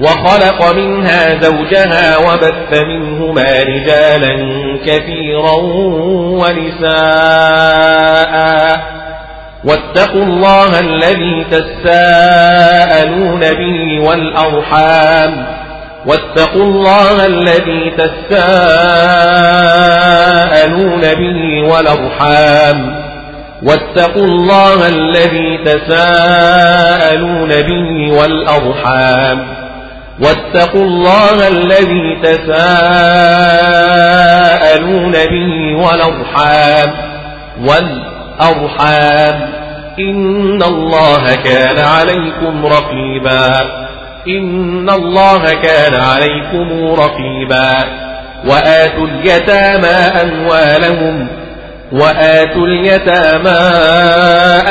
وخلق منها زوجها وبث منهما رجالا كثيرا ونساء. واتقوا الله الذي تساءلون به والأرحام. واتقوا الله الذي تساءلون به والأرحام. واتقوا الله الذي تساءلون به والأرحام. واتقوا الله الذي تساءلون به والأرحام والأرحام. إن الله كان عليكم رقيبا. إن الله كان عليكم رقيبا. وآتوا اليتامى أموالهم وآتوا اليتامى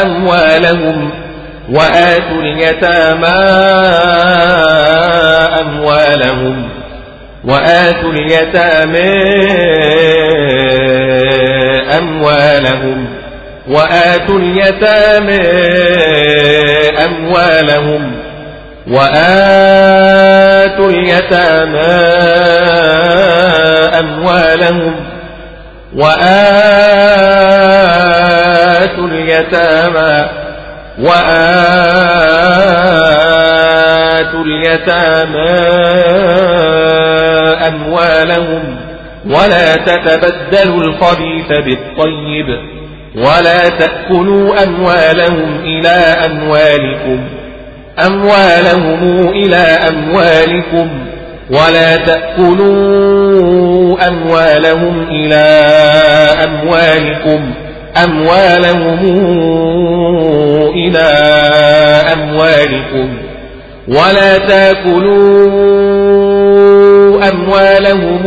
أموالهم. وآتوا اليتامى أموالهم وآتوا اليتامى أموالهم وآتوا اليتامى أموالهم وآتوا اليتامى أموالهم وآتوا اليتامى وآتوا اليتامى أموالهم ولا تتبدلوا الخبيث بالطيب ولا تأكلوا أموالهم إلى أموالكم أموالهم إلى أموالكم ولا تأكلوا أموالهم إلى أموالكم أموالهم إلى أموالكم ولا تأكلوا أموالهم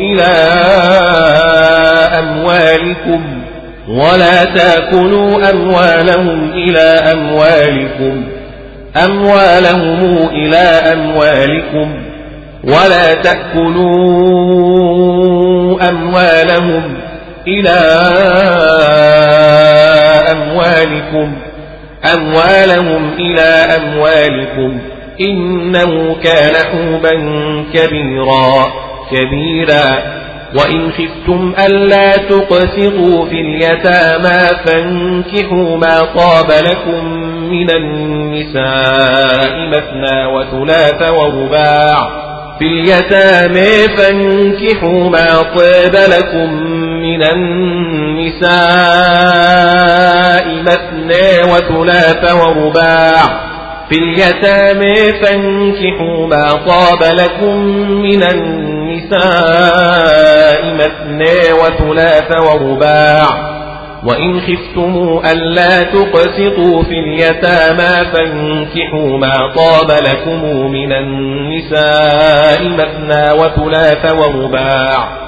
إلى أموالكم ولا تأكلوا أموالهم إلى أموالكم أموالهم إلى أموالكم ولا تأكلوا أموالهم إلى أموالكم أموالهم إلى أموالكم. إنه كان حوبا كبيرا كبيرا. وإن خفتم ألا تقسطوا في اليتامى فانكحوا ما طاب لكم من النساء مثنى وثلاث ورباع. في اليتامى فانكحوا ما طاب لكم من النساء مثنى وثلاث ورباع في اليتامى فانكحوا ما طاب لكم من النساء مثنى وثلاث ورباع وإن خفتموا ألا تقسطوا في اليتامى فانكحوا ما طاب لكم من النساء مثنى وثلاث ورباع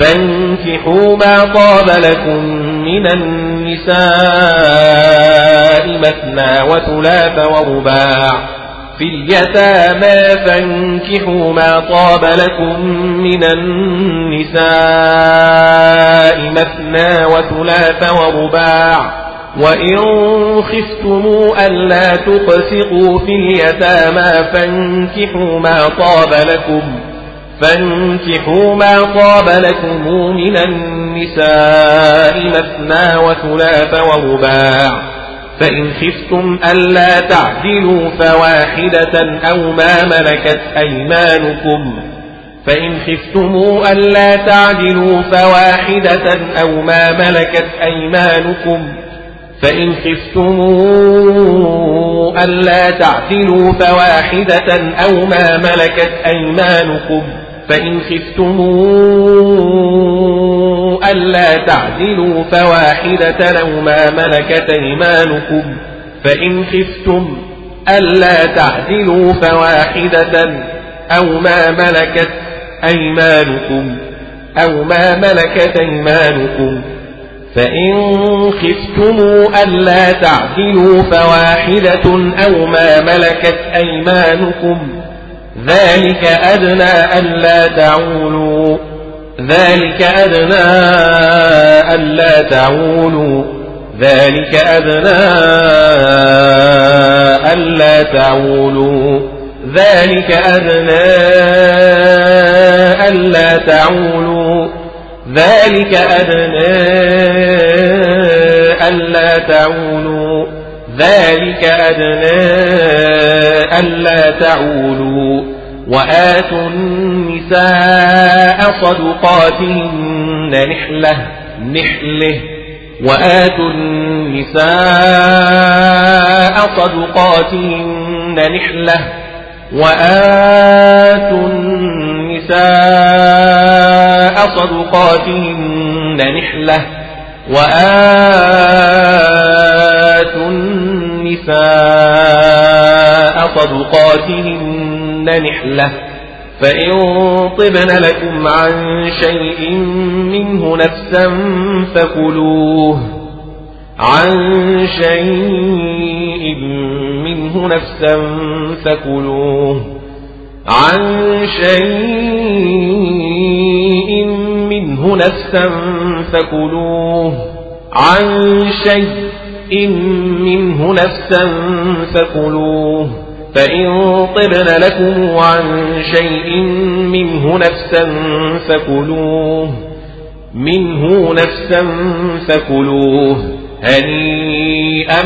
فانكحوا ما طاب لكم من النساء مثنى وثلاث ورباع في اليتامى فانكحوا ما طاب لكم من النساء مثنى وثلاث ورباع وإن خفتموا ألا تقسطوا في اليتامى فانكحوا ما طاب لكم فانكحوا ما طاب لكم من النساء مثنى وثلاث ورباع فإن خفتم ألا تعدلوا فواحدة أو ما ملكت أيمانكم فإن خفتموا ألا تعدلوا فواحدة أو ما ملكت أيمانكم فإن خفتموا ألا تعدلوا فواحدة أو ما ملكت أيمانكم فإن خفتموا ألا تعدلوا فواحدة أو ما ملكت أيمانكم. فإن خفتم ألا تعدلوا فواحدة أو ما ملكت أيمانكم. أو ما ملكت أيمانكم. فإن خفتموا ألا تعدلوا فواحدة أو ما ملكت أيمانكم. ذلك أدنى ألا تعولوا. ذلك أدنى ألا تعولوا. ذلك أدنى ألا تعولوا. ذلك أدنى ألا تعولوا. ذلك أدنى ألا تعولوا. ذلك أدنى ألا تعولوا. وآتوا النساء صدقاتهن نحلة نحلة. وآتوا النساء صدقاتهن نحلة. وآتوا النساء صدقاتهن نحلة. وآتوا النساء صدقاتهن نحلة فإن طبن لكم عن شيء منه نفسا فكلوه. عن شيء منه نفسا فكلوه. عن شيء منه نفسا فكلوه. عن شيء منه نفسا فكلوه. فإن طبن لكم عن شيء منه نفسا فكلوه منه نفسا فكلوه هنيئا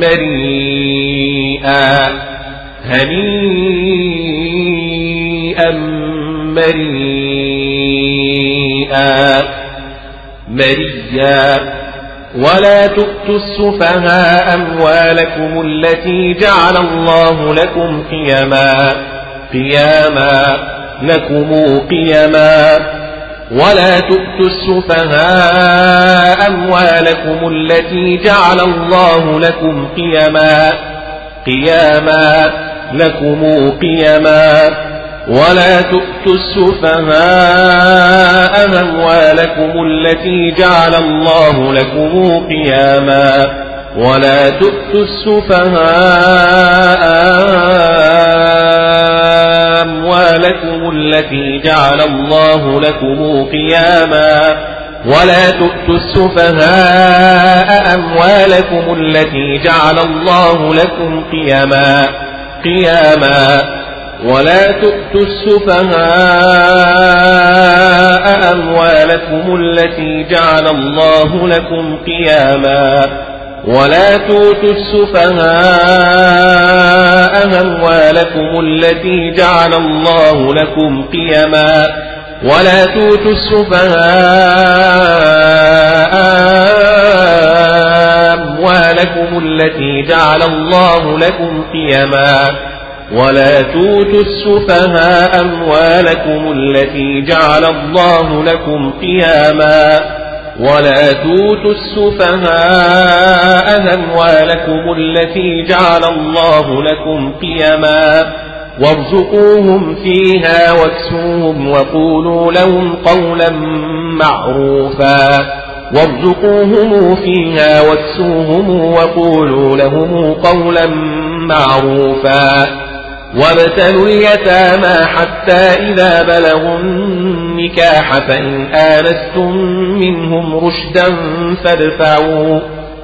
مريئا هنيئا مريئا مريا ولا تؤتوا السفهاء أموالكم التي جعل الله لكم قيما قياما لكم قيما ولا تؤتوا السفهاء أموالكم التي جعل الله لكم قيما قياما لكم قيما ولا تؤتوا السفهاء أموالكم التي جعل الله لكم قياما. ولا تؤتوا السفهاء أموالكم التي جعل الله لكم قياما. ولا تؤتوا السفهاء أموالكم التي جعل الله لكم قياما. قياما. ولا تؤتوا السفهاء أموالكم التي جعل الله لكم قياما ولا توتوا السفهاء أموالكم التي جعل الله لكم قيما ولا توتوا السفهاء أموالكم التي جعل الله لكم قيما ولا توتوا السفهاء أموالكم التي جعل الله لكم قياما ولا توتوا السفهاء أموالكم التي جعل الله لكم قيما وارزقوهم فيها واكسوهم وقولوا لهم قولا معروفا وارزقوهم فيها واكسوهم وقولوا لهم قولا معروفا وابتلوا اليتامى حتى إذا بلغوا النكاح فإن آنستم منهم رشدا فادفعوا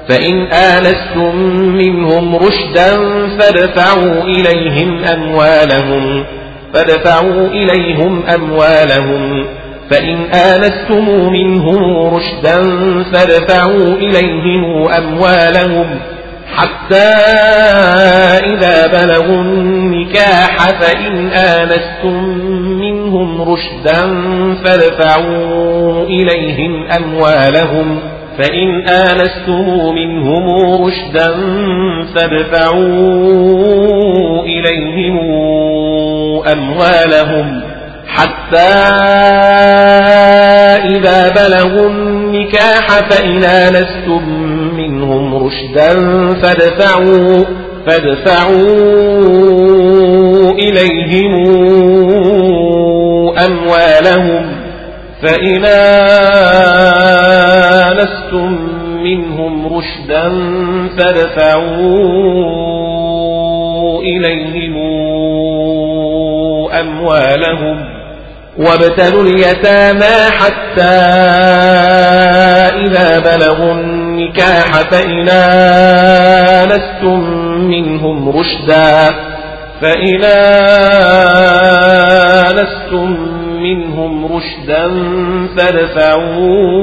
فإن آنستم منهم رشدا فادفعوا إليهم أموالهم فادفعوا إليهم أموالهم فإن آنستم منهم رشدا فادفعوا إليهم أموالهم حتى إذا بلغوا النكاح فإن آنستم منهم رشدا فادفعوا إليهم أموالهم فإن آنستم منهم رشدا فادفعوا إليهم أموالهم حتى إذا بلغوا النكاح فإن آنستم منهم رشدا فادفعوا فادفعوا إليهم أموالهم فإن آنستم منهم رشدا فادفعوا إليهم أموالهم وابتلوا اليتامى حتى إذا بلغوا النكاح فإن آنستم منهم رشدا فإن آنستم منهم رشدا فادفعوا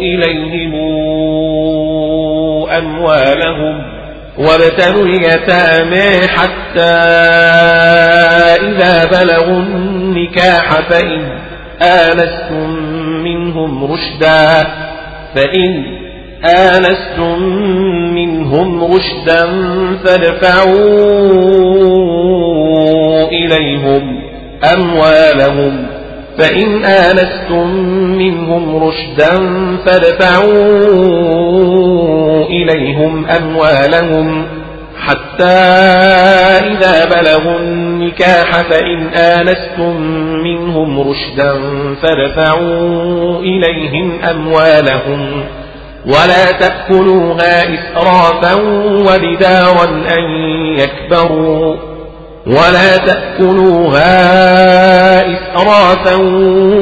إليهم أموالهم وابتلوا اليتامى حتى إذا بلغوا النكاح فإن آنستم منهم رشدا فإن آنستم منهم رشدا فادفعوا إليهم أموالهم فإن آنستم منهم رشدا فادفعوا إليهم أموالهم حتى إذا بلغوا النكاح فإن آنستم منهم رشدا فادفعوا إليهم أموالهم ولا تأكلوها إسرافا وبدارا أن يكبروا ولا تأكلوها إسرافا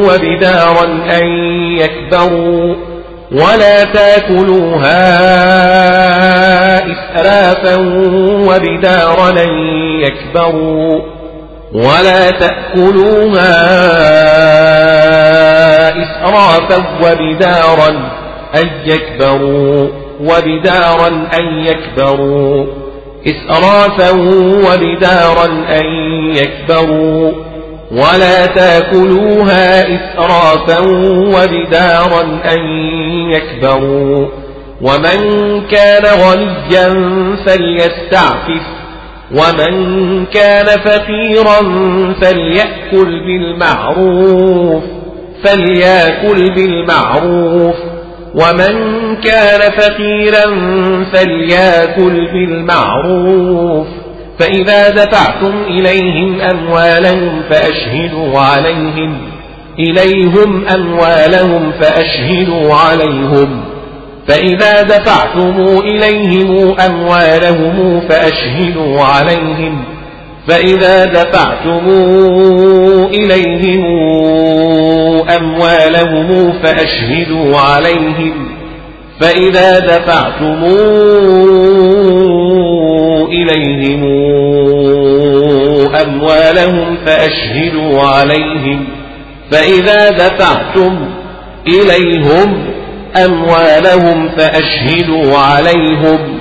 وبدارا أن يكبروا ولا تأكلوها إسرافا وبدارا يكبروا ولا تأكلوها إسرافا وبدارا أن يكبروا وبدارا أن يكبروا إسرافا وبدارا أن يكبروا ولا تاكلوها إسرافا وبدارا أن يكبروا. ومن كان غنيا فليستعفف. ومن كان فقيرا فليأكل بالمعروف. فليأكل بالمعروف. ومن كان فقيرا فليأكل بالمعروف. فإذا دفعتم إليهم أموالهم فأشهدوا عليهم. إليهم أموالهم فأشهدوا عليهم. فإذا دفعتم إليهم أموالهم فأشهدوا عليهم. فإذا دفعتم إليهم أموالهم فأشهدوا عليهم. فإذا دفعتم إليهم أموالهم فأشهدوا عليهم فإذا دفعتم إليهم أموالهم فأشهدوا عليهم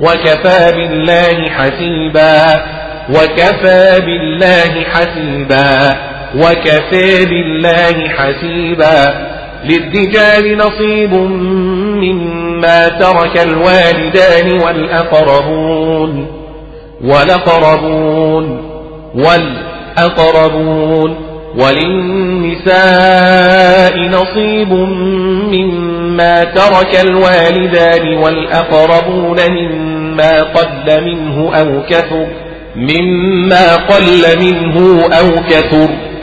وكفى بالله حسيبا وكفى بالله حسيبا وكفى بالله حسيبا للرجال نصيب مما ترك الوالدان والأقربون والأقربون والأقربون وللنساء نصيب مما ترك الوالدان والأقربون مما قل منه أو كثر مما قل منه أو كثر.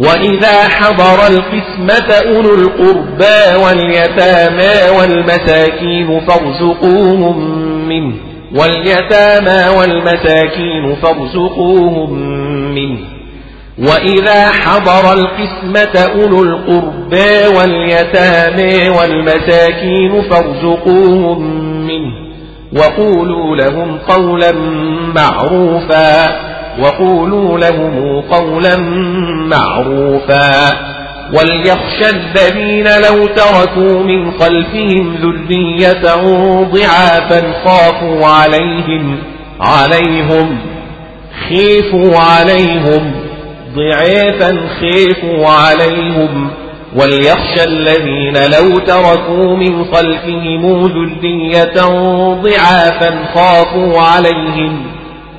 وإذا حضر القسمة أولو القربى واليتامى والمساكين فارزقوهم منه. واليتامى والمساكين فارزقوهم منه. وإذا حضر القسمة أولو القربى واليتامى والمساكين فارزقوهم منه. وقولوا لهم قولا معروفا. وقولوا لهم قولا معروفا. وليخشى الذين لو تركوا من خلفهم ذرية ضعافا خافوا عليهم عليهم خيفوا عليهم ضعافا خيفوا عليهم. وليخشى الذين لو تركوا من خلفهم ذرية ضعافا خافوا عليهم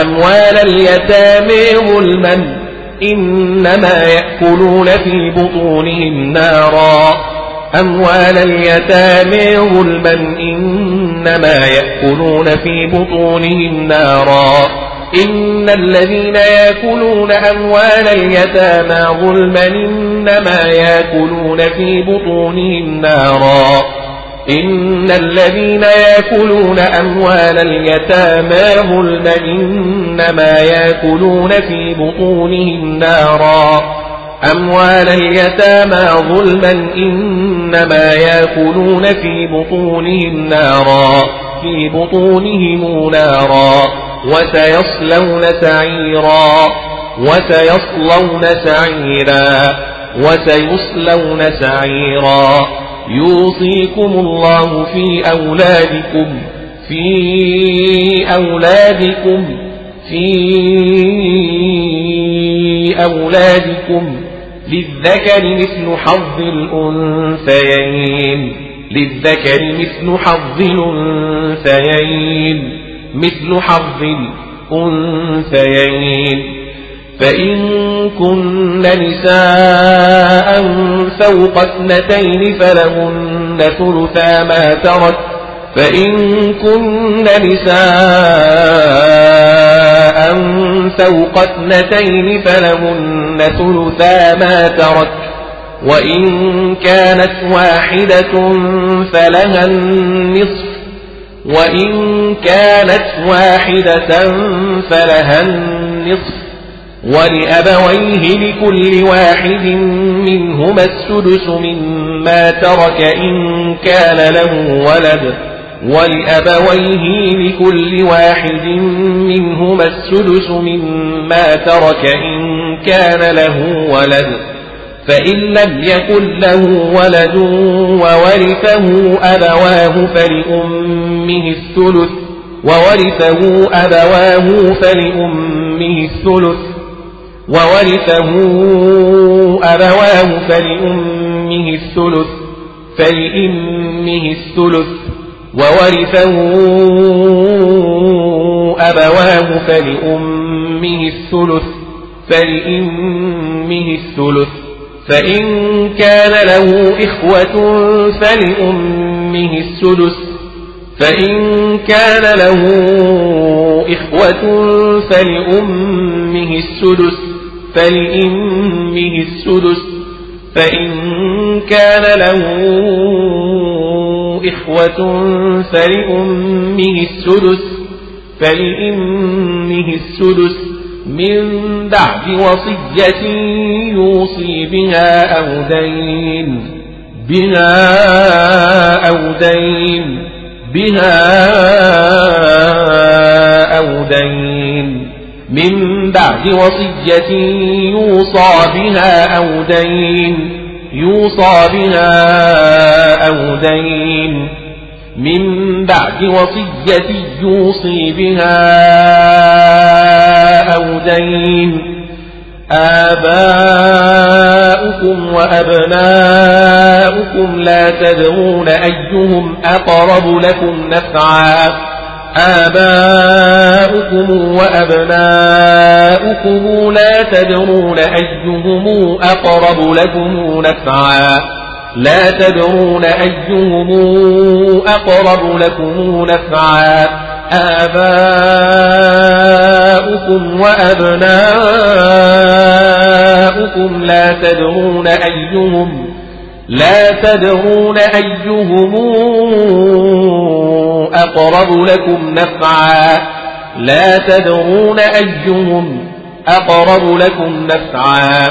أموال اليتامى ظلما إنما يأكلون في بطونهم نارا. أموال اليتامى ظلما إنما يأكلون في بطونهم نارا. إن الذين يأكلون أموال اليتامى ظلما إنما يأكلون في بطونهم نارا. إن الذين يأكلون أموال اليتامى ظلما إنما يأكلون في بطونهم نارا. أموال اليتامى ظلما إنما يأكلون في بطونهم نارا. في بطونهم نارا. وسيصلون سعيرا. وسيصلون سعيرا. وسيصلون سعيرا. يوصيكم الله في أولادكم في أولادكم في أولادكم. للذكر مثل حظ الأنثيين للذكر مثل حظ الأنثيين مثل حظ الأنثيين. فإن كن نساء فوق اثنتين فلهن ثلثا ما ترك. فإن كن نساء فوق اثنتين فلهن ثلثا ما ترك. وإن كانت واحدة فلها النصف. وإن كانت واحدة فلها النصف. ولأبويه لكل واحد منهما السدس مما ترك إن كان له ولد. ولأبويه لكل واحد منهما السدس مما ترك إن كان له ولد. فإن لم يكن له ولد وورثه أبواه فلأمه الثلث وورثه أبواه فلأمه الثلث. وورثه أبواه فلأمه الثلث فلأمه الثلث وورثه أبواه فلأمه الثلث فلأمه الثلث. فإن كان له إخوة فلأمه السدس فإن كان له إخوة فلأمه السدس فلأمه السدس فإن كان له إخوة فلأمه السدس فلأمه السدس من بعد وصية يوصي بها أو دين بها أو دين بها أو دين من بعد وصية يوصى بها أو دين يوصى بها أو دين. من بعد وصية يوصي بها أو دين. آباؤكم وأبناؤكم لا تدرون أيهم أقرب لكم نفعا. آباؤكم وأبناؤكم لا تدرون أيهم أقرب لكم نفعا. لا تدرون أيهم أقرب لكم نفعا. آباؤكم وأبناؤكم لا تدرون أيهم لا تدرون أيهم أقرب لكم نفعا. لا تدرون أيهم أقرب لكم نفعا.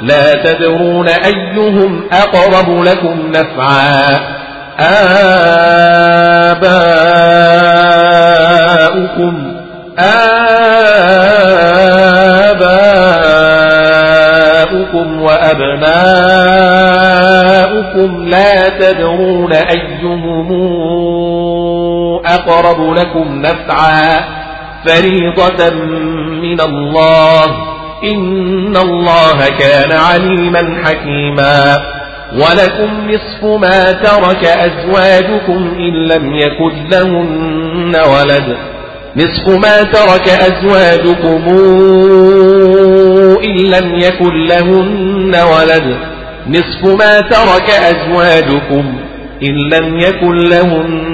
لا تدرون أيهم أقرب لكم نفعا. آباؤكم آباؤكم وأبناؤكم. لا تدرون أيهم أقرب لكم نفعا فريضة من الله. إن الله كان عليما حكيما. ولكم نصف ما ترك أزواجكم إن لم يكن لهن ولد. نصف ما ترك أزواجكم إن لم يكن لهن ولد. نصف ما ترك أزواجكم إن لم يكن لهن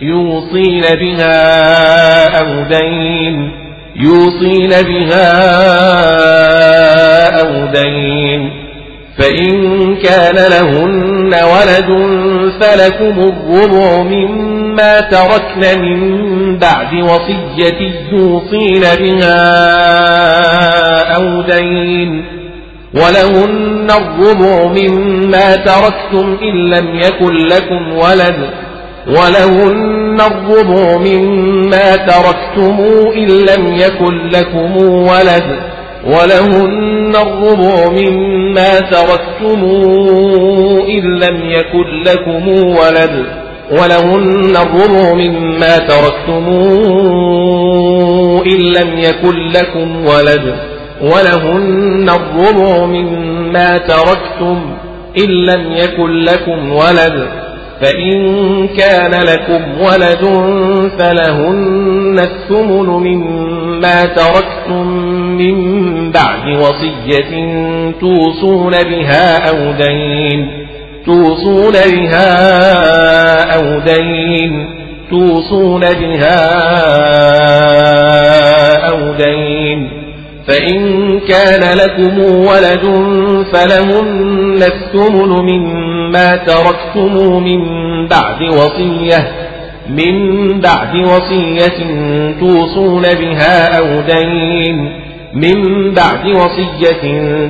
يوصين بها أو دين يوصين بها أو دين. فإن كان لهن ولد فلكم الربع مما تركن من بعد وصية يوصين بها أو دين. ولهن الربع مما تركتم إن لم يكن لكم ولد ولهن الربع مما تركتم إن لم يكن لكم ولد ولهن الربع مما تركتم إن لم يكن لكم ولد ولهن الربع مما تركتم إن لم يكن لكم ولد ولهن الربع مما تركتم إن لم يكن لكم ولد فإن كان لكم ولد فلهن الثمن مما تركتم من بعد وصية توصون بها أو دين توصون بها أو دين توصون بها أو دين. فإن كان لكم ولد فلهن الثمن مما تركتم من بعد وصية من بعد وصية توصون بها أو دين من بعد وصية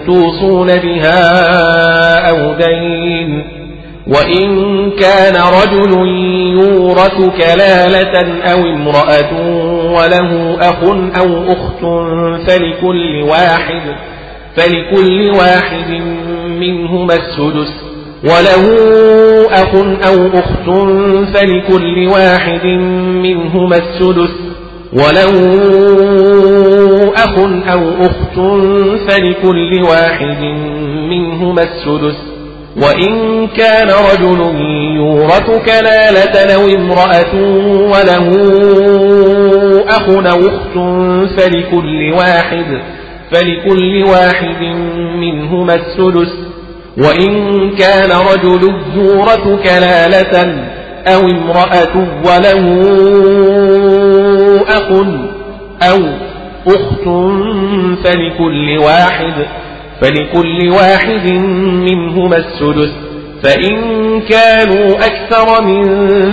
توصون بها أو دين. وإن كان رجل يورث كلالة أو امرأة وله أخ أو أخت فلكل واحد فلكل واحد منهما السدس. وله أخ أو أخت فلكل واحد منهما السدس وله أخ أو أخت فلكل واحد منهما السدس وإن كان رجل يورث كلالة أو امرأة وله أخ أو أخت فلكل واحد فلكل واحد منهما السدس وإن كان رجل يورث كلالة أو امرأة وله أخ أو أخت فلكل واحد فلكل واحد منهما السدس فإن كانوا أكثر من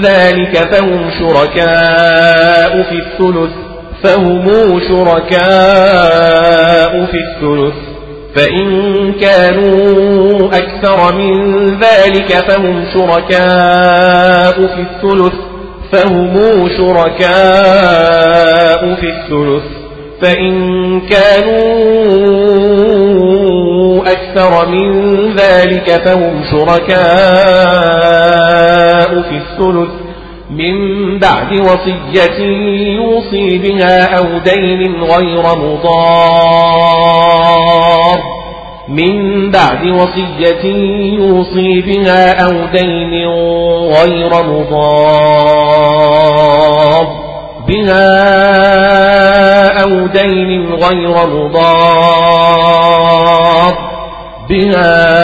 ذلك فهم شركاء في الثلث فهم شركاء في الثلث. فإن كانوا أكثر من ذلك فهم شركاء في الثلث فهم شركاء في الثلث. فإن كانوا أكثر من ذلك فهم شركاء في الثلث. من بعد وصية يوصي بها أو دين غير مضار. من بعد وصية يوصي بها أو دين غير مضار بها أو دين غير مضار بها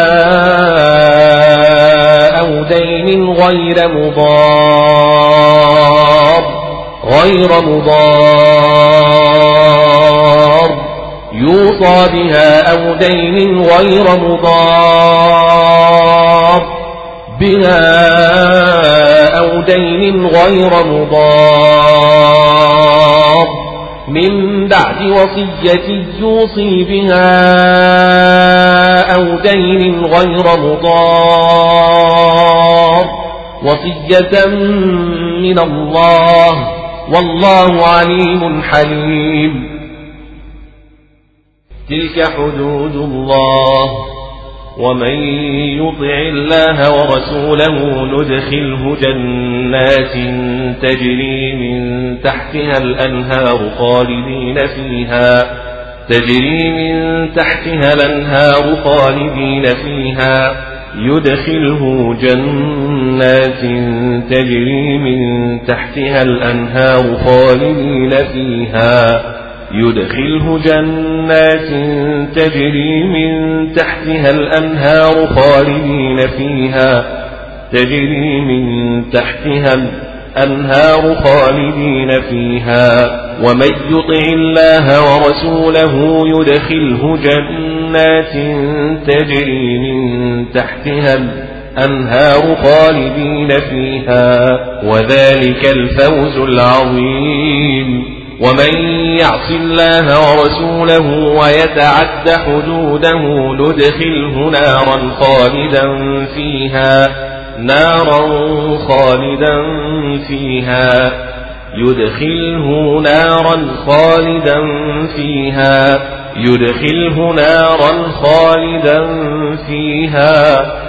أو دين غير مضار غير مضار يوصى بها أو دين غير مضار. بها أو دين غير مضار. من بعد وصية يوصي بها أو دين غير مضار. وصية من الله. والله عليم حليم. تلك حدود الله ومن يطع الله ورسوله ندخله جنات تجري من تحتها الأنهار خالدين فيها تجري من تحتها الأنهار خالدين فيها يدخله جنات تجري من تحتها الأنهار خالدين فيها يدخله جنات تجري من تحتها الأنهار خالدين فيها تجري من تحتها الأنهار خالدين فيها. ومن يطع الله ورسوله يدخله جنات تجري من تحتها الأنهار خالدين فيها وذلك الفوز العظيم. ومن يعص الله ورسوله ويتعد حدوده ندخله نارا خالدا فيها نارا خالدا فيها يدخله نارا خالدا فيها يدخله نارا خالدا فيها.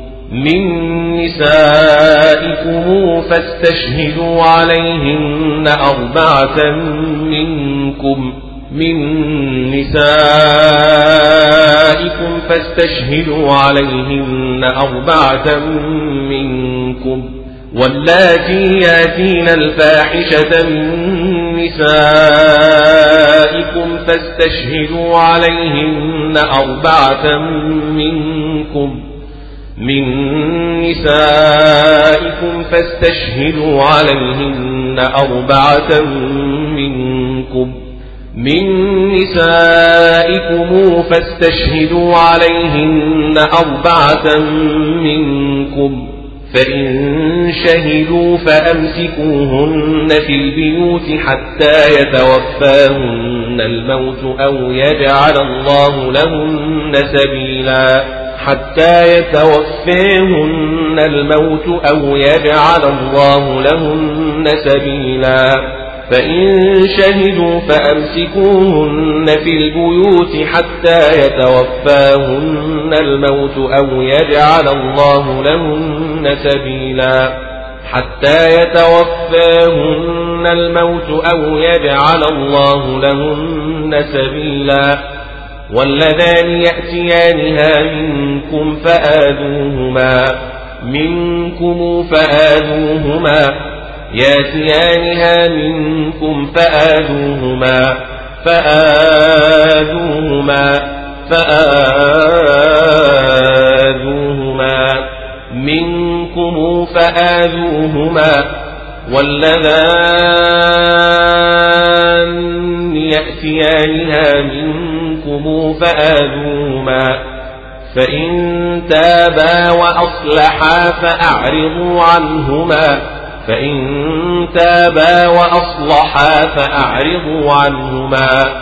من نسائكم فاستشهدوا عليهن أربعة منكم من نسائكم فاستشهدوا عليهن أربعة منكم واللاتي ياتين الفاحشة من نسائكم فاستشهدوا عليهن أربعة منكم من نسائكم فاستشهدوا عليهن أربعة منكم. من نسائكم فاستشهدوا عليهن أربعة منكم. فإن شهدوا فأمسكوهن في البيوت حتى يتوفاهن الموت أو يجعل الله لهن سبيلاً حتى يتوفيهن الموت أو يجعل الله لهن سبيلا فإن شهدوا فأمسكوهن في البيوت حتى يتوفاهن الموت أو يجعل الله لهن سبيلا حتى يتوفاهن الموت أو يجعل الله لهن سبيلا واللذان يأتيانها منكم فآذوهما منكم فآذوهما يأتيانها منكم فآذوهما فآذوهما فآذوهما. منكم فآذوهما. واللذان يأتيانها منكم فآذوهما. فإن تابا وأصلحا فأعرضوا عنهما. فإن تابا وأصلحا فأعرضوا عنهما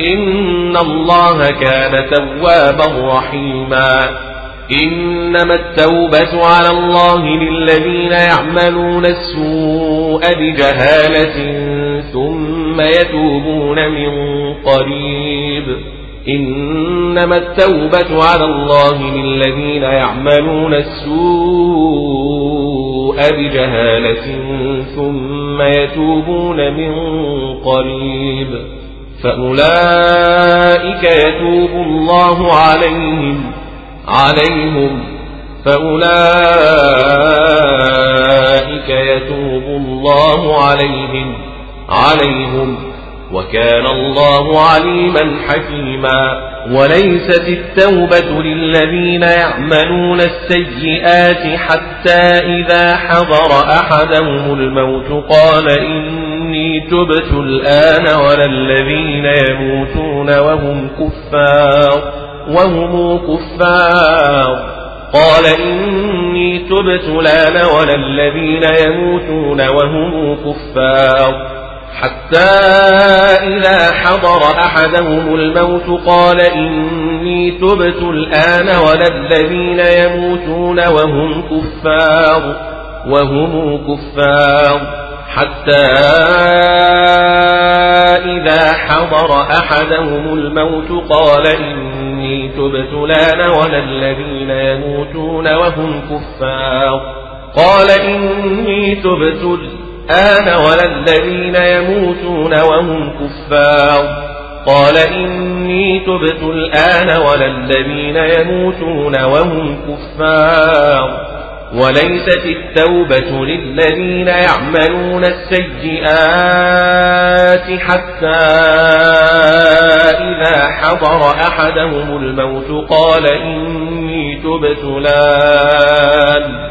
إن الله كان توابا رحيما إنما التوبة على الله للذين يعملون السوء بجهالة ثم يتوبون من قريب إنما التوبة على الله للذين يعملون السوء بجهالة ثم يتوبون من قريب فأولئك يتوب الله عليهم عليهم. فأولئك يتوب الله عليهم عليهم. وكان الله عليما حكيما وليست التوبة للذين يعملون السيئات حتى إذا حضر أحدهم الموت قال إني تبت الآن ولا الذين يموتون وهم كفار وهم كفار قال إني تبت الآن ولا الذين يموتون وهم كفار حتى إذا حضر أحدهم الموت قال إني تبت الآن ولا الذين يموتون وهم كفار وهم كفار. حتى إذا حضر أحدهم الموت قال إني تبت الآن ولا الذين يموتون وهم كفار. قال إني تبت الآن ولا الذين يموتون وهم كفار. قال إني تبت الآن ولا الذين يموتون وهم كفار. وليست التوبة للذين يعملون السيئات حتى إذا حضر أحدهم الموت. قال إني تبت الآن.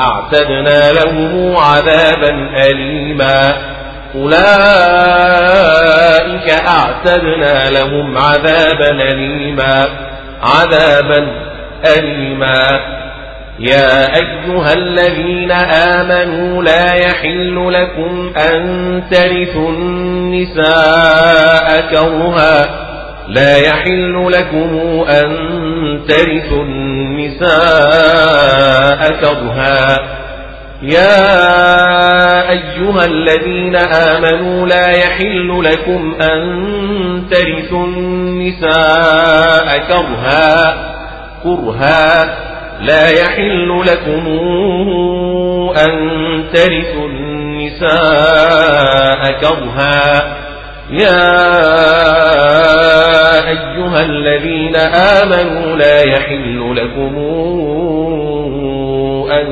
أعتدنا لهم عذابا أليما. أولئك أعتدنا لهم عذابا أليما. عذابا أليما. يا أيها الذين آمنوا لا يحل لكم أن ترثوا النساء كرها لا يحل لكم أن ترثوا النساء كرها. يا أيها الذين آمنوا لا يحل لكم أن ترثوا النساء كرها. كرها. لا يحل لكم أن ترثوا النساء كرها. يا أيها الذين آمنوا لا يحل لكم أن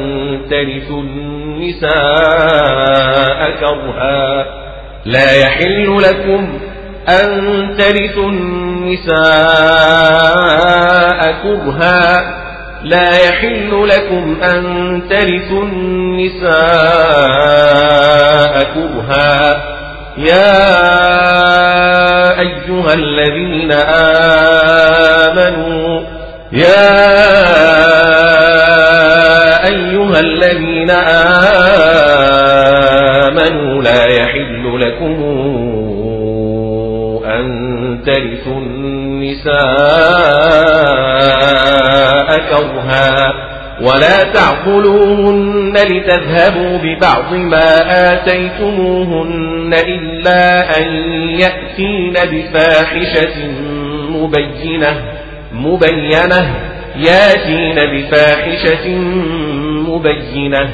ترثوا النساء كرها. لا يحل لكم أن ترثوا النساء كرها. لا يحل لكم أن ترثوا النساء كرها. يا أيها الذين آمنوا يا أيها الذين آمنوا لا يحل لكم أن ترثوا النساء كرها. ولا تعقلوهن لتذهبوا ببعض ما آتيتموهن إلا أن يأتين بفاحشة مبينة مبينة يأتين بفاحشة مبينة.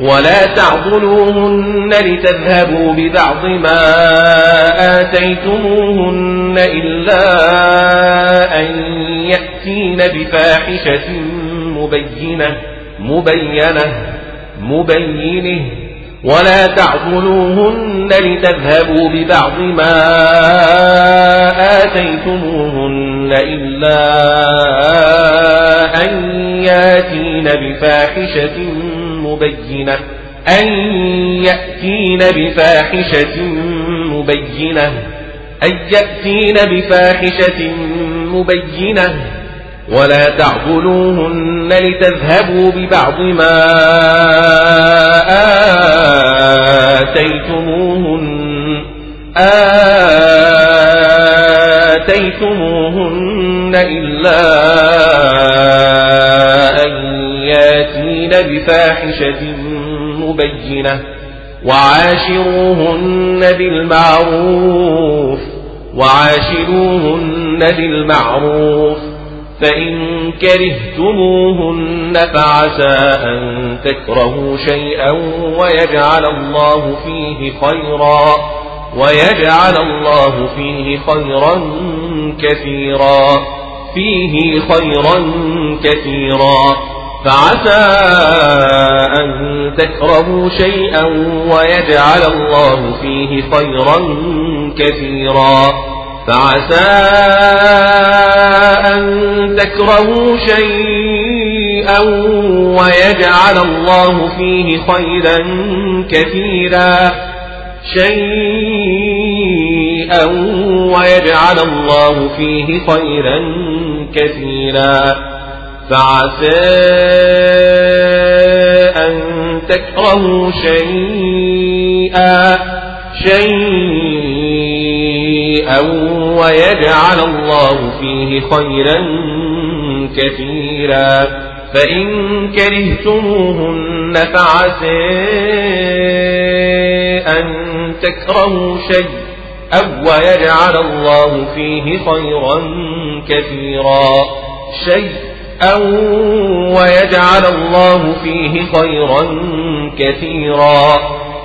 ولا تعضلوهن لتذهبوا ببعض ما آتيتموهن إلا أن يأتين بفاحشة مبينة مبينة مبينة ولا تعضلوهن لتذهبوا ببعض ما آتيتموهن إلا أن يأتين بفاحشة مبينة. أن يأتين بفاحشة مبينة. أن يأتين بفاحشة مبينة. ولا تعضلوهن لتذهبوا ببعض ما آتيتموهن. آتيتموهن إلا أن ياتين بفاحشة مبينة. وعاشروهن بالمعروف. وعاشروهن بالمعروف. فإن كرهتموهن فعسى أن تكرهوا شيئا ويجعل الله فيه خيرا ويجعل الله فيه خيرا كثيرا فيه خيرا كثيرا فعسى أن تكرهوا شيئا ويجعل الله فيه خيرا كثيرا فعسى أن تكرهوا شيئا ويجعل الله فيه خيرا كثيرا. شيئا ويجعل الله فيه خيرا كثيرا. فعسى أن تكرهوا شيئا. شيئا ويجعل الله فيه خيرا كثيرا. فإن كرهتموهن فعسى أن تكرهوا شيء أو ويجعل الله فيه خيرا كثيرا. شيء أو ويجعل الله فيه خيرا كثيرا.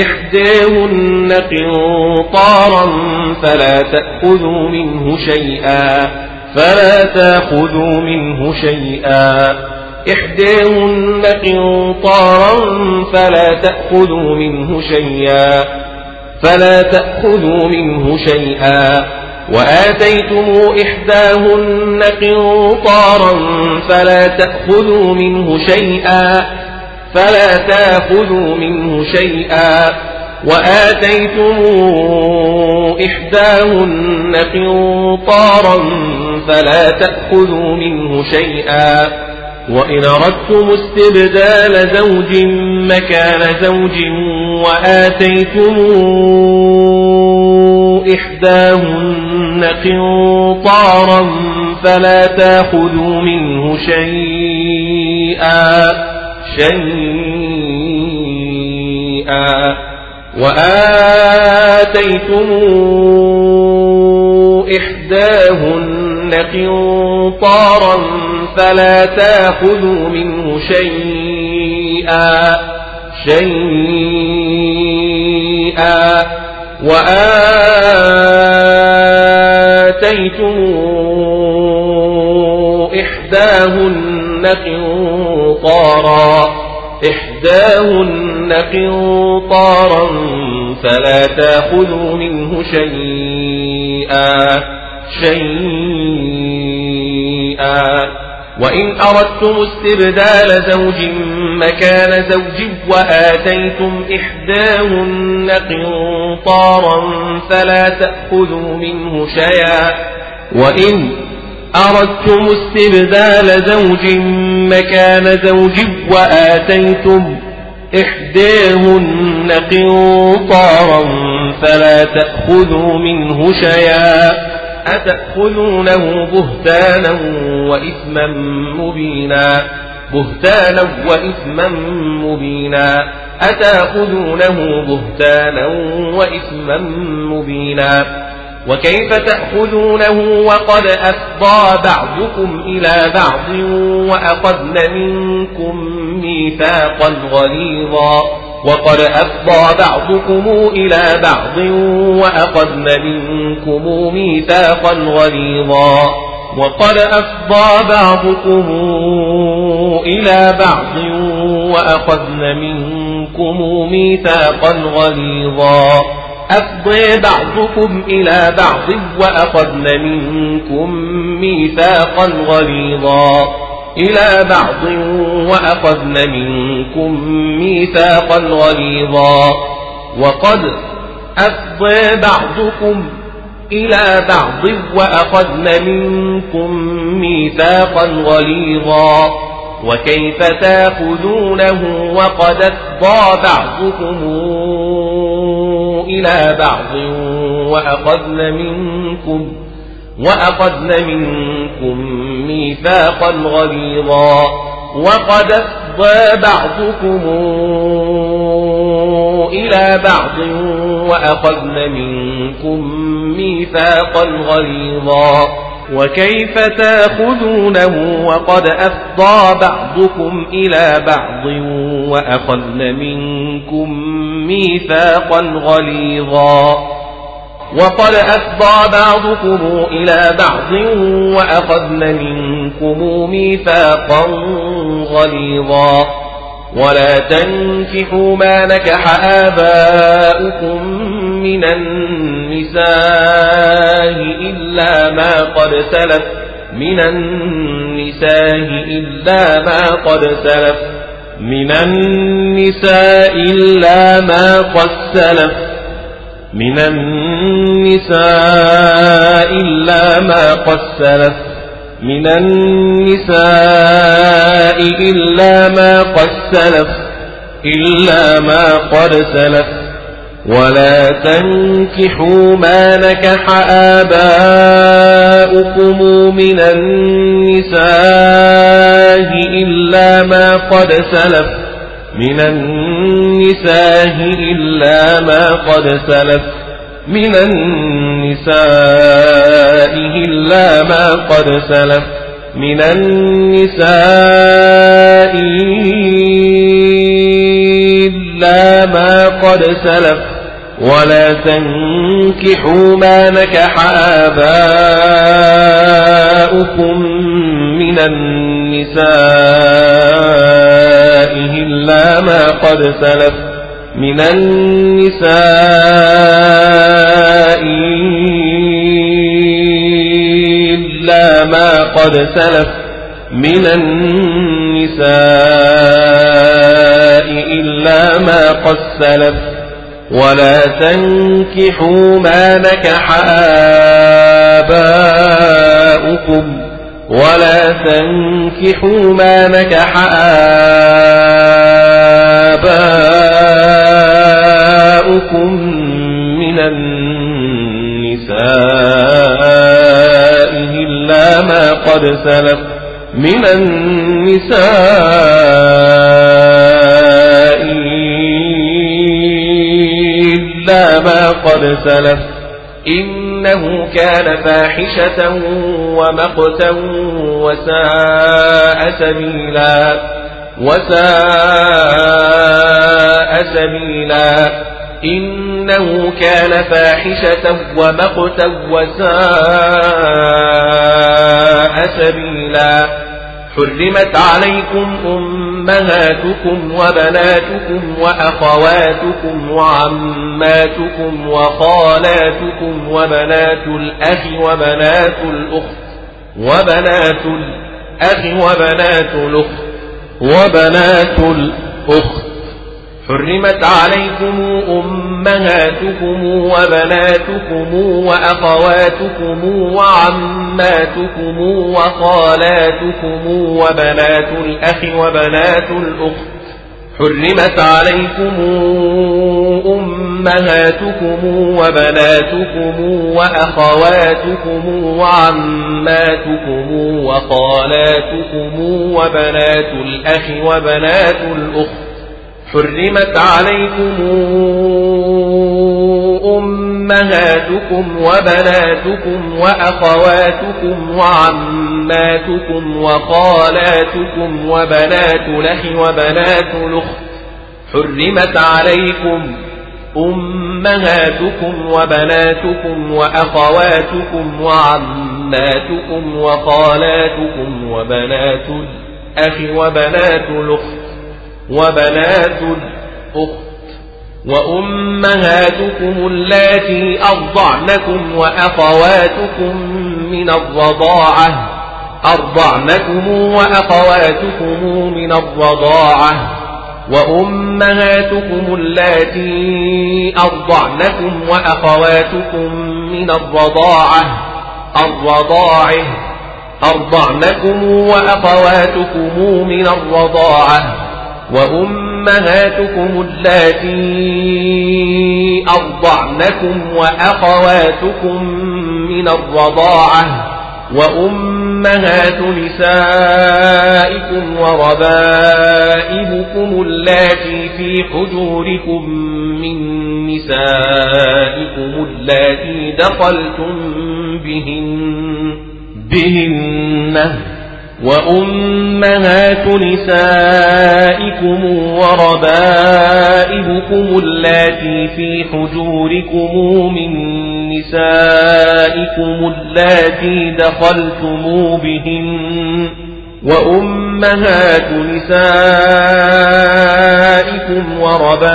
إحداهن قنطارا فلا تأخذوا منه شيئا فلا تأخذوا منه شيئا. إحداهن قنطارا فلا تأخذوا منه شيئا فلا تأخذوا منه شيئا. وآتيتم إحداهن قنطارا فلا تأخذوا منه شيئا فلا تاخذوا منه شيئا وآتيتم إحداهن قنطارا فلا تأخذوا منه شيئا وإن أردتم استبدال زوج مكان زوج وآتيتم إحداهن قنطارا فلا تأخذوا منه شيئا شيئا وآتيتم إحداهن قنطارا فلا تأخذوا منه شيئا شيئا وآتيتم إحداهن قنطارا إحداهن قنطارا فلا تأخذوا منه شيئا شيئا وإن أردتم استبدال زوج مكان زوج وآتيتم إحداهن قنطارا فلا تأخذوا منه شيئا وإن أردتم استبدال زوج مكان زوج وآتيتم إحداهن قنطارا فلا تأخذوا منه شيئا أتأخذونه بهتانا وإثما مبينا بهتانا وإثما مبينا أتأخذونه بهتانا وإثما مبينا وكيف تأخذونه وقد أفضى بعضكم إلى بعض وأخذن منكم ميثاقا غليظا وقد أفضى بعضكم إلى بعض وأخذن منكم ميثاقا غليظا وقد أفضى بعضكم إلى بعض وأخذن منكم ميثاقا غليظا أفضي بعضكم إلى بعض وأخذن منكم ميثاقا غليظا. إلى بعض وأخذن منكم ميثاقا غليظا. وقد أفضي بعضكم إلى بعض وأخذن منكم ميثاقا غليظا. وكيف تأخذونه وقد أفضى بعضكم إلى بعض وأخذن منكم وأخذن منكم ميثاقا غليظا وقد أفضى بعضكم إلى بعض وأخذن منكم ميثاقا غليظا وكيف تأخذونه وقد أفضى بعضكم إلى بعض وأخذن منكم ميثاقا غليظا. وقد أفضى بعضكم إلى بعض وأخذن منكم ميثاقا غليظا. ولا تنكحوا ما نكح آباؤكم من النساء إلا ما قد سلف من النساء إلا ما قد سلف من النساء إلا ما قد سلف من النساء إلا ما قد سلف. من النساء إلا ما قد سلف إلا ما قد سلف. ولا تنكحوا ما نكح آباؤكم من النساء إلا ما قد سلف. من النساء إلا ما قد سلف. من النساء إلا ما قد سلف. من النساء إلا ما قد سلف. ولا تنكحوا ما نكح آباؤكم من النساء إلا ما قد سلف. من النساء إلا ما قد سلف من النساء إلا ما قد سلف. ولا تنكحوا ما نكح آباؤكم. ولا تنكحوا ما نكح آباؤكم من النساء إلا ما قد سلف من النساء إلا ما قد سلف إنه كان فاحشة ومقتا وساء سبيلا وساء سبيلا. إنه كان فاحشة ومقتا وساء سبيلا. حرمت عليكم أمهاتكم وبناتكم وأخواتكم وعماتكم وخالاتكم وبنات الأخ وبنات الأخت وبنات الأخ وبنات الأخت. وبنات الأخت. حرمت عليكم أمهاتكم وبناتكم وأخواتكم وعماتكم وخالاتكم وبنات الأخ وبنات الأخت. حرمت عليكم أمهاتكم وبناتكم وأخواتكم وعماتكم وخالاتكم وبنات الأخ وبنات الأخت حرمت عليكم أمهاتكم وبناتكم وأخواتكم وعماتكم وخالاتكم وبنات الأخ وبنات الأخت حرمت عليكم أمهاتكم وبناتكم وأخواتكم وعماتكم وخالاتكم وبنات الأخ وبنات الأخت وبنات الأخت وأمهاتكم اللاتي أرضعنكم وأخواتكم من الرضاعة أرضعنكم وأخواتكم من الرضاعة وأمهاتكم اللاتي أرضعنكم وأخواتكم من الرضاعة الرضاعه أرضعنكم وأخواتكم من الرضاعة وأمهاتكم اللاتي أرضعنكم وأخواتكم من الرضاعة وأمهات نسائكم وربائبكم اللاتي في حجوركم من نسائكم اللاتي دخلتم بهن بهن وأمهات نسائكم وربائبكم اللاتي في حجوركم من نسائكم اللاتي دخلتم بهن وأمهات نسائكم وربائبكم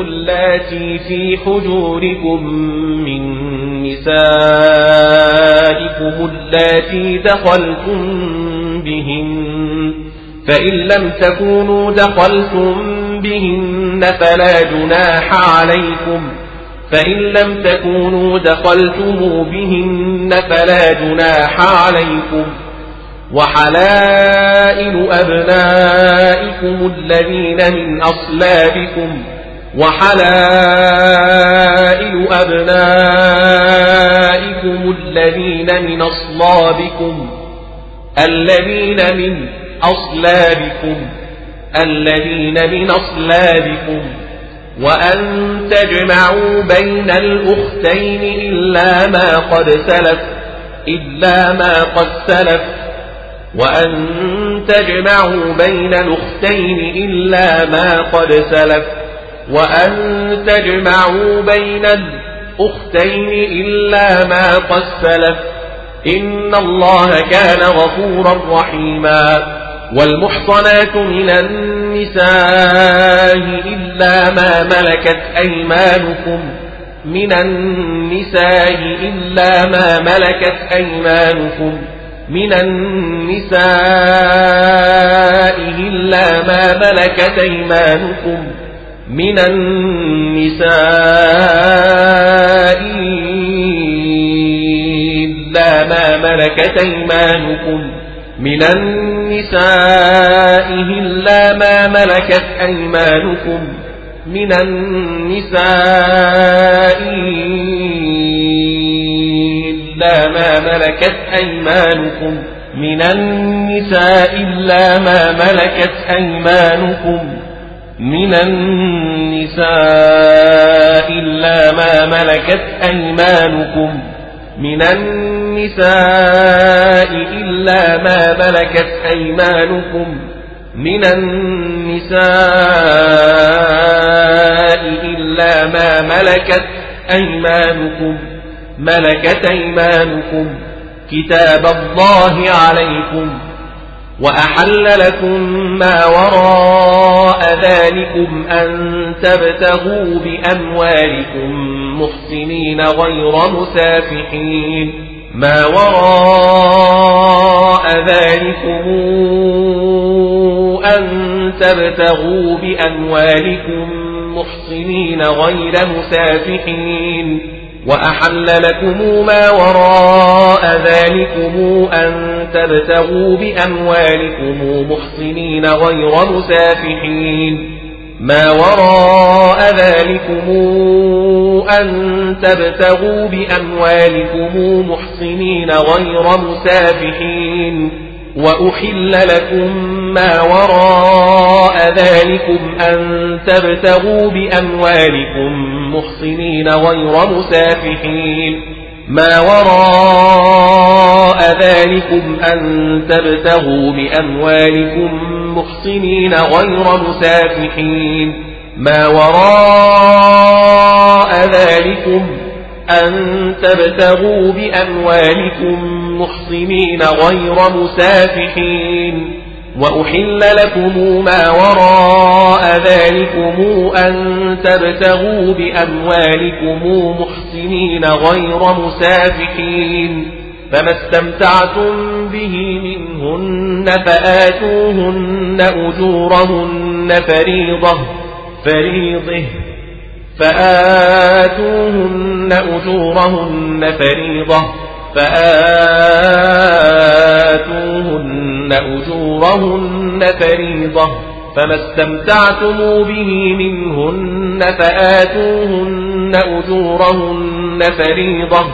اللاتي في حجوركم من نسائكم اللاتي دخلتم بهن فإن لم تكونوا دخلتم بهن فلا جناح عليكم فإن لم تكونوا دخلتم بهن فلا جناح عليكم وحلائل أبنائكم الذين من أصلابكم وحلائل أبنائكم الذين من أصلابكم الذين من أصلابكم الذين من أصلابكم. وأن تجمعوا بين الأختين إلا ما قد سلف إلا ما قد سلف. وأن تجمعوا بين الأختين إلا ما قد سلف. وأن تجمعوا بين الأختين إلا ما قد سلف. إن الله كان غفورا رحيما. والمحصنات من النساء إلا ما ملكت أيمانكم. من النساء إلا ما ملكت أيمانكم. من النساء إلا ما ملكت أيمانكم. من النساء إلا ما ملكت أيمانكم. من النساء إلا ما ملكت أيمانكم. من النساء إلا ما ملكت أيمانكم. من النساء إلا ما ملكت أيمانكم. من النساء إلا ما ملكت أيمانكم من النساء إلا ما ملكت أيمانكم من النساء إلا ما ملكت أيمانكم ملكت أيمانكم كتاب الله عليكم وأحل لكم ما وراء ذلكم أن تبتغوا بأموالكم محسنين غير مسافحين. ما وراء ذلكم أن تبتغوا بأموالكم محسنين غير مسافحين. وأحل لكم ما وراء ذلكم أن تبتغوا بأموالكم محصنين غير مسافحين. ما وراء ذلكم أن تبتغوا بأموالكم محصنين غير مسافحين. وأحل لكم ما وراء ذلكم أن تبتغوا بأموالكم محصنين غير مسافحين. ما وراء ذلكم أن تبتغوا بأموالكم محصنين غير مسافحين. ما وراء ذلكم أن تبتغوا بأموالكم محصنين غير مسافحين وأحل لكم ما وراء ذلكم أن تبتغوا بأموالكم محسنين غير مسافحين فما استمتعتم به منهن فآتوهن أجورهن فريضة فريضة. فآتوهن أجورهن فريضة. فآتوهن أجورهن فريضة فما استمتعتم به منهن فآتوهن أجورهن فريضة.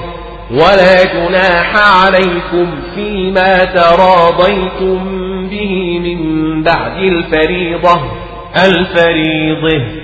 ولا جناح عليكم فيما تراضيتم به من بعد الفريضة. الفريضة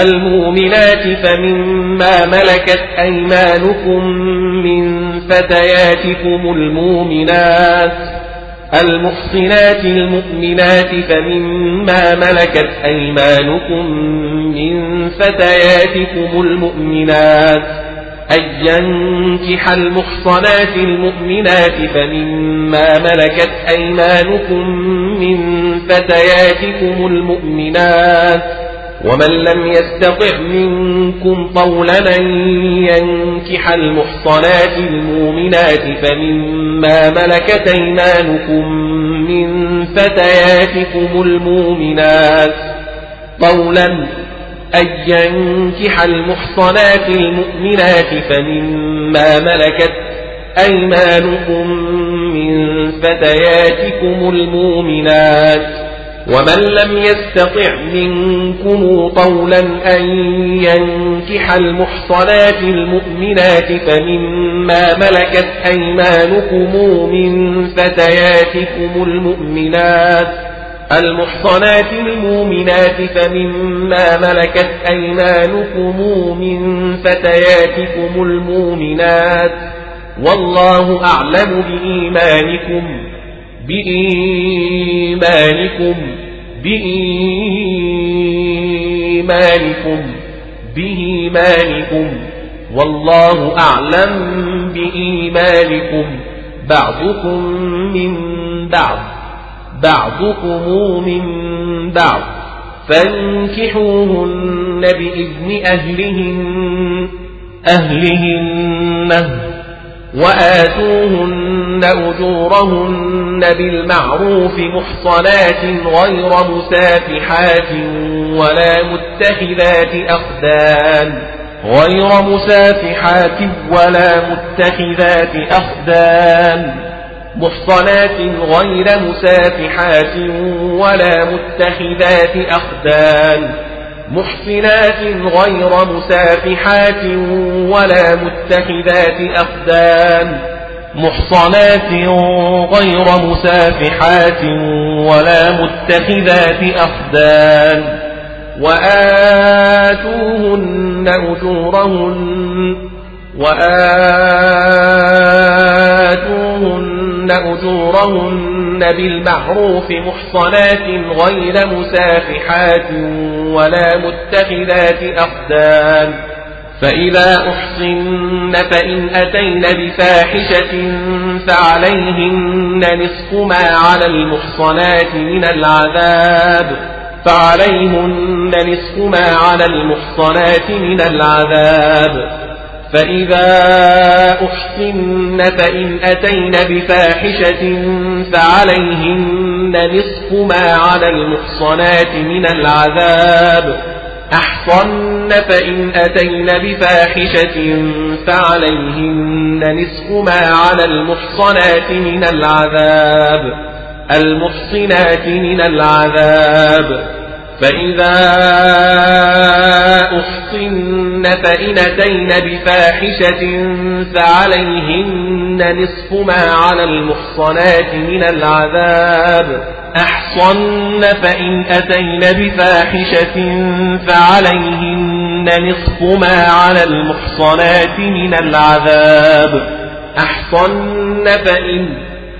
المؤمنات فمما ملكت أيمانكم من فتياتكم المؤمنات المحصنات المؤمنات فمما ملكت أيمانكم من فتياتكم المؤمنات أن ينكح المحصنات المؤمنات فمما ملكت أيمانكم من فتياتكم المؤمنات ومن لم يستطع منكم طولا أن ينكح المحصنات المؤمنات فمما ملكت أيمانكم من فتياتكم المؤمنات طولا أن ينكح المحصنات المؤمنات فمما ملكت أيمانكم من فتياتكم المؤمنات ومن لم يستطع منكم طولا أن ينكح المحصنات المؤمنات فمما ملكت أيمانكم من فتياتكم المؤمنات المحصنات المؤمنات فمما ملكت أيمانكم من فتياتكم المؤمنات والله أعلم بإيمانكم بإيمانكم بإيمانكم بإيمانكم. والله أعلم بإيمانكم. بعضكم من بعض بعضكم من بعض. فانكحوهن بإذن أهلهن أهلهن. وآتوهن أجورهن بالمعروف محصنات غير مسافحات ولا متخذات أخدان غير مسافحات ولا متخذات أخدان محصنات غير مسافحات ولا متخذات أخدان محصنات غير مسافحات ولا متخذات أخدان محصنات غير مسافحات ولا متخذات أخدان وآتوهن أجورهن. وآتوهن أجورهن بالمعروف محصنات غير مسافحات ولا متخذات أخدان. فإذا أحصن فإن أتين بفاحشة فعليهن نصف ما على المحصنات من العذاب. فعليهن نصف ما على المحصنات من العذاب. فإذا أحصن فإن أتين بفاحشة فعليهن نصف ما على المحصنات من العذاب. أحصن فإن أتين بفاحشة فعليهن نصف ما على المحصنات من العذاب. المحصنات من العذاب. فإذا أحصن فإن أتين بفاحشة فعليهن نصف ما على المحصنات من العذاب أحصن فإن أتين بفاحشة فعليهن نصف ما على المحصنات من العذاب أحصن فإن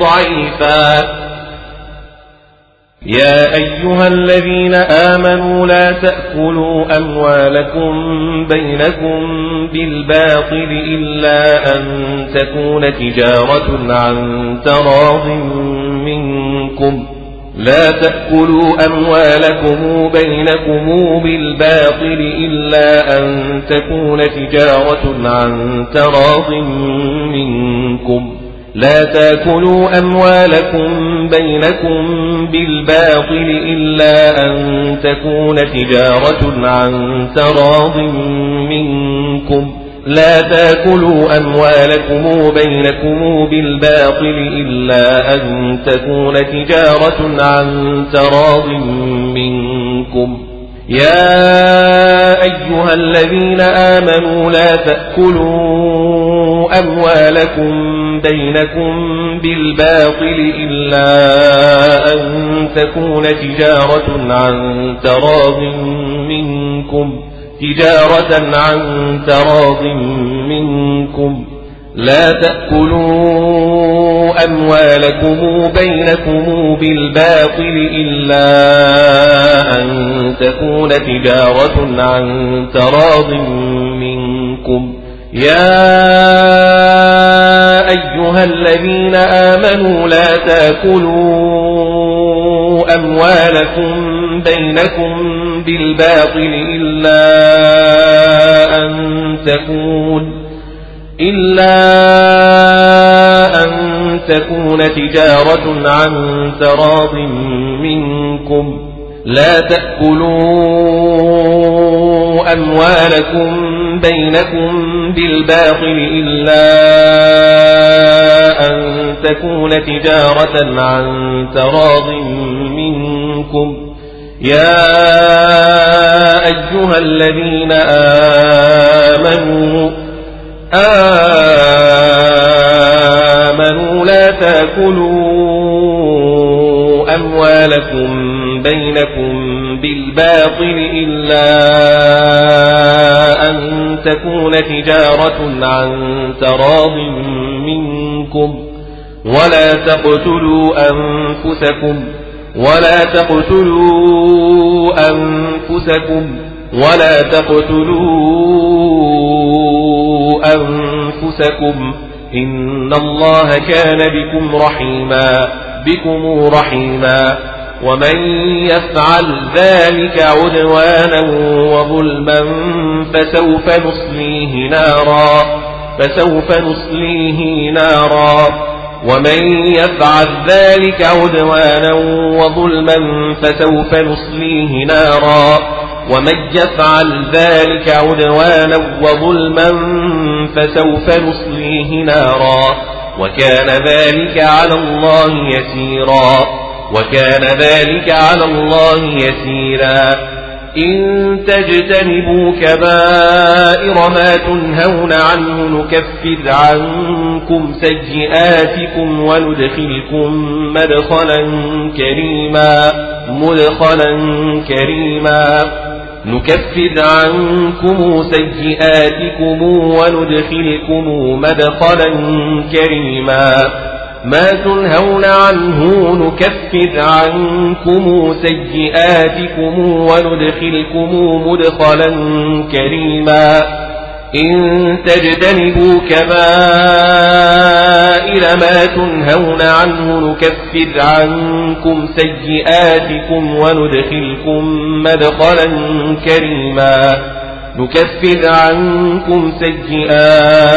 ضعيفا. يا أيها الذين آمنوا لا تأكلوا أموالكم بينكم بالباطل إلا أن تكون تجارة عن تراض منكم. لا تأكلوا أموالكم بينكم بالباطل إلا أن تكون تجارة عن تراض منكم. لا تاكلوا أموالكم بينكم بالباطل إلا أن تكون تجارة عن تراض منكم. لا تاكلوا أموالكم بينكم بالباطل إلا أن تكون تجارة عن تراض منكم. يا أيها الذين آمنوا لا تأكلوا أموالكم بينكم بالباطل إلا أن تكون تجارة عن تراض منكم تجارة عن تراض منكم. لا تأكلوا أموالكم بينكم بالباطل إلا أن تكون تجارة عن تراض منكم. يا أيها الذين آمنوا لا تأكلوا أموالكم بينكم بالباطل إلا أن تكون إلا أن تكون تجارة عن تراض منكم لا تأكلوا أموالكم بينكم بالباطل إلا أن تكون تجارة عن تراض منكم. يا أيها الذين آمنوا آمنوا لا تأكلوا أموالكم بينكم بالباطل إلا أن تكون تجارة عن تراض منكم ولا تقتلوا أنفسكم ولا تقتلوا أنفسكم ولا تقتلوا أنفسكم إن الله كان بكم رحيما بكم رحيما ومن يفعل ذلك عدوانا وظلما فسوف نصليه نارا فسوف نصليه نارا. ومن يفعل ذلك عدوانا وظلما فسوف نصليه نارا. ومن يفعل ذلك عدوانا وظلما فسوف نصليه نارا. وكان ذلك على الله يسيرا. وكان ذلك على الله يسيرا. إن تجتنبوا كبائر ما تنهون عنه نكفر عنكم سيئاتكم وندخلكم مدخلا كريما مدخلا كريما. نكفر عنكم سيئاتكم وندخلكم مدخلا كريما. ما تنهون عنه نكفر عنكم سيئاتكم وندخلكم مدخلا كريما. إن تجتنبوا كبائر ما تنهون عنه نكفر عنكم سيئاتكم وندخلكم مدخلا كريما. نكفر عنكم سيئاتكم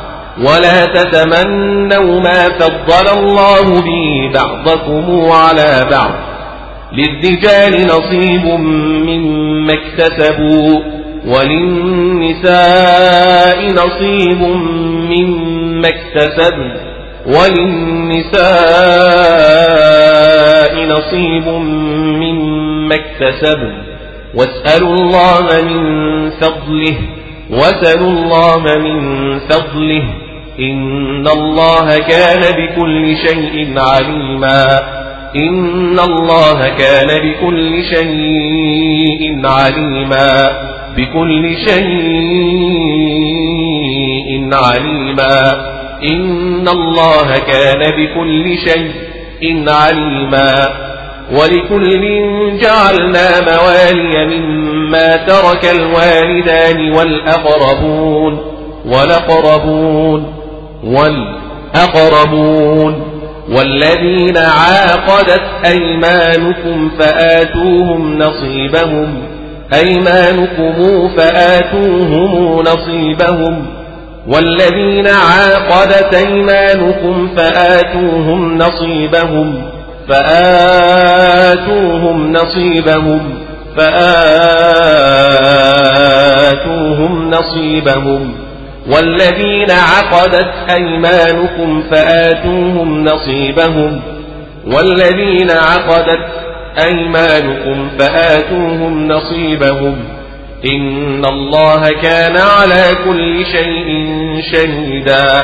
ولا تتمنوا ما فضل الله به بعضكم على بعض. للرجال نصيب مما اكتسبوا وللنساء نصيب مما اكتسبن وللنساء نصيب مما اكتسبن. واسألوا الله من فضله وسلوا الله من فضله إن الله كان بكل شيء عليما إن الله كان بكل شيء عليما بكل شيء عليما إن الله كان بكل شيء عليما ولكل جعلنا موالي مما ترك الوالدان والأقربون والأقربون والأقربون والذين عاقدت أيمانكم فآتوهم نصيبهم أيمانكم فآتوهم نصيبهم والذين عاقدت أيمانكم فآتوهم نصيبهم فآتوهم نصيبهم فآتوهم نصيبهم. والذين عقدت أيمانكم فآتوهم نصيبهم. والذين عقدت أيمانكم فآتوهم نصيبهم. إن الله كان على كل شيء شهيدا.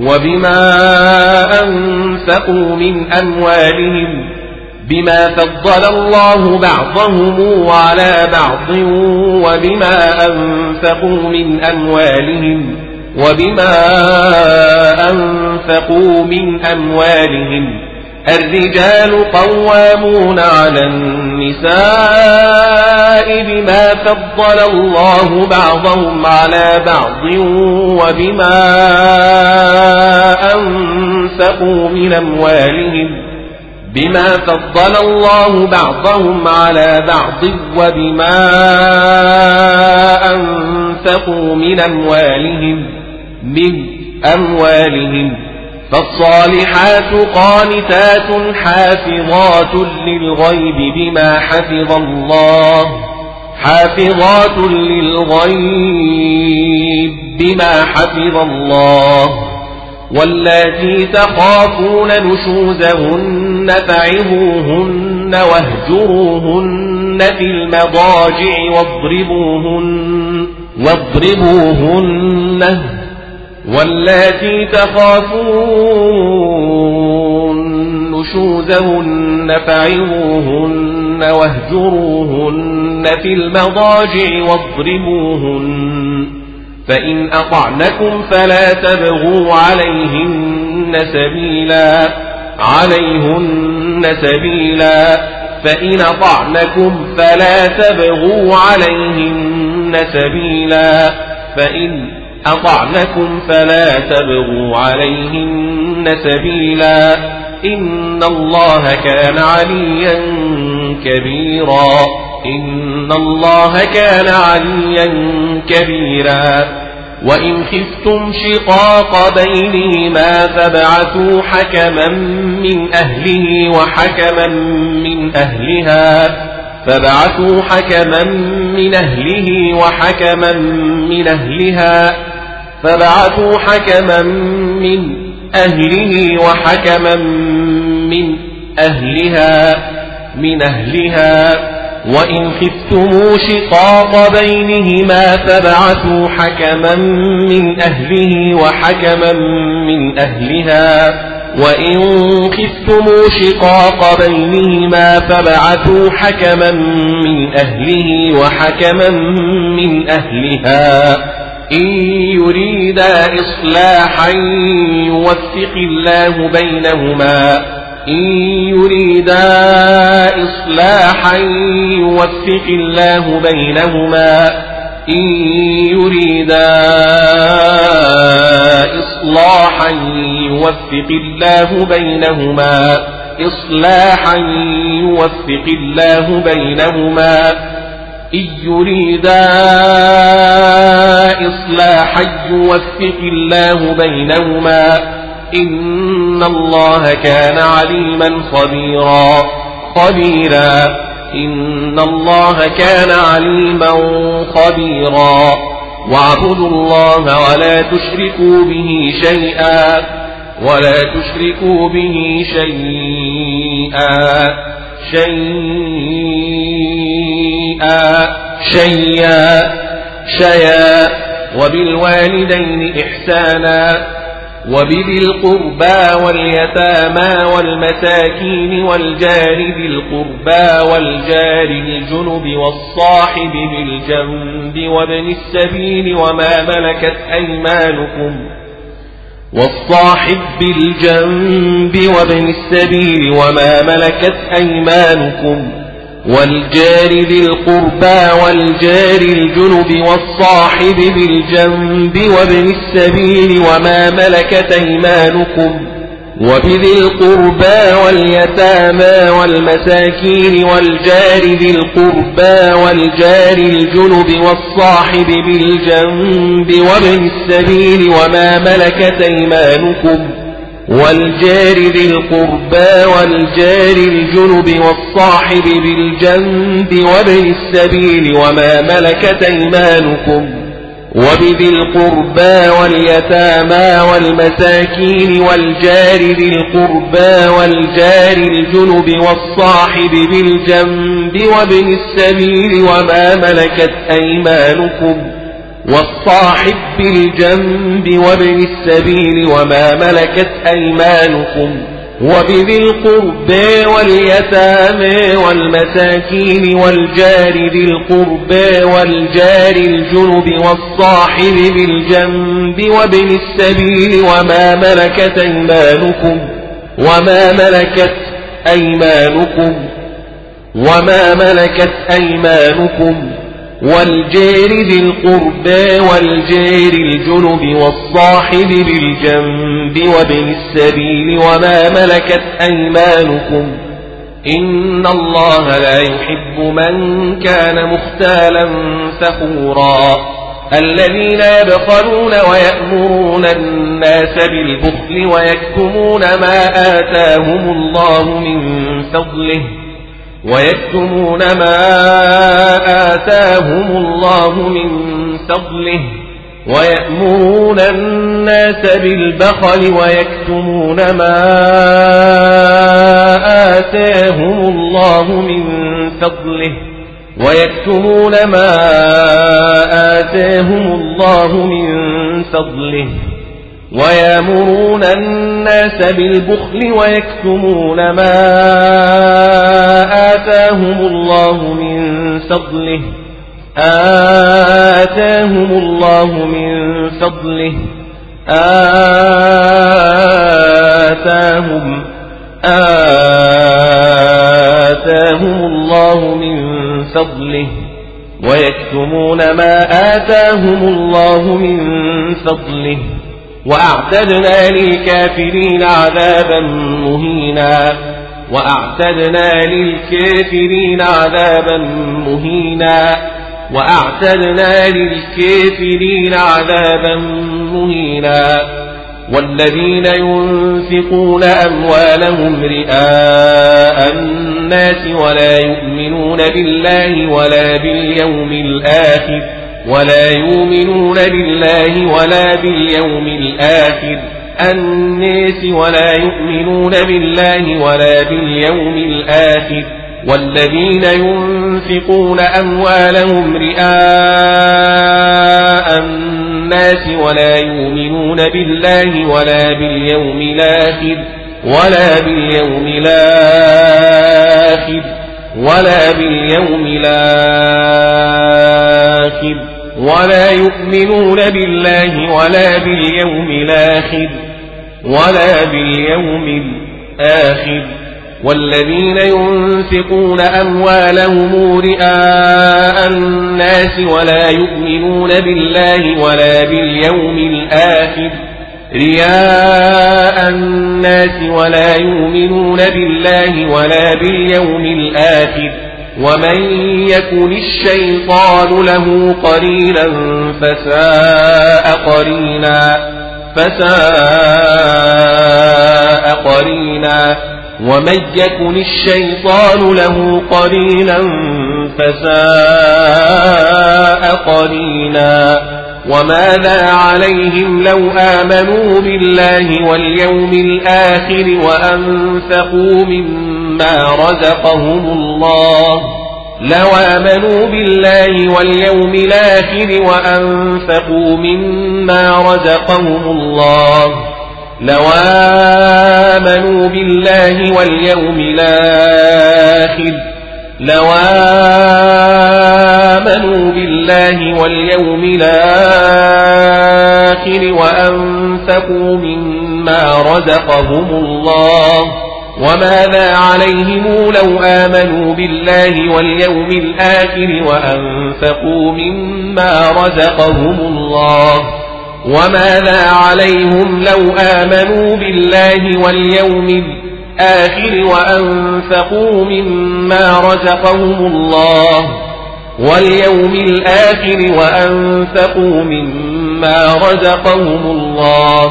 وبما أنفقوا من أموالهم بما فضل الله بعضهم على بعض وبما أنفقوا من أموالهم وبما أنفقوا من أموالهم الرجال قوامون على النساء بما فضل الله بعضهم على بعض وبما أنفقوا من أموالهم بما فضل الله بعضهم على بعض وبما أنفقوا من أموالهم من أموالهم فالصالحات قانتات حافظات للغيب بما حفظ الله. حافظات للغيب بما حفظ الله. واللاتي تخافون نشوزهن فعظوهن واهجروهن في المضاجع واضربوهن واضربوهن واللاتي تخافون نشوزهن فعظوهن واهجروهن في المضاجع واضربوهن فإن أطعنكم فلا تبغوا عليهن سبيلا عليهن سبيلا فإن أطعنكم فلا تبغوا عليهن سبيلا فإن أطعنكم فلا تبغوا عليهن سبيلا إن الله كان عليا كبيرا إن الله كان عليا كبيرا وإن خفتم شقاق بينهما فابعثوا حكما من أهله وحكما من أهلها فابعثوا حكما من أهله وحكما من أهلها فبعثوا حكما من أهله وحكما من أهلها من أهلها. وإن خفتموا شقاق بينهما فبعثوا حكما من أهله وحكما من أهلها. وإن خفتموا شقاق بينهما فبعثوا حكما من أهله وحكما من أهلها. إن يريدا إصلاحا يوفق الله بينهما. إن يريدا إصلاحا يوفق الله بينهما. إن يريدا إصلاحا يوفق الله بينهما. إصلاحا يوفق الله بينهما. يريدا إصلاحا يوفق الله بينهما إن الله كان عليما خبيرا خبيرا. إن الله كان عليما خبيرا. واعبدوا الله ولا تشركوا به شيئا ولا تشركوا به شيئا. شيئا شيئا شيئا. وبالوالدين إحسانا. وبذي القربى واليتامى والمساكين والجار ذي القربى والجار الجنب والصاحب بالجنب وابن السبيل وما ملكت أيمانكم والصاحب بالجنب وابن السبيل وما ملكت أيمانكم والجار ذي القربى والجار الجنب والصاحب بالجنب وابن السبيل وما ملكت أيمانكم وبذي القربى واليتامى والمساكين والجار ذي القربى والجار الجنب والصاحب بالجنب وابن السبيل وما ملكت أيمانكم والجار ذي القربى والجار الجنب والصاحب بالجنب وابن السبيل وما ملكت أيمانكم وبذي القربى واليتامى والمساكين والجار ذي القربى والجار الجنب والصاحب بالجنب وابن السبيل وما ملكت أيمانكم والصاحب بالجنب وابن السبيل وما ملكت أيمانكم وبذي القربى واليتامى والمساكين والجار ذي القربى والجار الجنب والصاحب بالجنب وابن السبيل وما ملكت أيمانكم وما ملكت أيمانكم وما ملكت أيمانكم والجار ذي القربى والجار الجنب والصاحب بالجنب وابن السبيل وما ملكت أيمانكم إن الله لا يحب من كان مختالا فخورا الذين يبخلون ويأمرون الناس بالبخل ويكتمون ما آتاهم الله من فضله ويكتمون ما آتاهم الله من فضله ويأمرون الناس بالبخل ويكتمون ما آتاهم الله من فضله ويكتمون ما آتاهم الله من فضله ويامرون الناس بالبخل ويكتمون ما آتاهم الله من فضله. آتاهم الله من فضله. آتاهم آتاهم الله من فضله. ويكتمون ما آتاهم الله من فضله. وأعتدنا للكافرين عذابا مهينا. وأعتدنا للكافرين عذابا مهينا. وأعتدنا للكافرين عذابا مهينا. والذين ينفقون أموالهم رئاء الناس ولا يؤمنون بالله ولا باليوم الآخر. ولا يؤمنون بالله ولا باليوم الآخر. الناس ولا يؤمنون بالله ولا باليوم الآخر. والذين ينفقون أموالهم رئاء الناس ولا يؤمنون بالله ولا باليوم الآخر. ولا باليوم الآخر. ولا باليوم الآخر. ولا يؤمنون بالله ولا باليوم الآخر ولا باليوم الآخر والذين ينفقون أموالهم رئاء الناس ولا يؤمنون بالله ولا باليوم الآخر رياء الناس ولا يؤمنون بالله ولا باليوم الآخر ومن يكن الشيطان له قرينا فساء قرينا فساء قرينا ومن يكن الشيطان له قرينا فساء قرينا وماذا عليهم لو آمنوا بالله واليوم الآخر وأنفقوا مما رزقهم الله لو آمنوا بالله واليوم الآخر وأنفقوا مما رزقهم الله لو آمنوا بالله واليوم الآخر لو آمنوا بالله واليوم الآخر وأنفقوا مما رزقهم الله وماذا عليهم لو آمنوا بالله واليوم الآخر وأنفقوا مما رزقهم الله؟ وماذا عليهم لو آمنوا بالله واليوم الآخر وأنفقوا مما رزقهم الله؟ واليوم الآخر وأنفقوا مما رزقهم الله؟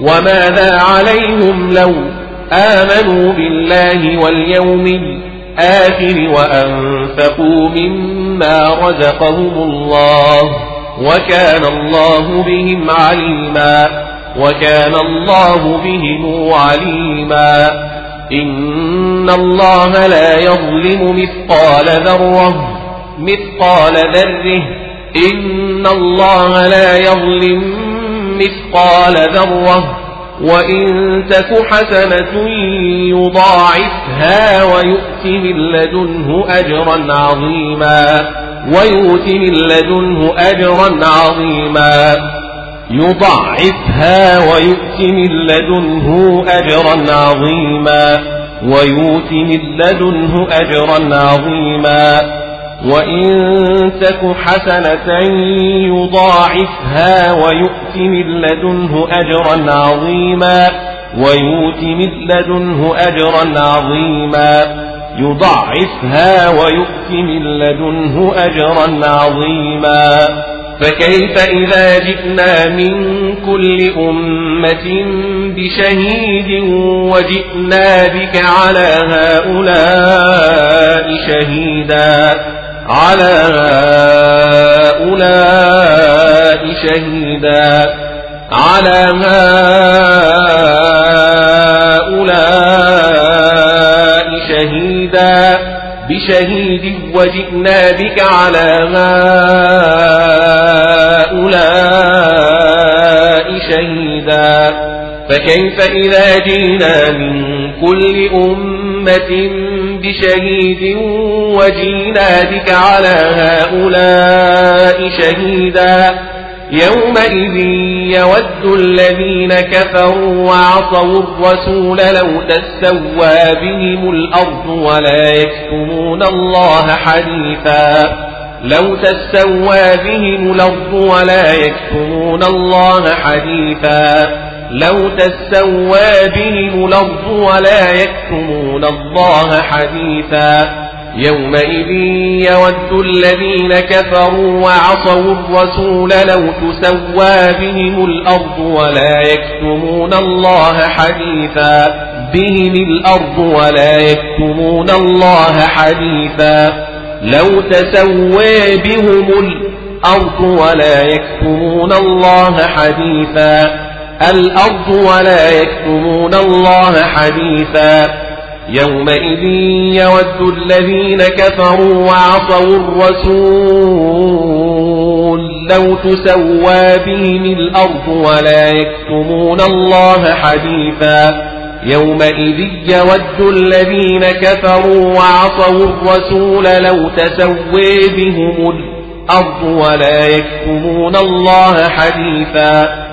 وماذا عليهم لو آمنوا بالله واليوم الآخر وأنفقوا مما رزقهم الله وكان الله بهم عليما وكان الله بهم عليما إن الله لا يظلم مثقال ذرة مثقال ذرة إن الله لا يظلم مثقال ذرة وإن تك حسنة يضاعفها ويؤت من لدنه أجرا عظيما ويؤت من لدنه أجرا عظيما يضعفها ويؤت من لدنه أجرا عظيما ويؤت من لدنه أجرا عظيما وإن تك حسنة يضاعفها ويؤت من لدنه أجرا عظيما ويؤت من لدنه أجرا عظيما يضعفها ويؤت من لدنه أجرا عظيما فكيف إذا جئنا من كل أمة بشهيد وجئنا بك على هؤلاء شهيدا على هؤلاء شهيدا. على هؤلاء شهيدا. بشهيد وجئنا بك على هؤلاء شهيدا. فكيف إذا جينا من كل أمة بشهيد وجينا بك على هؤلاء شهيدا. يومئذ يود الذين كفروا وعصوا الرسول لو تسوى بهم الأرض ولا يكتمون الله حديثا. لو تسوى بهم الأرض ولا يكتمون الله حديثا. لو تسوى بهم الأرض ولا يكتمون الله حديثا. يومئذ يود الذين كفروا وعصوا الرسول لو تسوى بهم الأرض ولا يكتمون الله حديثا. بهم الأرض ولا يكتمون الله حديثا. لو تسوى بهم الأرض ولا يكتمون الله حديثا. الأرض ولا يكتمون الله حديثا. يومئذ يود الذين كفروا وعصوا الرسول لو تسوى بهم الأرض ولا يكتمون الله حديثا. يومئذ يود الذين كفروا وعصوا الرسول لو تسوي بهم الأرض ولا يكتمون الله حديثا.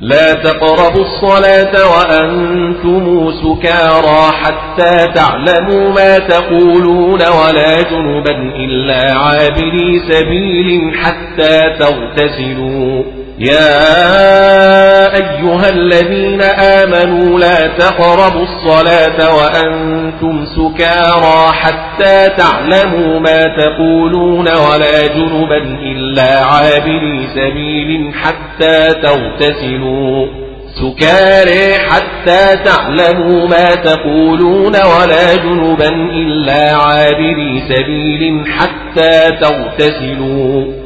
لا تقربوا الصلاة وأنتم سكارى حتى تعلموا ما تقولون ولا جنبا إلا عابري سبيل حتى تغتسلوا. يا أيها الذين آمنوا لا تقربوا الصلاة وأنتم سكارى حتى تعلموا ما تقولون ولا جنبا إلا عابري سبيل حتى تغتسلوا. سكاري حتى تعلموا ما تقولون ولا جنبا إلا عابري سبيل حتى تغتسلوا.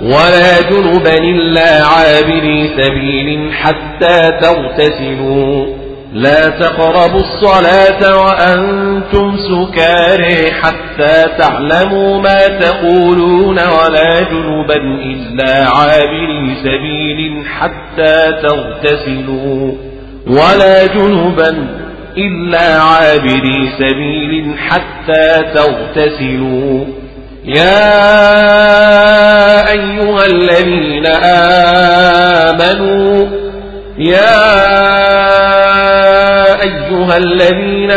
ولا جنبا إلا عابري سبيل حتى تغتسلوا. لا تقربوا الصلاة وأنتم سكاري حتى تعلموا ما تقولون ولا جنبا إلا عابري سبيل حتى تغتسلوا. ولا جنبا إلا عابري سبيل حتى تغتسلوا. يا أيها الذين آمنوا يا أيها الذين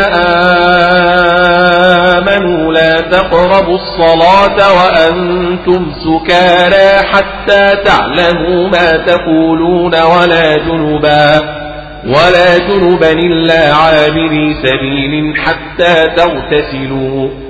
آمنوا لا تقربوا الصلاة وأنتم سكارى حتى تعلموا ما تقولون ولا جنبا ولا جنبا إلا عابري سبيل حتى تغتسلوا.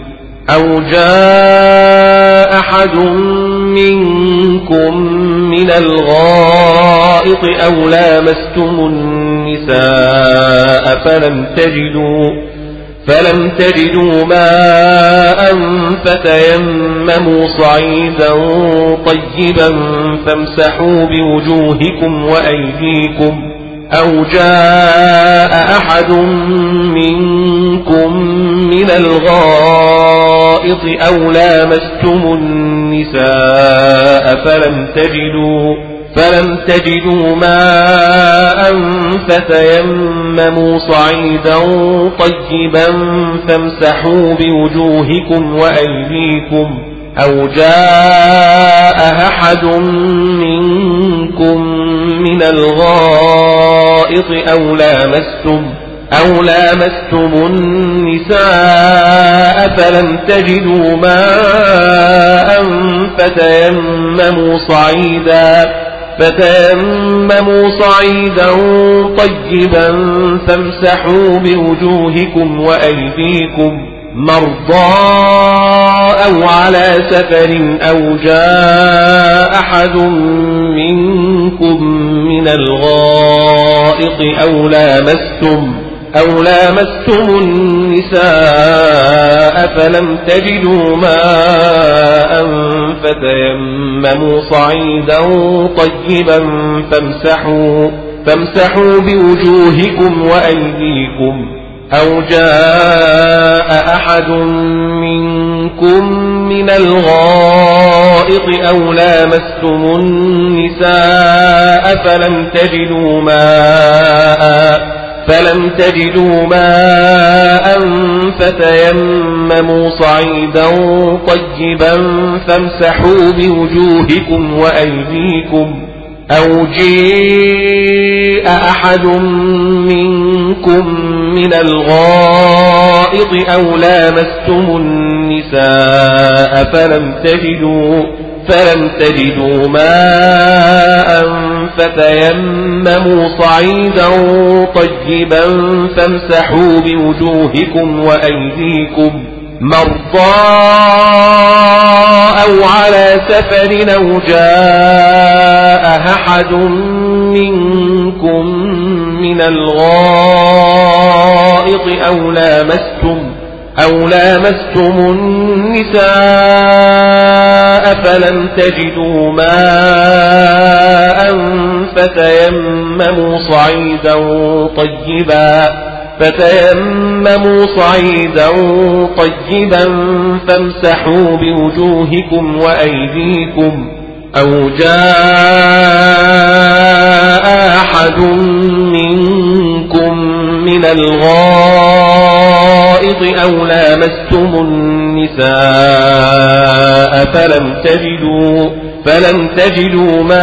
أو جاء أحد منكم من الغائط أو لامستم النساء فلم تجدوا فلم تجدوا ماء فتيمموا صعيدا طيبا فامسحوا بوجوهكم وأيديكم. أو جاء أحد منكم من الغائط أو لامستم النساء فلم تجدوا فلم تجدوا ماء فتيمموا صعيدا طيبا فامسحوا بوجوهكم وأيديكم أو جاء أحد منكم من الغائط أو لامستم أو لامستم النساء فلم تجدوا ماء فتيمموا صعيدا فتيمموا صعيدا طيبا فامسحوا بوجوهكم وأيديكم مرضى أو على سفر أو جاء أحد منكم من الغائط أو لامستم أو لامستم النساء فلم تجدوا ماء فتيمموا صعيدا طيبا فامسحوا فامسحوا بوجوهكم وأيديكم. أو جاء أحد منكم من الغائط أو لامستم النساء فلم تجدوا ماء فلم تجدوا ماء فتيمموا صعيدا طيبا فامسحوا بوجوهكم وأيديكم أو جيء أحد منكم من الغائط أو لامستم النساء فلم تجدوا فلم تجدوا ماء فتيمموا صعيدا طيبا فامسحوا بوجوهكم وأيديكم مرضى أو على سفر أو جاء أحد منكم من الغائط أو لامستم أو لامستم النساء فلم تجدوا ماء فتيمموا صعيدا طيبا فتيمموا صعيدا طيبا فامسحوا بوجوهكم وأيديكم أو جاء أحد منكم من الغائط أو لامستم النساء فلم تجدوا فلم تجدوا ماء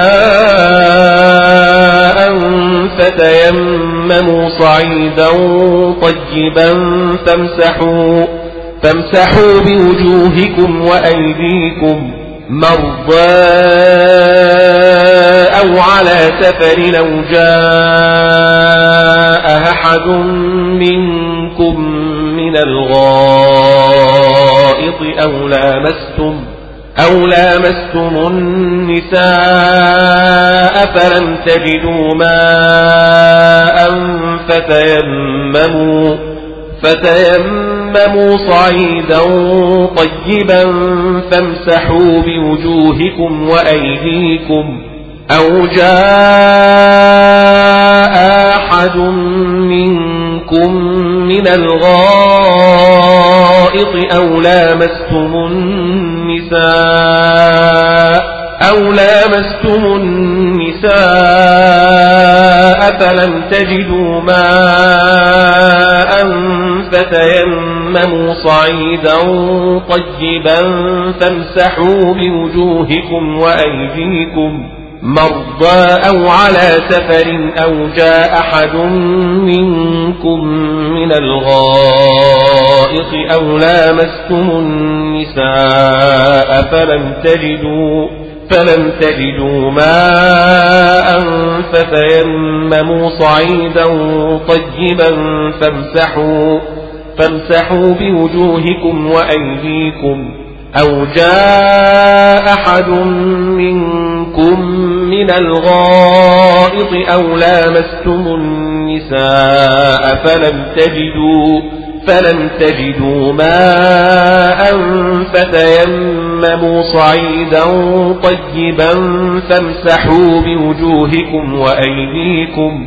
فتيمموا صعيدا طيبا فامسحوا فامسحوا بوجوهكم وأيديكم مرضى أو على سفر أو جاء أحد منكم من الغائط أو لامستم أو لامستم النساء فلم تجدوا ماء فتيمموا فتيمموا صعيدا طيبا فامسحوا بوجوهكم وأيديكم أو جاء أحد منكم من الغائط أو لامستم النساء أو لامستم النساء فلم تجدوا ماء فتيمموا صعيدا طيبا فامسحوا بوجوهكم وأيديكم مرضى أو على سفر أو جاء أحد منكم من الغائط أو لامستم النساء فلم تجدوا فلم تجدوا ماء فتيمموا صعيدا طيبا فامسحوا فامسحوا بوجوهكم وأيديكم أو جاء أحد منكم من الغائط أو لامستم النساء فلم تجدوا فلم تجدوا ماء فتيمموا صعيدا طيبا فامسحوا بوجوهكم وأيديكم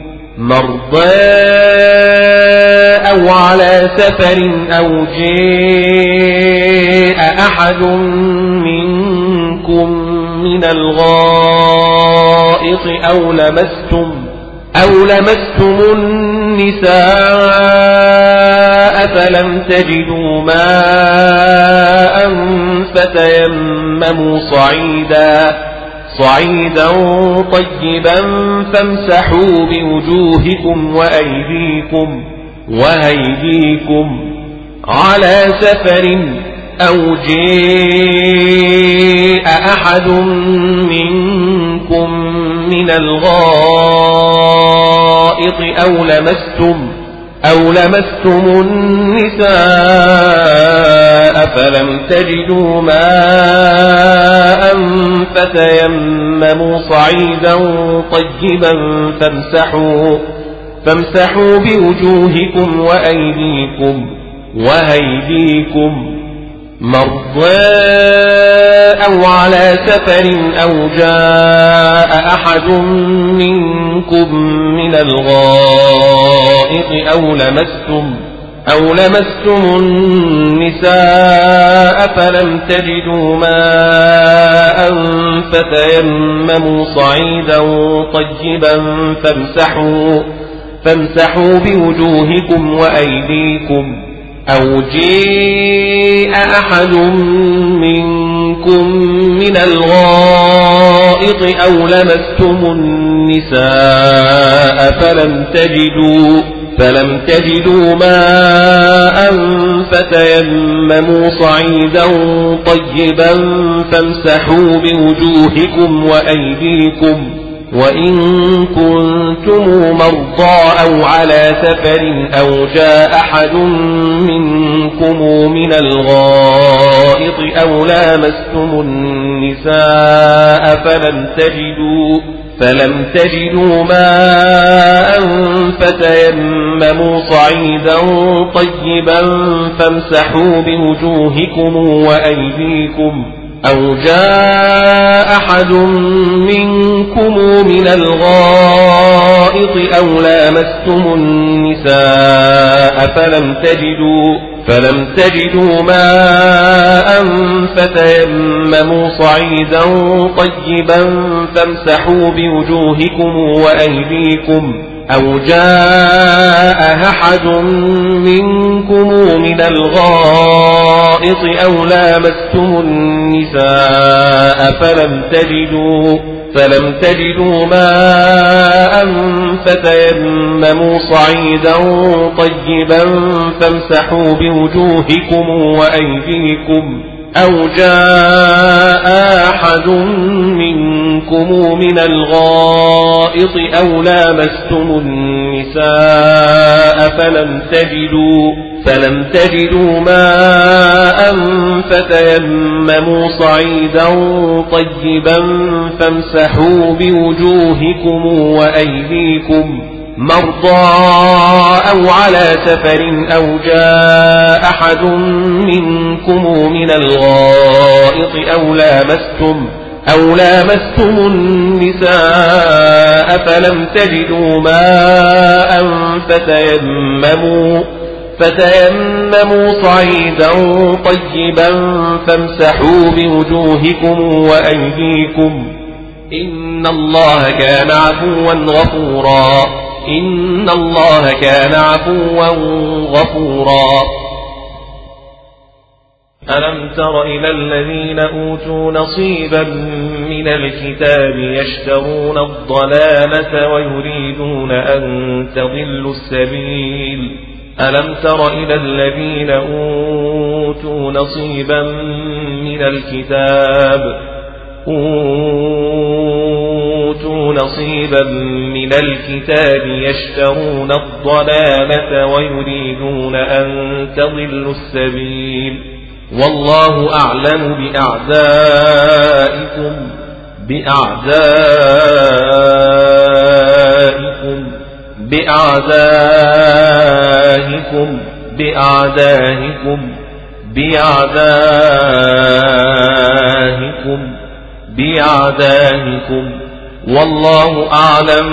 مرضى أو على سفر أو جاء أحد منكم من الغائط أو لمستم أو لمستم النساء فلم تجدوا ماء فتيمموا صعيدا صعيدا طيبا فامسحوا بوجوهكم وأيديكم وأيديكم على سفر أو جاء أحد منكم من الغائط أو لمستم أو لمستم النساء فلم تجدوا ماء فتيمموا صعيدا طيبا فامسحوا فامسحوا بوجوهكم وأيديكم وأيديكم مرضى أو على سفر أو جاء أحد منكم من الغائط أو لمستم أو لمستم النساء فلم تجدوا ماء فتيمموا صعيدا طيبا فامسحوا فامسحوا بوجوهكم وأيديكم أو جاء أحد منكم من الغائط أو لمستم النساء فلم تجدوا فلم تجدوا ماء فتيمموا صعيدا طيبا فامسحوا بوجوهكم وأيديكم وإن كنتم مرضى أو على سفر أو جاء أحد منكم من الغائط أو لامستم النساء فلم تجدوا فلم تجدوا ماء فتيمموا صعيدا طيبا فامسحوا بوجوهكم وأيديكم أو جاء أحد منكم من الغائط أو لامستم النساء فلم تجدوا فلم تجدوا ماء فتيمموا صعيدا طيبا فامسحوا بوجوهكم وأيديكم أو جاء أحد منكم من الغائط أو لامستم النساء فلم تجدوا فلم تجدوا ماء فتيمموا صعيدا طيبا فامسحوا بوجوهكم وأيديكم أو جاء أحد منكم من الغائط أو لامستم النساء فلم تجدوا فلم تجدوا ماء فتيمموا صعيدا طيبا فامسحوا بوجوهكم وأيديكم مرضى أو على سفر أو جاء أحد منكم من الغائط أو لامستم أو لامستم النساء فلم تجدوا ماء فتيمموا فتيمموا صعيدا طيبا فامسحوا بوجوهكم وأيديكم إن الله كان عفوا غفورا إن الله كان عفوا غفورا. ألم تر إلى الذين أوتوا نصيبا من الكتاب يشترون الضلالة ويريدون أن تضلوا السبيل؟ ألم تر إلى الذين أوتوا نصيبا من الكتاب أوتوا نصيبا من الكتاب يشترون الضلالة ويريدون أن تضلوا السبيل. والله أعلم بأعدائكم بأعدائكم بأعدائكم بأعدائكم بأعدائكم. بأعدائكم والله أعلم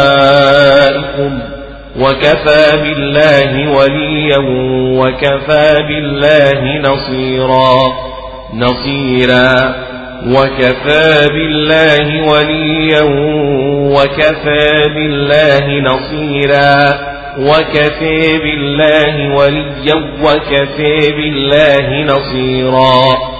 بأعدائكم وكفى بالله وليا وكفى بالله نصيرا نصيرا وكفى بالله وليا وكفى بالله نصيرا وكفى بالله وليا وكفى بالله نصيرا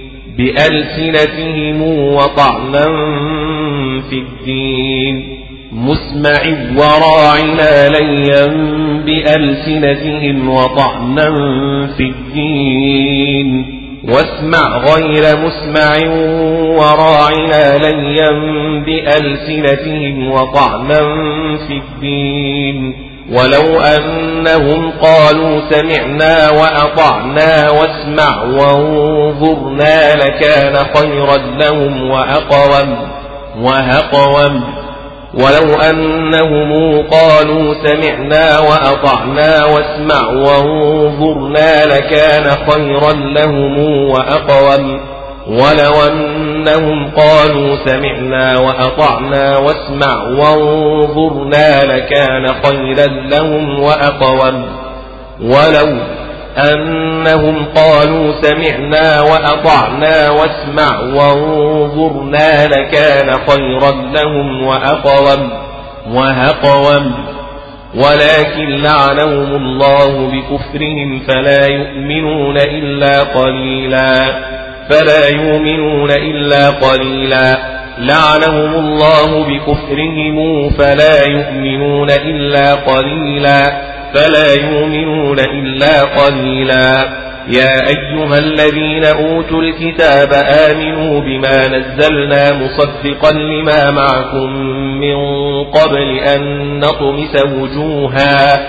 بألسنتهم وطعنا في الدين. مسمع وراعنا ليا بألسنتهم وطعنا في الدين. واسمع غير مسمع وراعنا ليا بألسنتهم وطعنا في الدين. ولو أنهم قالوا سمعنا وأطعنا واسمع وانظرنا لكان خيرا لهم وأقوم وهقوم ولو أنهم قالوا سمعنا وأطعنا واسمع وانظرنا لكان خيرا لهم وأقوم. ولو أنهم قالوا سمعنا وأطعنا واسمع وانظرنا لكان خيرا لهم وأقوم. ولو أنهم قالوا سمعنا وأطعنا واسمع وانظرنا لكان خيرا لهم وأقوم. وهقوم ولكن لعنهم الله بكفرهم فلا يؤمنون إلا قليلا. فلا يؤمنون إلا قليلا. لعنهم الله بكفرهم فلا يؤمنون إلا قليلا. فلا يؤمنون إلا قليلا. يا أيها الذين أوتوا الكتاب آمنوا بما نزلنا مصدقا لما معكم من قبل أن نطمس وجوها.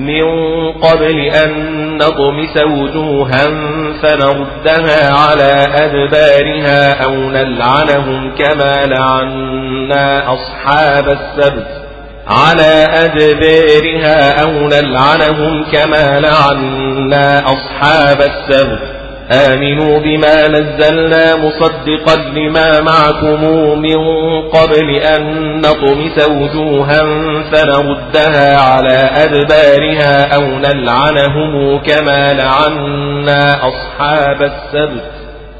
من قبل أن نطمس وجوها فنردها على أدبارها أو نلعنهم كما لعنا أصحاب السبت على أدبارها أو نلعنهم كما لعنا أصحاب السبت آمنوا بما نزلنا مصدقا لما معكم من قبل أن نطمس وجوها فنردها على أدبارها أو نلعنهم كما لعنا أصحاب السبت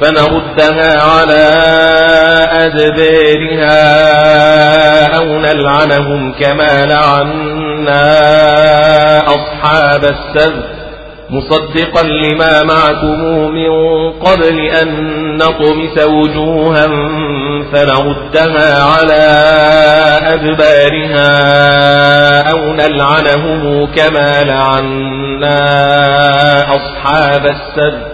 فنردها على أدبارها أو نلعنهم كما لعنا أصحاب السبت مصدقا لما معكم من قبل أن نطمس وجوها فنردها على أدبارها أو نلعنهم كما لعنا أصحاب السبت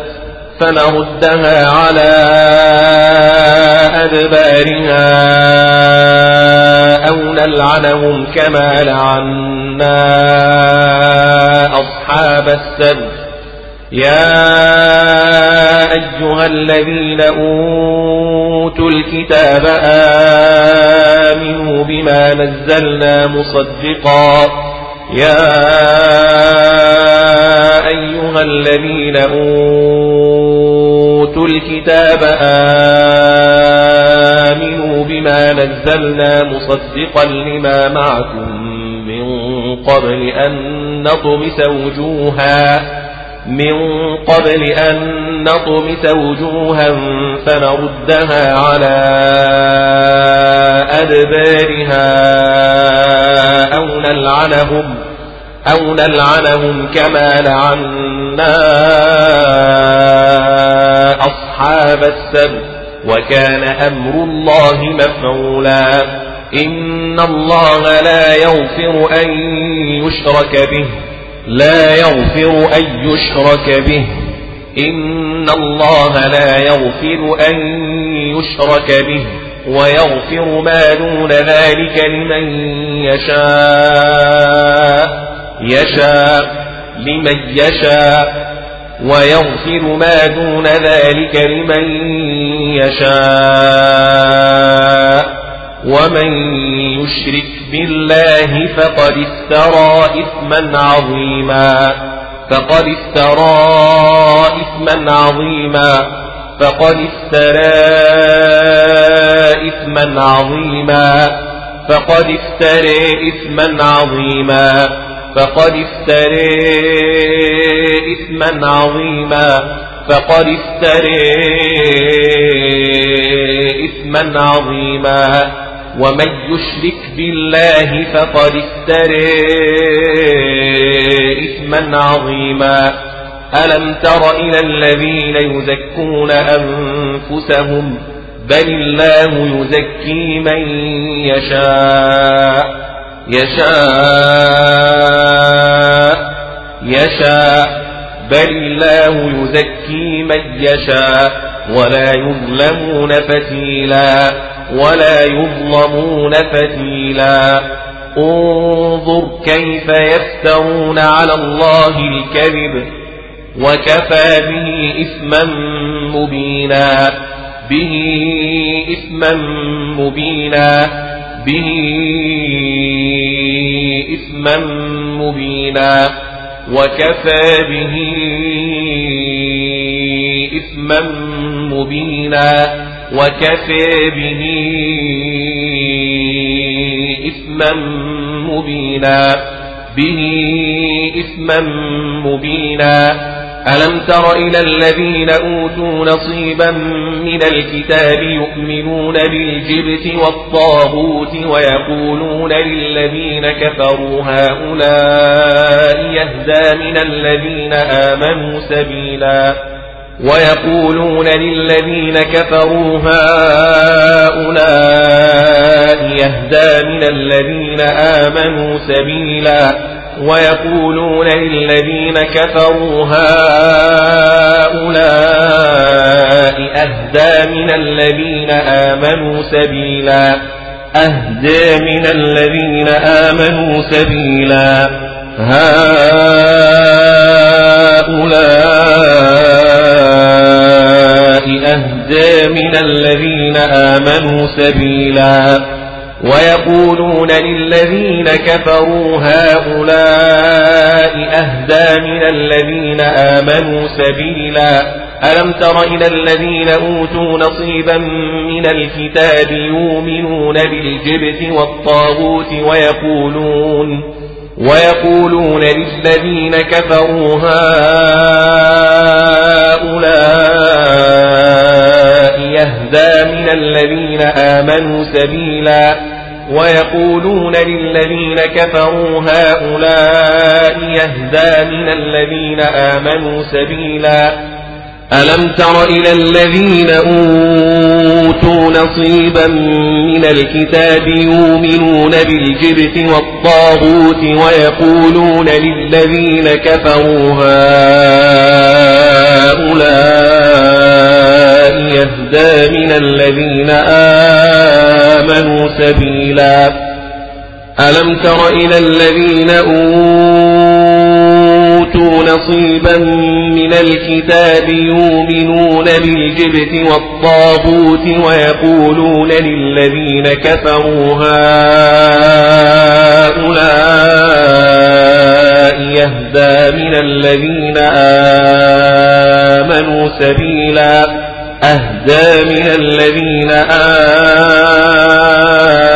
فنردها على أدبارها أو نلعنهم كما لعنا أصحاب السبت. يا أيها الذين أوتوا الكتاب آمنوا بما نزلنا مصدقا. يا أيها الذين أوتوا الكتاب آمنوا بما نزلنا مصدقا لما معكم من قبل أن نطمس وجوها من قبل أن نطمس وجوها فنردها على أدبارها أو نلعنهم أو نلعنهم كما لعنا أصحاب السبت وكان أمر الله مفعولا. إن الله لا يغفر أن يشرك به. لا يغفر أن يشرك به. إن الله لا يغفر أن يشرك به. ويغفر ما دون ذلك لمن يشاء. يشاء لمن يشاء. ويغفر ما دون ذلك لمن يشاء. ومن يشرك بالله فقد استرى إثما عظيما. فقد استرى إثما عظيما. فقد استرى إثما عظيما. فقد استرى إثما عظيما. فقد افتري إثما عظيما. فقد افتري إثما عظيما. ومن يشرك بالله فقد افتري إثما عظيما. ألم تر إلى الذين يزكون أنفسهم؟ بل الله يزكي من يشاء. يشاء يشاء. بل الله يزكي من يشاء ولا يظلمون فتيلا ولا يظلمون فتيلا. انظر كيف يفترون على الله الكذب وكفى به إثما مبينا به إثما مبينا. به إثما مبينا وكفى به إثما مبينا وكفى به إثما مبينا به إثما مبينا ألم تر إلى الذين أوتوا نصيبا من الكتاب يؤمنون بالجبت والطاغوت ويقولون للذين كفروا هؤلاء يهدى من الذين آمنوا سبيلا ويقولون للذين كفروا هؤلاء يهدى من الذين آمنوا سبيلا ويقولون للذين كفروا هؤلاء أهدى من الذين آمنوا سبيلا. أهدى من الذين آمنوا سبيلا. هؤلاء أهدى من الذين آمنوا سبيلا. ويقولون للذين كفروا هؤلاء أهدى من الذين آمنوا سبيلا. ألم تر إلى الذين أوتوا نصيبا من الكتاب يؤمنون بالجبت والطاغوت ويقولون ويقولون للذين كفروا هؤلاء يهدى من الذين آمنوا سبيلا. ويقولون للذين كفروا هؤلاء يهدى من الذين آمنوا سبيلا. ألم تر إلى الذين أوتوا نصيبا من الكتاب يؤمنون بالجبت والطاغوت ويقولون للذين كفروا هؤلاء يهدى من الذين آمنوا سبيلا. ألم تر إلى الذين أوتوا نصيبا من الكتاب يؤمنون بالجبت والطاغوت ويقولون للذين كفروا هؤلاء يهدى من الذين آمنوا سبيلا. أهدى من الذين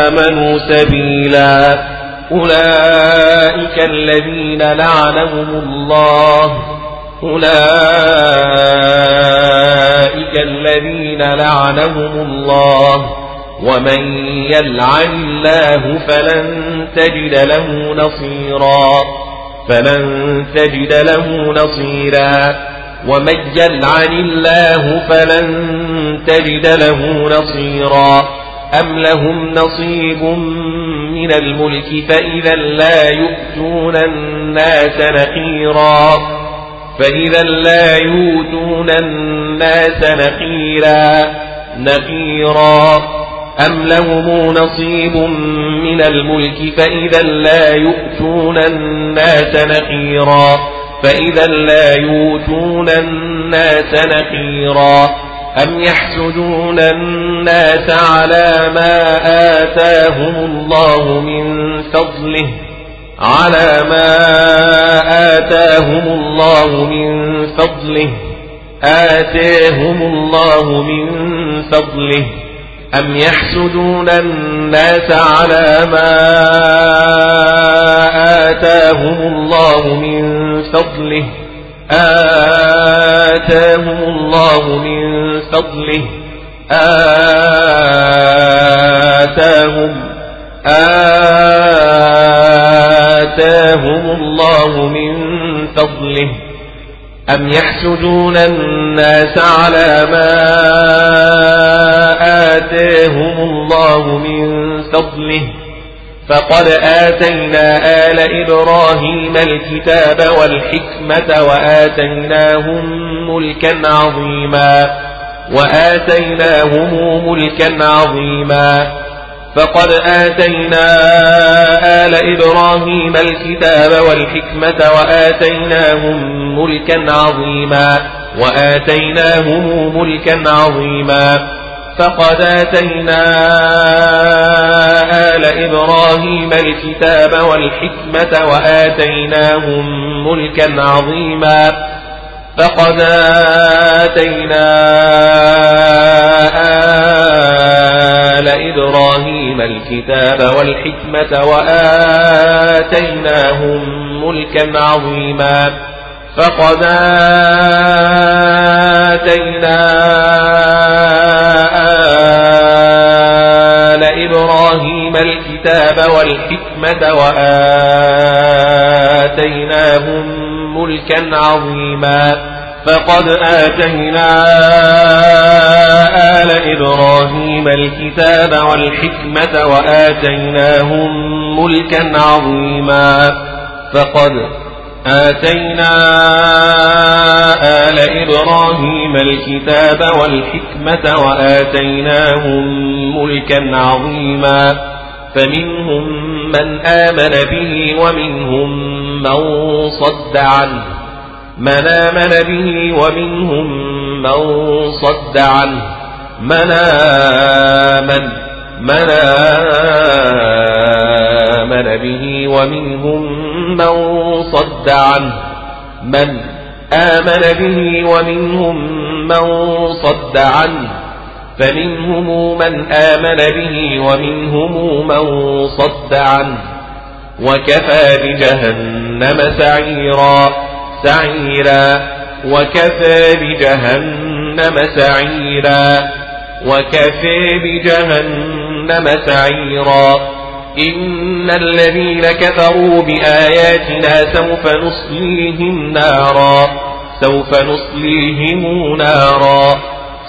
آمنوا سبيلا. أولئك الذين لعنهم الله. أولئك الذين لعنهم الله. ومن يلعن الله فلن تجد له نصيرا. فلن تجد له نصيرا. ومن يلعن الله فلن تجد له نصيرا. أم لهم نصيب من الملك فإذا لا يؤتون الناس نقيرا. فإذا لا يؤتون الناس نقيرا. نقيرا. أم لهم نصيب من الملك فإذا لا يؤتون الناس نقيرا. فإذا لا يؤتون الناس نقيرا أم يحسدون الناس على ما آتاهم الله من فضله على ما آتاهم الله من فضله آتاهم الله من فضله أم يحسدون الناس على ما آتاهم الله من فضله آتاهم الله من فضله آتاهم آتاهم الله من فضله أم يحسدون الناس على ما آتاهم الله من فضله فقد آتينا آل إبراهيم الكتاب والحكمة وآتيناهم ملكا عظيما وآتيناهم ملكا عظيما فقد آتينا آل إبراهيم الكتاب والحكمة وآتيناهم ملكا عظيما وآتيناهم ملكا عظيما فقد آتينا آل إبراهيم الكتاب والحكمة وآتيناهم ملكا عظيما فقد آتينا آل إبراهيم الكتاب والحكمة وآتيناهم ملكا عظيما فقد آتينا آل إبراهيم الكتاب والحكمة وآتيناهم ملكا عظيما فقد آتينا آل إبراهيم الكتاب والحكمة وآتيناهم ملكا عظيما. فقد آتينا آل إبراهيم الكتاب والحكمة وآتيناهم ملكا عظيما. فمنهم من آمن به ومنهم من صد عنه. من آمن به ومنهم من صد عنه. من آمن من آمن به ومنهم من صد عنه. من آمن به ومنهم من صد عنه. فمنهم من آمن به ومنهم من صد عنه. وكفى بجهنم سعيرا. سعيرا وكفى بجهنم سعيرا وكفى بجهنم سعيرا. إن الذين كفروا بآياتنا سوف نصليهم نارا سوف نصليهم نارا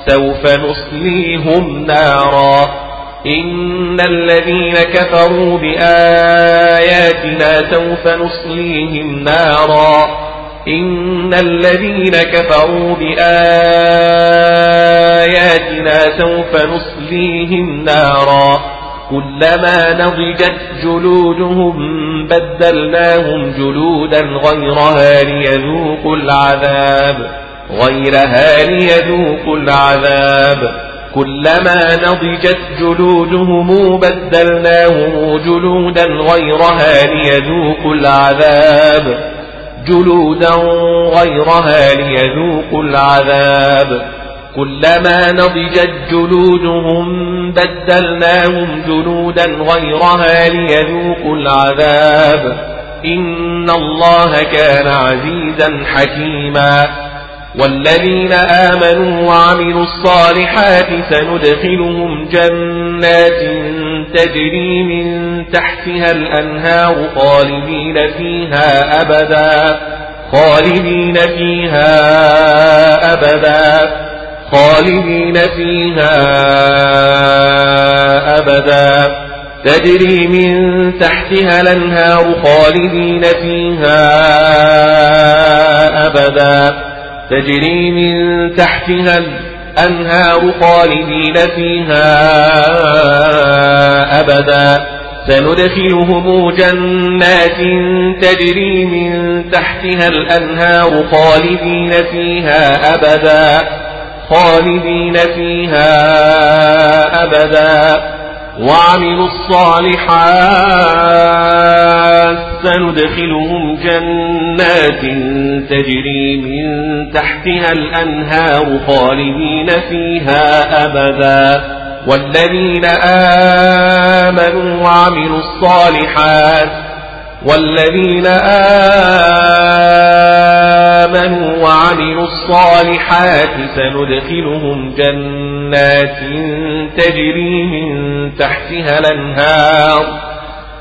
سوف نصليهم نارا. إن الذين كفروا بآياتنا سوف نصليهم نارا. إن الذين كفروا بآياتنا سوف نصليهم نارا كلما نضجت جلودهم بدلناهم جلودا غيرها ليذوقوا العذاب غيرها ليذوقوا العذاب. كلما نضجت جلودهم بدلناهم جلودا غيرها ليذوقوا العذاب. جلودا غيرها ليذوقوا العذاب. كلما نضجت جلودهم بدلناهم جلودا غيرها ليذوقوا العذاب. إن الله كان عزيزا حكيما. والذين آمنوا وعملوا الصالحات سندخلهم جنات تجري من تحتها الأنهار خالدين فيها أبدا خالدين فيها أبدا خالدين فيها أبدا. تجري من تحتها الأنهار خالدين فيها أبدا. تجري من تحتها الأنهار خالدين فيها أبدا. سندخلهم جنات تجري من تحتها الأنهار خالدين فيها أبدا. خالدين فيها أبدا. وعملوا الصالحات سندخلهم جنات تجري من تحتها الأنهار خالدين فيها أبدا. والذين آمنوا وعملوا الصالحات والذين آمنوا وعملوا الصالحات سندخلهم جنات تجري من تحتها الأنهار.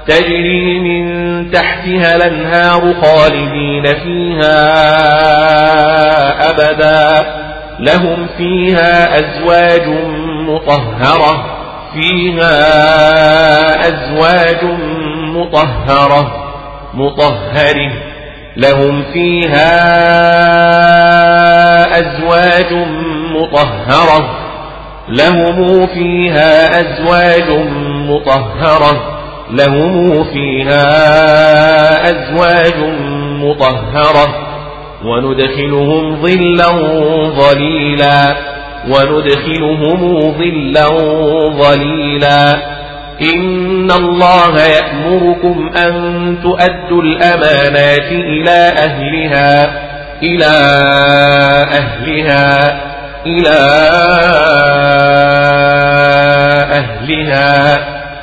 تجري من تحتها الأنهار خالدين فيها أبدا. لهم فيها أزواج مطهرة. فيها أزواج مطهرة. مطهر لهم فيها أزواج مطهرة. لهم فيها أزواج مطهرة. لهم فيها أزواج مطهرة. وندخلهم ظلا ظليلا. وندخلهم ظلا ظليلا. إن الله يأمركم أن تؤدوا الأمانات إلى أهلها. إلى أهلها. إلى أهلها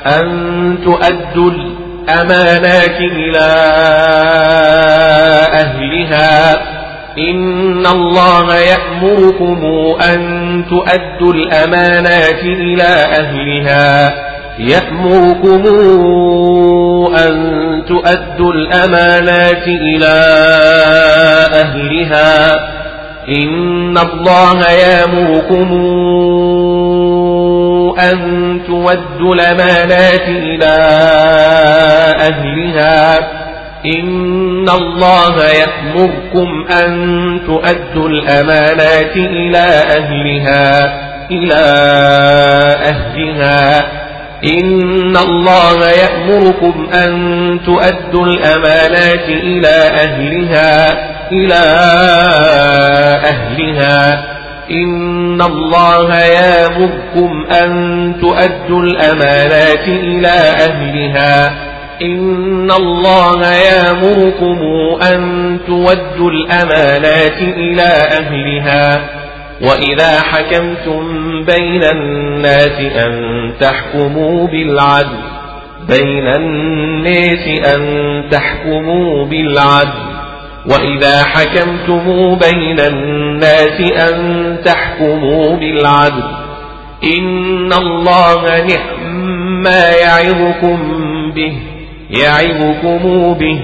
أن تؤدوا الأمانات إلى أهلها. إن الله يأمركم أن تؤدوا الأمانات إلى أهلها. يأمركم أن تؤدوا الأمانات إلى أهلها. إن الله يأمركم أن تودوا الأمانات إلى أهلها إن الله يأمركم أن تؤدوا الأمانات إلى أهلها إلى أهلها إن الله يأمركم أن تؤدوا الأمانات إلى أهلها إلى أهلها. إن الله يامركم أن تؤدوا الأمانات إلى أهلها. إن الله يامركم أن تودوا الأمانات إلى أهلها. وإذا حكمتم بين الناس أن تحكموا بالعدل بين الناس أن تحكموا بالعدل. وإذا حكمتم بين الناس أن تحكموا بالعدل إن الله نعم ما يعظكم به يعظكم به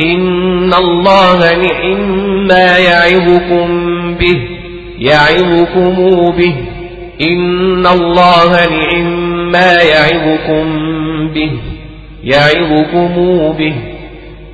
إن الله نعم ما يعظكم به يعظكم به إن الله نعم ما يعظكم به يعظكم به.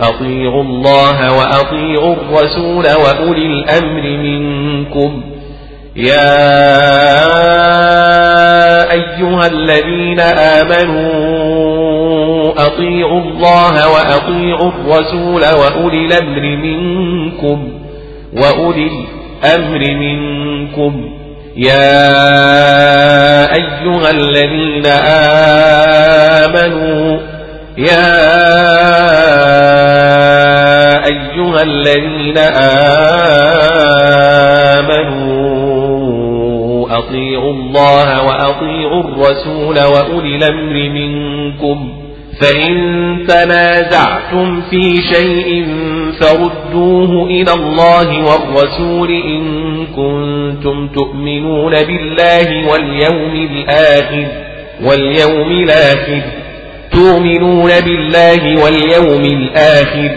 أطيعوا الله وأطيعوا الرسول وأولي الأمر منكم. يا أيها الذين آمنوا أطيعوا الله وأطيعوا الرسول وأولي الأمر منكم. وأولي الأمر منكم. يا أيها الذين آمنوا يا أيها الذين آمنوا أطيعوا الله وأطيعوا الرسول وأولي الأمر منكم فإن تنازعتم في شيء فردوه إلى الله والرسول إن كنتم تؤمنون بالله واليوم الآخر واليوم الآخر تؤمنون بالله واليوم الآخر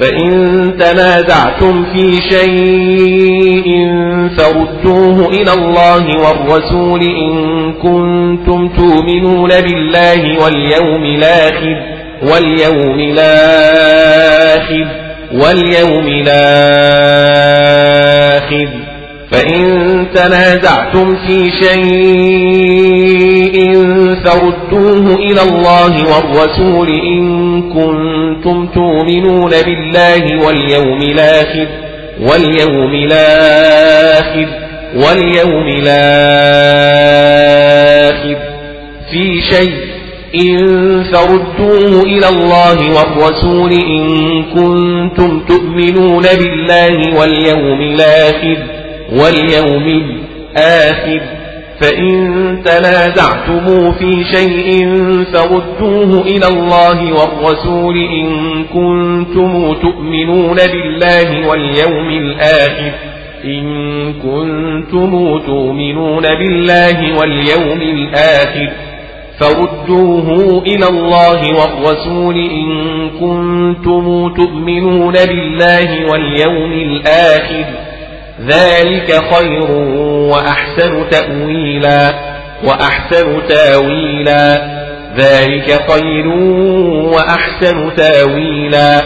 فإن تنازعتم في شيء فردوه إلى الله والرسول إن كنتم تؤمنون بالله واليوم الآخر واليوم الآخر واليوم الآخر فإن تنازعتم في شيء فردوه إلى الله والرسول إن كنتم تؤمنون بالله واليوم الآخر واليوم الآخر واليوم الآخر. في شيء إن فردوه إلى الله والرسول إن كنتم تؤمنون بالله واليوم الآخر واليوم الآخر. فإن تنازعتم في شيء فردوه إلى الله والرسول إن كنتم تؤمنون بالله واليوم الآخر. إن كنتم تؤمنون بالله واليوم الآخر. فردوه إلى الله والرسول إن كنتم تؤمنون بالله واليوم الآخر. ذلك خير وأحسن تأويلا وأحسن تاويلا. ذلك خير وأحسن تاويلا.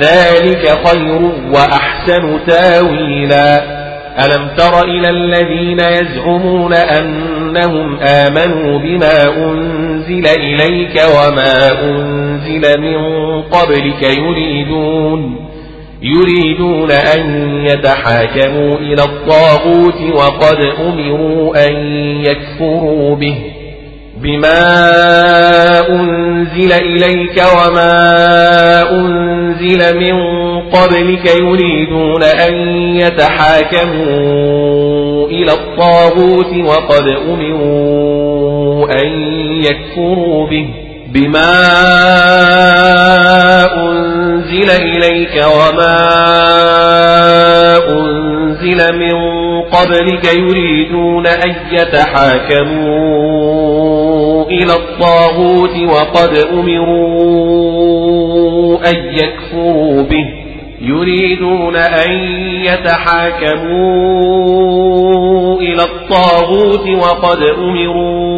ذلك خير وأحسن تاويلا. ألم تر إلى الذين يزعمون أنهم آمنوا بما أنزل إليك وما أنزل من قبلك يريدون يريدون أن يتحاكموا إلى الطاغوت وقد أمروا أن يكفروا به بما أنزل إليك وما أنزل من قبلك يريدون أن يتحاكموا إلى الطاغوت وقد أمروا أن يكفروا به بما أنزل إليك وما أنزل من قبلك يريدون أن يتحاكموا إلى الطاغوت وقد أمروا أن يكفروا به. يريدون أن يتحاكموا إلى الطاغوت وقد أمروا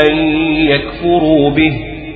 أن يكفروا به.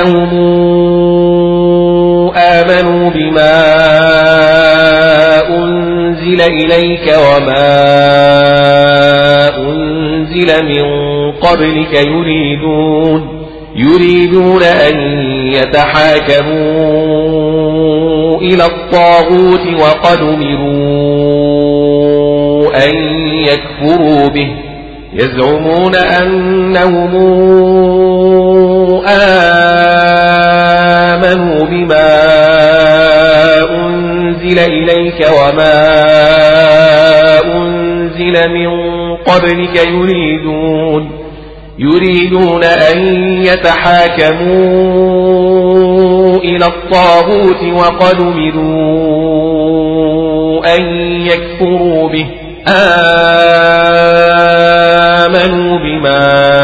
أنهم آمنوا بما أنزل إليك وما أنزل من قبلك يريدون يريدون أن يتحاكموا إلى الطاغوت وقد أمروا أن يكفروا به يزعمون أنهم آمنوا بما أنزل إليك وما أنزل من قبلك يريدون يريدون أن يتحاكموا إلى الطاغوت وقد أمروا أن يكفروا به. آمنوا بما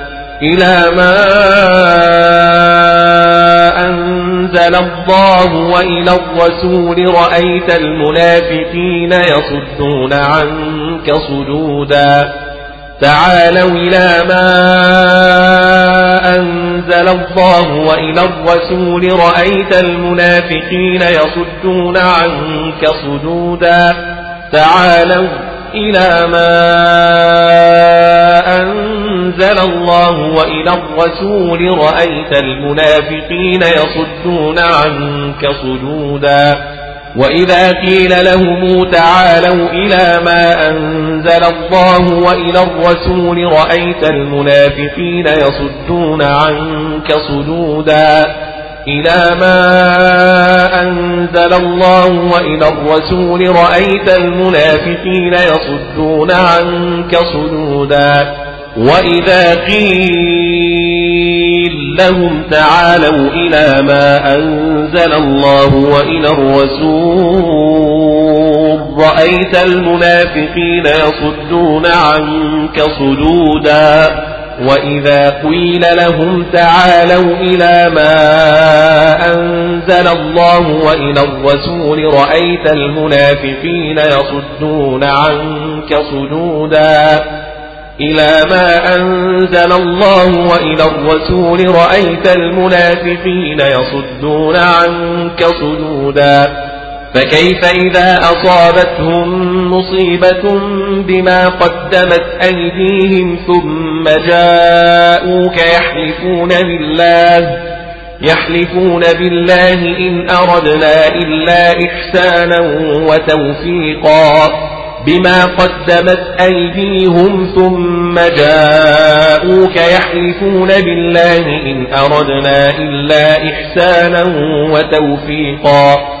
إلى ما أنزل الله وإلى الرسول رأيت المنافقين يصدون عنك صدودا. تعالوا إلى ما أنزل الله وإلى الرسول رأيت المنافقين يصدون عنك صدودا. تعالوا إلى ما أنزل الله وإلى الرسول رأيت المنافقين يصدون عنك صدودا. وإذا قيل لهم تعالوا إلى ما أنزل الله وإلى الرسول رأيت المنافقين يصدون عنك صدودا. إلى ما أنزل الله وإلى الرسول رأيت المنافقين يصدون عنك صدودا وإذا قيل لهم تعالوا إلى ما أنزل الله وإلى الرسول رأيت المنافقين يصدون عنك صدودا وإذا قيل لهم تعالوا إلى ما أنزل الله وإلى الرسول رأيت المنافقين يصدون عنك صدودا إلى ما أنزل الله وإلى الرسول رأيت المنافقين يصدون عنك صدودا فكيف إذا أصابتهم مصيبة بما قدمت أيديهم ثم جاءوك يحلفون بالله يحلفون بالله إن أردنا إلا إحسانا وتوفيقا بما قدمت أيديهم ثم جاءوك يحلفون بالله إن أردنا إلا إحسانا وتوفيقا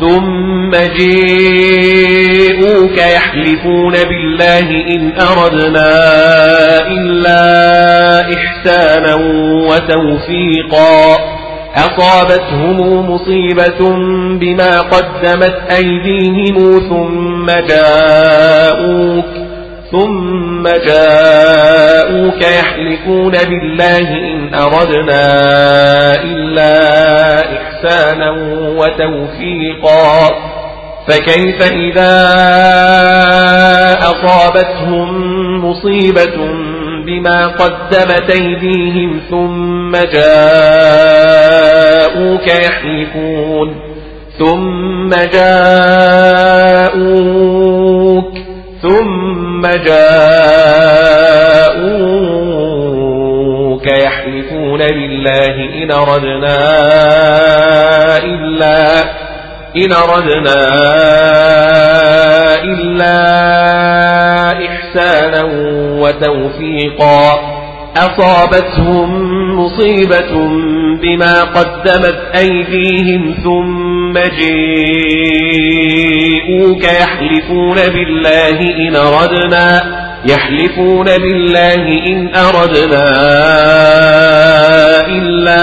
ثم جيءوك يحلفون بالله إن أردنا إلا إحسانا وتوفيقا. أصابتهم مصيبة بما قدمت أيديهم ثم جاءوك ثم جاءوك يحلفون بالله إن أردنا إلا إحسانا وتوفيقا. فكيف إذا أصابتهم مصيبة بما قدمت أيديهم ثم جاءوك يحلفون ثم جاءوك ثم جاءوك يحلفون بالله إن أردنا إلا إن أردنا إلا إحسانا وتوفيقا أصابتهم مصيبة بما قدمت أيديهم ثم جيءوك يحلفون بالله إن أردنا يحلفون بالله إن أردنا إلا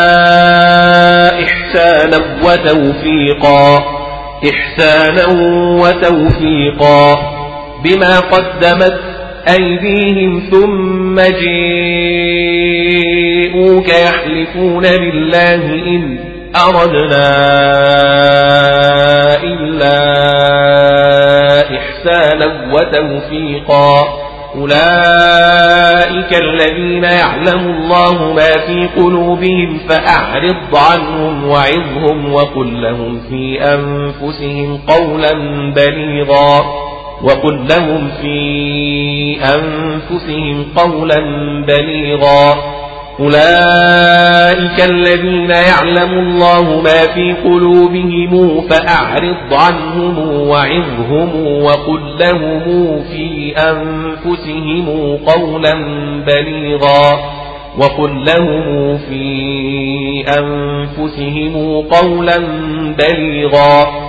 إحسانا وتوفيقا إحسانا وتوفيقا. بما قدمت أيديهم ثم جيءوك يحلفون بالله إن أردنا إلا إحسانا وتوفيقا. أولئك الذين يعلم الله ما في قلوبهم فأعرض عنهم وعظهم وقل لهم في أنفسهم قولا بليغا. وقل لهم في أنفسهم قولا بليغا. أولئك الذين يعلم الله ما في قلوبهم فأعرض عنهم وعظهم وقل لهم في أنفسهم قولا بليغا. وقل لهم في أنفسهم قولا بليغا.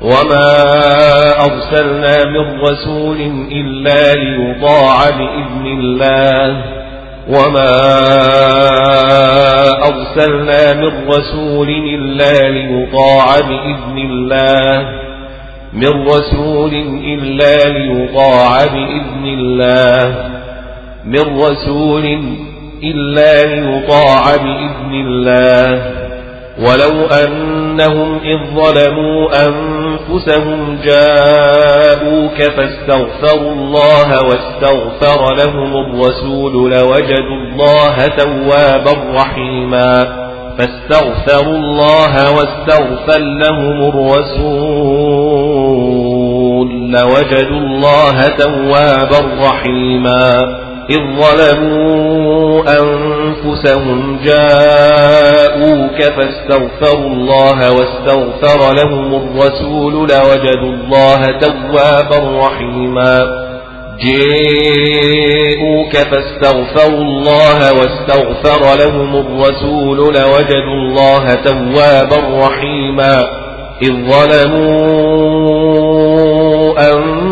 وما أرسلنا من رسول إلا ليطاع بإذن الله وما أرسلنا من رسول إلا ليطاع بإذن الله من رسول إلا ليطاع بإذن الله من رسول إلا ليطاع بإذن الله ولو أنهم إذ ظلموا أنفسهم جاءوك فاستغفروا الله واستغفر لهم الرسول لوجدوا الله توابا رحيما فاستغفروا الله واستغفر لهم الرسول لوجدوا الله توابا رحيما إذ ظلموا أنفسهم جاءوك فاستغفروا الله واستغفر لهم الرسول لوجدوا الله توابا رحيما. جاءوك فاستغفروا الله واستغفر لهم الرسول لوجدوا الله توابا رحيما. إذ ظلموا أنفسهم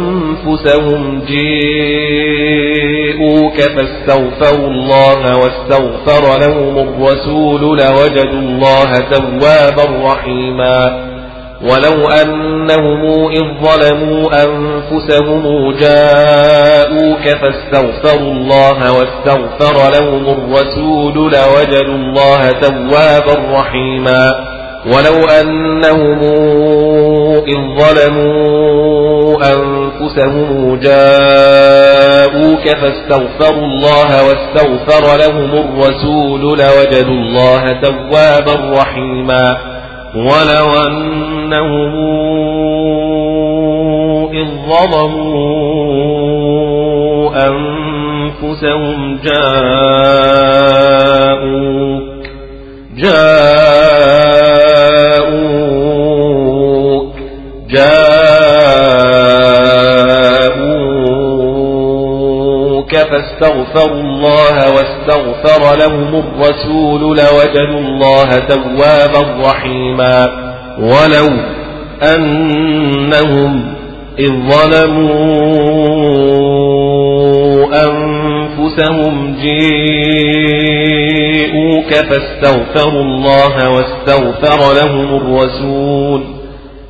جاءوك فاستغفروا الله واستغفر لهم الرسول لوجدوا الله توابا رحيما ولو أنهم إذ ظلموا أنفسهم جاءوك فاستغفروا الله واستغفر لهم الرسول لوجدوا الله توابا رحيما ولو أنهم إذ ظلموا أنفسهم جاءوك فاستغفروا الله واستغفر لهم الرسول لوجدوا الله توابا رحيما ولو أنهم إذ ظلموا أنفسهم جاءوك جاءوك فاستغفروا الله واستغفر لهم الرسول لوجدوا الله توابا رحيما. ولو أنهم إذ ظلموا أنفسهم جيءوك فاستغفروا الله واستغفر لهم الرسول.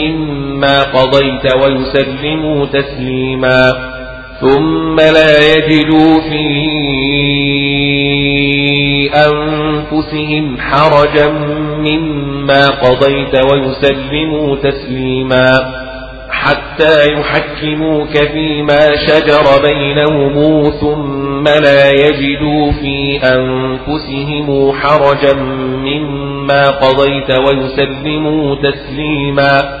مما قضيت ويسلموا تسليما ثم لا يجدوا في أنفسهم حرجا مما قضيت ويسلموا تسليما حتى يحكموك فيما شجر بينهم ثم لا يجدوا في أنفسهم حرجا مما قضيت ويسلموا تسليما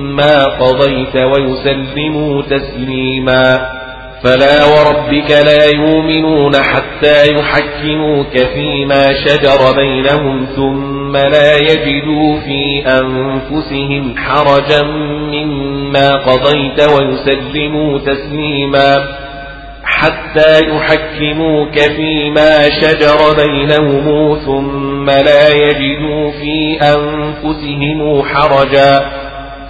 قضيت ويسلموا تسليما. فلا وربك لا يؤمنون حتى يحكموك فيما شجر بينهم ثم لا يجدوا في أنفسهم حرجا مما قضيت ويسلموا تسليما. حتى يحكموك فيما شجر بينهم ثم لا يجدوا في أنفسهم حرجا.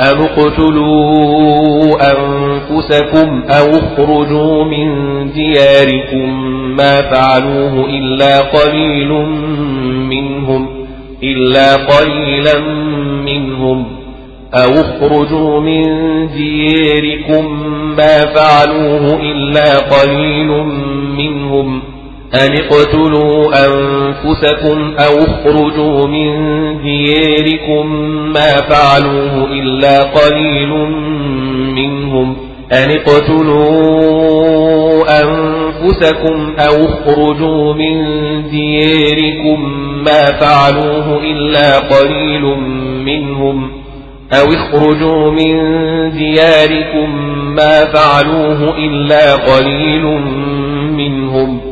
أن اقتلوا أنفسكم أو اخرجوا من دياركم ما فعلوه إلا قليل منهم إلا قليلا منهم. أو اخرجوا من دياركم ما فعلوه إلا قليل منهم. أن اقتلوا أنفسكم أو اخرجوا من دياركم ما فعلوه إلا قليل منهم أن اقتلوا أنفسكم أو اخرجوا من دياركم ما فعلوه إلا قليل منهم أو اخرجوا من دياركم ما فعلوه إلا قليل منهم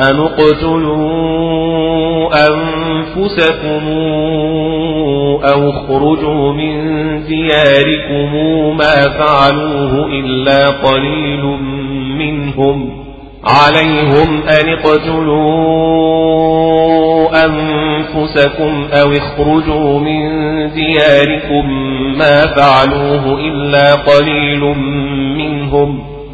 أن اقتلوا أنفسكم أو اخرجوا من دياركم ما فعلوه إلا قليل منهم عليهم أن اقتلوا أنفسكم أو اخرجوا من دياركم ما فعلوه إلا قليل منهم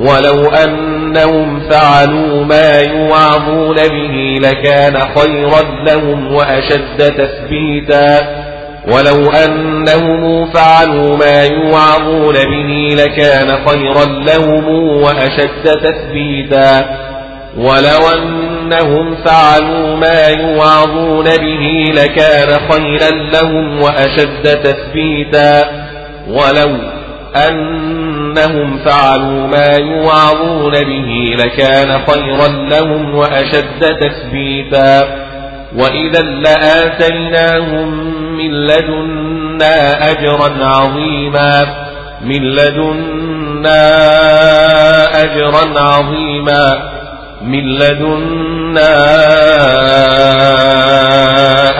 ولو أنهم فعلوا ما يوعظون به لكان خيرا لهم وأشد تثبيتا. ولو أنهم فعلوا ما يوعظون به لكان خيرا لهم وأشد تثبيتا. ولو أنهم فعلوا ما يوعظون به لكان خيرا لهم وأشد تثبيتا. ولو أنهم فعلوا ما يوعظون به لكان خيرا لهم وأشد تثبيتا. وإذا لآتيناهم من لدنا أجرا عظيما من لدنا أجرا عظيما من لدنا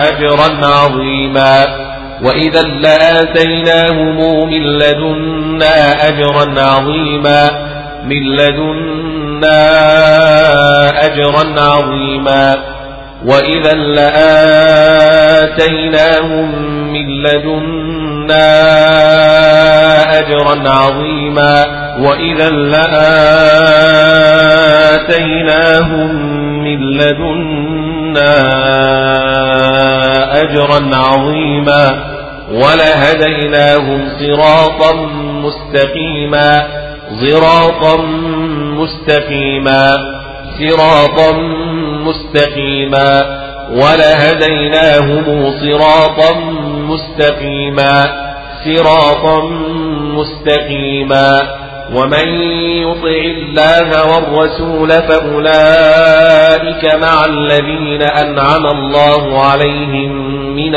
أجرا عظيما. وإذا لآتيناهم من لدنا أجرا عظيما من لدنا أجرا عظيما وإذا لآتيناهم من لدنا أجرا عظيما وإذا لآتيناهم من لدنا أجرا عظيما ولهديناهم صراطا مستقيما صراطا مستقيما صراطا مستقيما ولهديناهم صراطا مستقيما صراطا مستقيما ومن يطع الله والرسول فأولئك مع الذين أنعم الله عليهم من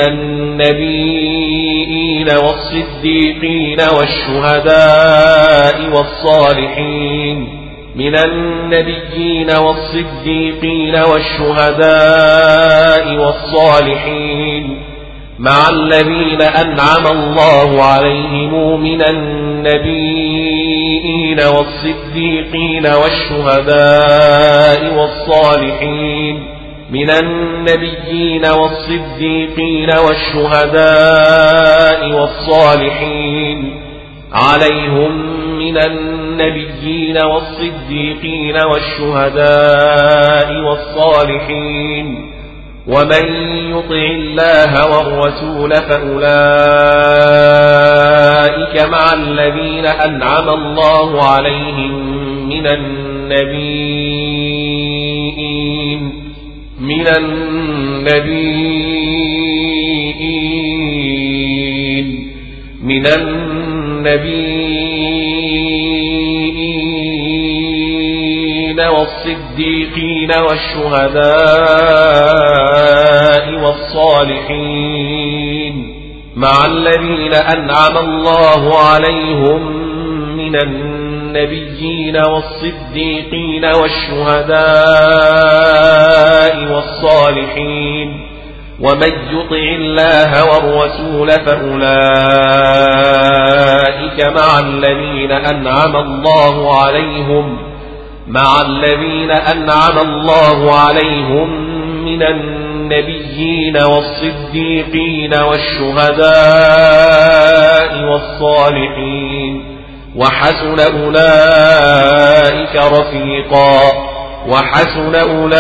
النبيين والصديقين والشهداء والصالحين من النبيين والصديقين والشهداء والصالحين مع الذين أنعم الله عليهم من النبيين والصديقين والشهداء والصالحين من النبيين والصديقين والشهداء والصالحين عليهم من النبيين والصديقين والشهداء والصالحين ومن يطع الله والرسول فأولئك مع الذين أنعم الله عليهم من النبيين من النبيين من النبيين والصديقين والشهداء والصالحين مع الذين أنعم الله عليهم من النبيين والصديقين والشهداء والصالحين ومن يطع الله والرسول فأولئك مع الذين أنعم الله عليهم مع الذين أنعم الله عليهم من النبيين والصديقين والشهداء والصالحين وحسن أولئك رفيقا وحسن أولئك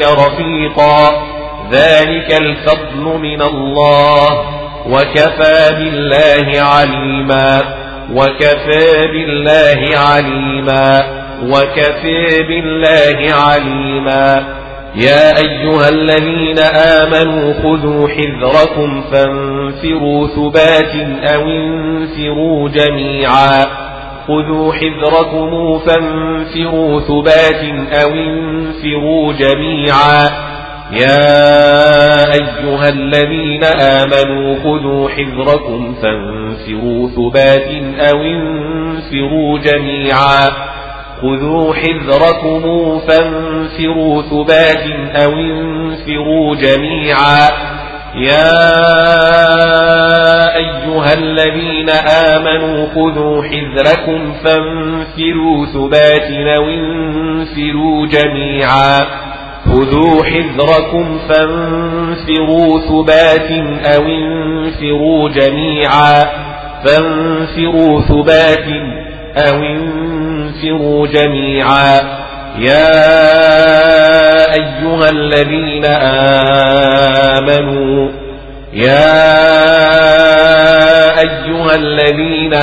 رفيقا ذلك الفضل من الله وكفى بالله عليما وكفى بالله عليما وكفى بالله عليما. يا أيها الذين آمنوا خذوا حذركم فانفروا ثبات أو انفروا جميعا. خذوا حذركم فانفروا ثبات أو انفروا جميعا. يا أيها الذين آمنوا خذوا حذركم فانفروا ثبات أو انفروا جميعا. خذوا حذركم فانفروا ثبات أو انفروا جميعا. يا أيها الذين آمنوا خذوا حذركم فانفروا ثبات أو انفروا جميعا. خذوا حذركم فانفروا ثبات أو انفروا جميعا فانفروا ثبات أو انفروا جميعا يا أيها الذين آمنوا يا أيها الذين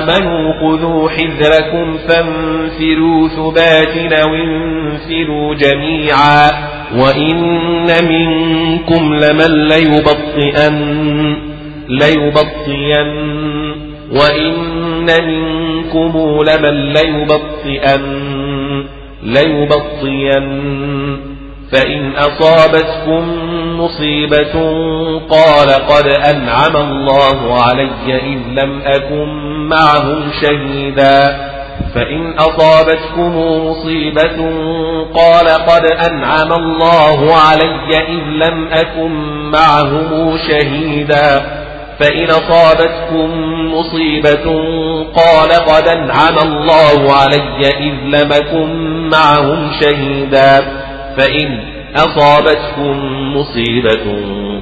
آمنوا خذوا حذركم فانفروا ثبات أو انفروا جميعا وإن منكم لمن ليبطئن ليبطئن وإن منكم لمن ليبطئن ليبطئن. فإن أصابتكم مصيبة قال قد أنعم الله علي إذ لم أكن معهم شهيدا. فإن أصابتكم مصيبة قال قد أنعم الله علي إذ لم أكن معهم شهيدا. فإن أصابتكم مصيبة قال قد أنعم الله علي إذ لم أكن معهم شهيدا. فإن أصابتكم مصيبة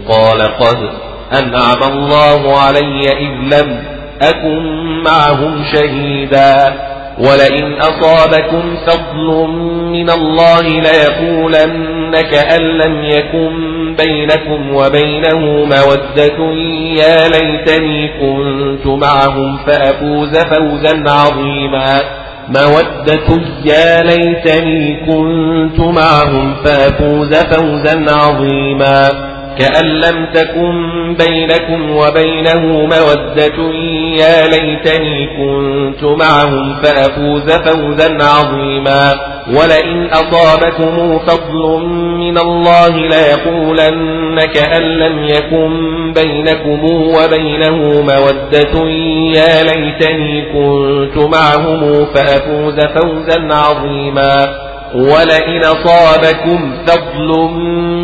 قال قد أنعم الله علي إذ لم أكن معهم شهيدا ولئن أصابكم فضل من الله ليقولن كأن لم يكن بينكم وبينه مودة يا ليتني كنت معهم فأفوز فوزا عظيما مودة يا ليتني كنت معهم فأفوز فوزا عظيما. كأن لم تكن بينكم وبينه مودة يا ليتني كنت معهم فأفوز فوزا عظيما ولئن أصابكم فضل من الله ليقولن كأن لم يكن بينكم وبينه مودة يا ليتني كنت معهم فأفوز فوزا عظيما ولئن صابكم فضل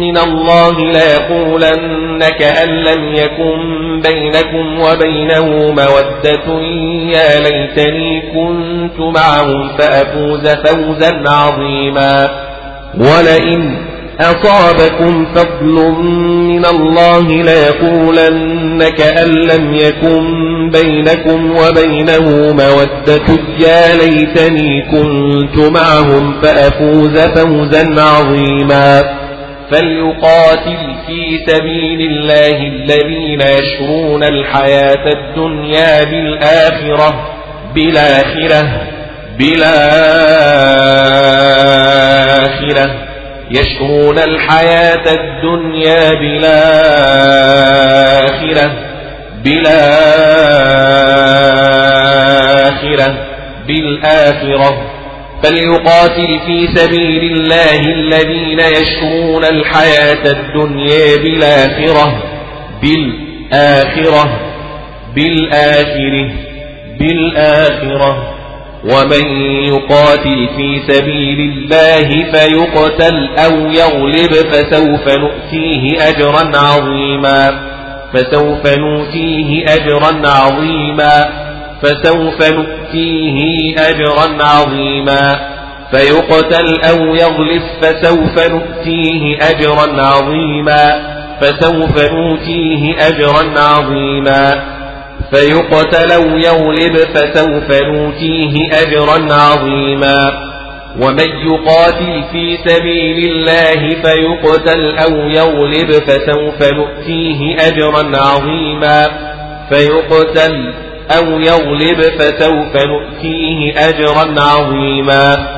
من الله ليقولن كأن لم يكن بينكم وبينه مودة. يا ليتني كنت معهم فأفوز فوزا عظيما. ولئن أصابكم فضل من الله ليقولن كأن لم يكن بينكم وبينه مودة. يا ليتني كنت معهم فأفوز فوزا عظيما. فليقاتل في سبيل الله الذين يشرون الحياة الدنيا بالآخرة بالآخرة بالآخرة. يشرون الحياة الدنيا بالآخرة بالآخرة بالآخرة. فليقاتل في سبيل الله الذين يشرون الحياة الدنيا بالآخرة بالآخرة بالآخرة بالآخرة. ومن يقاتل في سبيل الله فيقتل أو يغلب فسوف نؤتيه أجرا عظيما فسوف نؤتيه أجرا عظيما فسوف نؤتيه أجرا عظيما فيقتل أو يغلب فسوف نؤتيه أجرا عظيما فسوف نؤتيه أجرا عظيما فيقتل أو يغلب فسوف نوتيه أجرا عظيما. ومن يقاتل في سبيل الله فيقتل أو يغلب فسوف نؤتيه أجرا عظيما. فيقتل أو يغلب فسوف نؤتيه أجرا عظيما.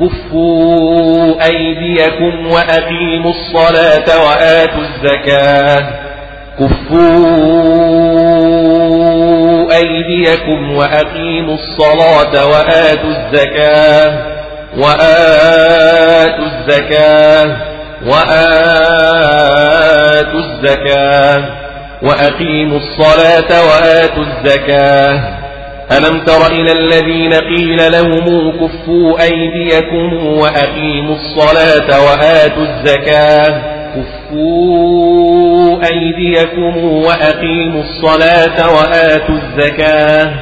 كفوا أيديكم وأقيموا الصلاة وآتوا الزكاة. كفوا أيديكم وأقيموا الصلاة وآتوا الزكاة. وآتوا الزكاة. وآتوا الزكاة. وأقيموا الصلاة وآتوا الزكاة. ألم تر إلى الذين قيل لهم كفوا أيديكم وأقيموا الصلاة وآتوا الزكاة. كفوا أيديكم وأقيموا الصلاة وآتوا الزكاة.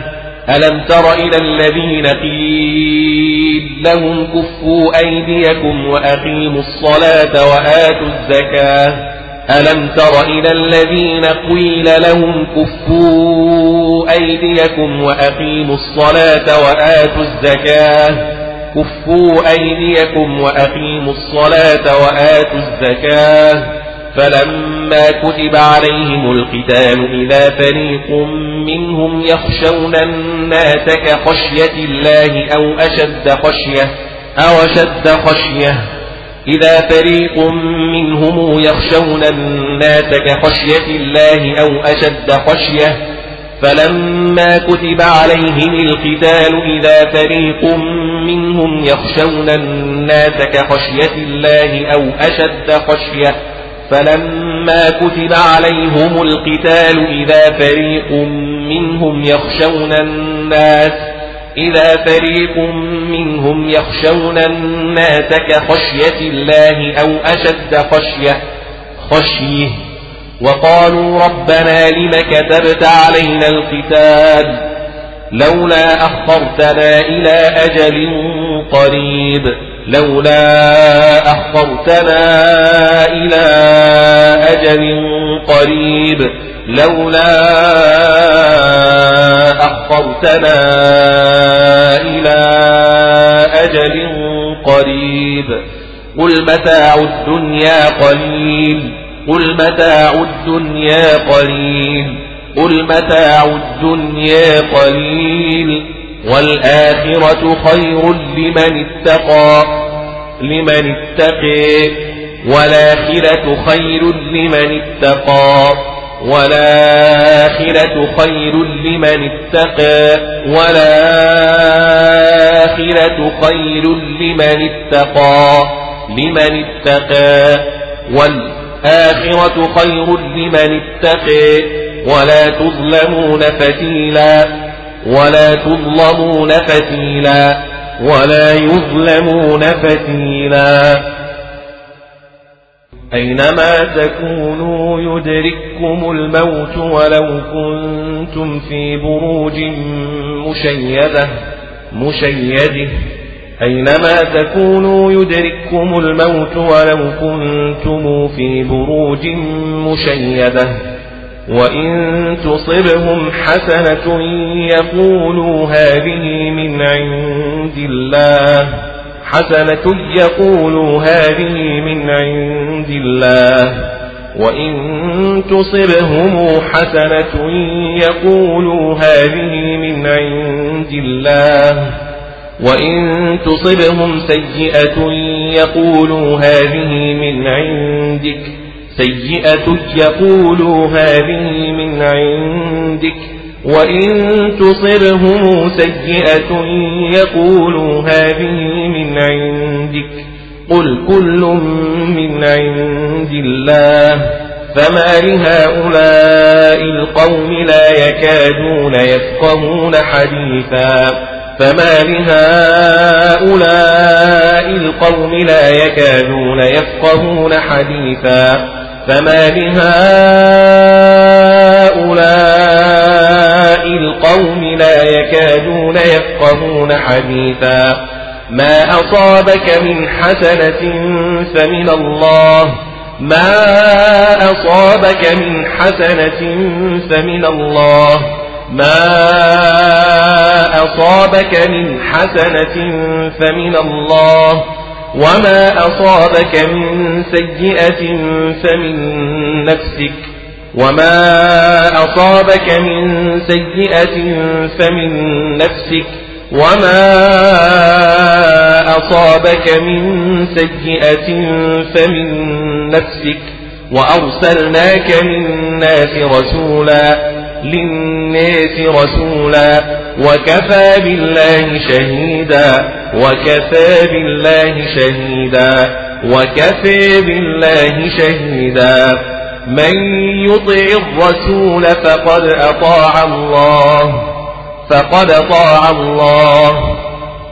ألم تر إلى الذين قيل لهم كفوا أيديكم وأقيموا الصلاة وآتوا الزكاة. ألم تر إلى الذين قيل لهم كفوا أيديكم وأقيموا الصلاة وآتوا الزكاة. كفوا أيديكم وأقيموا الصلاة وآتوا الزكاة. فلما كتب عليهم القتال إذا فريق منهم يخشون الناس كخشية الله أو أشد خشية أو أشد خشية إذا فريق منهم يخشون الناس كخشية الله أو أشد خشية فلما كتب عليهم القتال إذا فريق منهم يخشون الناس كخشية الله أو أشد خشية فلما كتب عليهم القتال إذا فريق منهم يخشون الناس إذا فريق منهم يخشون الناس كخشية الله أو أشد خشية خشيه. وقالوا ربنا لم كتبت علينا القتال لولا أخرتنا إلى أجل قريب لولا أخرتنا إلى أجل قريب. لولا أخرتنا إلى أجل قريب قل متاع الدنيا قليل قل متاع الدنيا قليل قل متاع الدنيا قليل والآخرة خير لمن اتقى لمن اتقي والآخرة خير لمن اتقى والآخرة خير لمن اتقى والآخرة خير لمن اتقى لمن اتقى والآخرة خير لمن اتقى ولا تظلمون فتيلا ولا تظلمون فتيلا ولا يظلمون فتيلا. أينما تكونوا يدرككم الموت ولو كنتم في بروج مشيدة مشيدة. أينما تكونوا يدرككم الموت ولو كنتم في بروج مشيدة. وإن تصبهم حسنة يقولوا هذه من عند الله. حسنة يقولوا هذه من عند الله. وإن تصبهم حسنة يقولوا هذه من عند الله. وإن تصبهم سيئة يقولوا هذه من عندك. سيئة يقولوا هذه من عندك. وإن تصرهم سيئة يقولوا هذه من عندك قل كل من عند الله فما لهؤلاء القوم لا يكادون يفقهون حديثا فما لهؤلاء القوم لا يكادون يفقهون حديثا فما لهؤلاء القوم لا يكادون يفقهون حديثا. ما أصابك من حسنة فمن الله. ما أصابك من حسنة فمن الله. ما أصابك من حسنة فمن الله. وما أصابك من سيئة فمن نفسك. وما أصابك من سيئة فمن نفسك وما أصابك من سيئة فمن نفسك وأرسلناك من الناس رسولا للناس رسولا وكفى بالله شهيدا وكفى بالله شهيدا وكفى بالله شهيدا من يطع الرسول فقد أطاع الله فقد أطاع الله.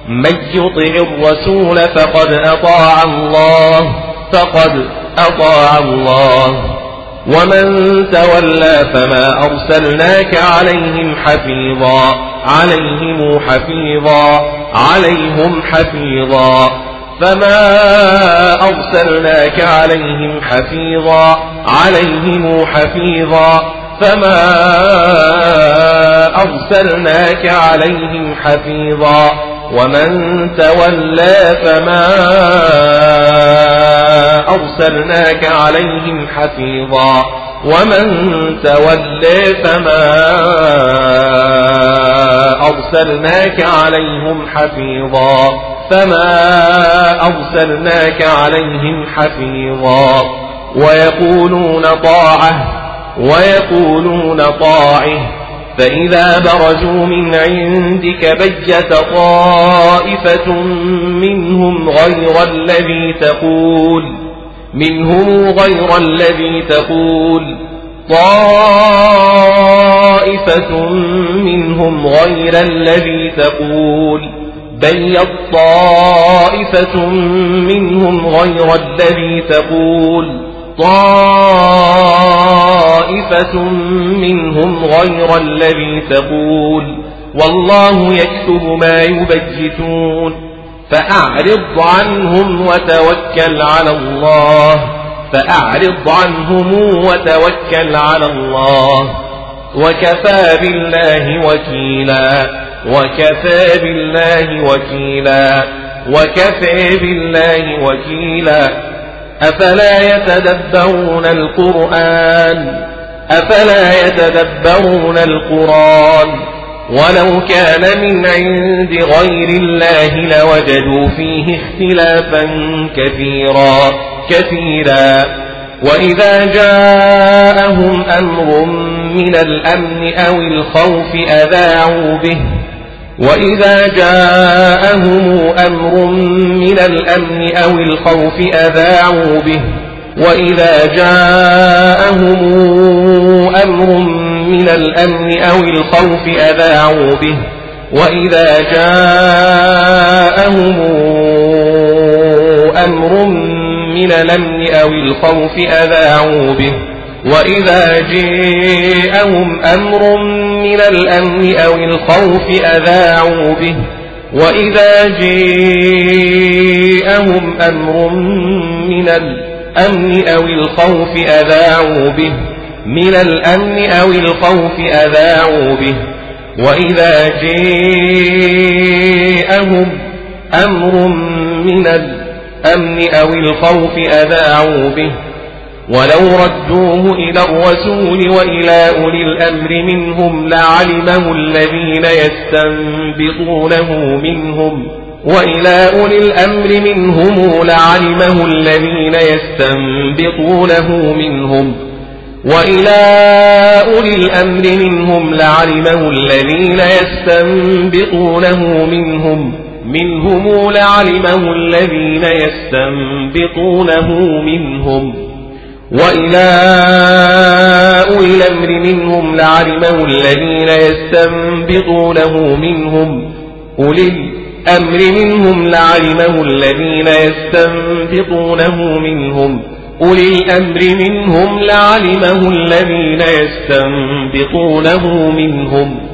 من يطع الرسول فقد أطاع الله فقد أطاع الله. ومن تولى فما أرسلناك عليهم حفيظا عليهم حفيظا عليهم حفيظا. فما أرسلناك عليهم حفيظا عليهم حفيظا. فما أرسلناك عليهم حفيظا. ومن تولى فما أرسلناك عليهم حفيظا. ومن تولى فما أرسلناك عليهم حفيظا. فما أرسلناك عليهم حفيظا ويقولون طاعة ويقولون طاعه فإذا برزوا من عندك بيت طائفة منهم غير الذي تقول منهم غير الذي تقول طائفة منهم غير الذي تقول بيض طائفة منهم غير الذي تقول طائفة منهم غير الذي تقول والله يكتب ما يبجتون فأعرض عنهم وتوكل على الله فأعرض عنهم وتوكل على الله وكفى بالله وكيلا وكفى بالله وكيلا. وكفى بالله وكيلا. أفلا يتدبرون القرآن؟ أفلا يتدبرون القرآن؟ ولو كان من عند غير الله لوجدوا فيه اختلافا كثيرا كثيرا. وإذا جاءهم أمر من الأمن أو الخوف أذاعوا به. وإذا جاءهم أمر من الأمن أو الخوف أذاعوا به. وإذا جاءهم أمر من الأمن أو الخوف أذاعوا به. وإذا جاءهم أمر من الأمن أو الخوف أذاعوا به. وإذا جاءهم أمر من الأمن أو الخوف أذاعوا به وإذا جاءهم أمر من الأمن أو الخوف أذاعوا به من الأمن أو الخوف أذاعوا به وإذا جاءهم أمر من الأمن أو الخوف أذاعوا به ولو ردوه إلى الرسول وإلى أولي الأمر منهم لعلمه الذين يستنبطونه منهم وإلى أولي الأمر منهم لعلمه الذين يستنبطونه منهم وإلى أولي الأمر منهم لعلمه الذين يستنبطونه منهم منهم لعلمه الذين يستنبطونه منهم وإلى أولي الأمر منهم لعلمه الذين يستنبطونه منهم أولي الأمر منهم لعلمه الذين يستنبطونه منهم أولي الأمر منهم لعلمه الذين يستنبطونه منهم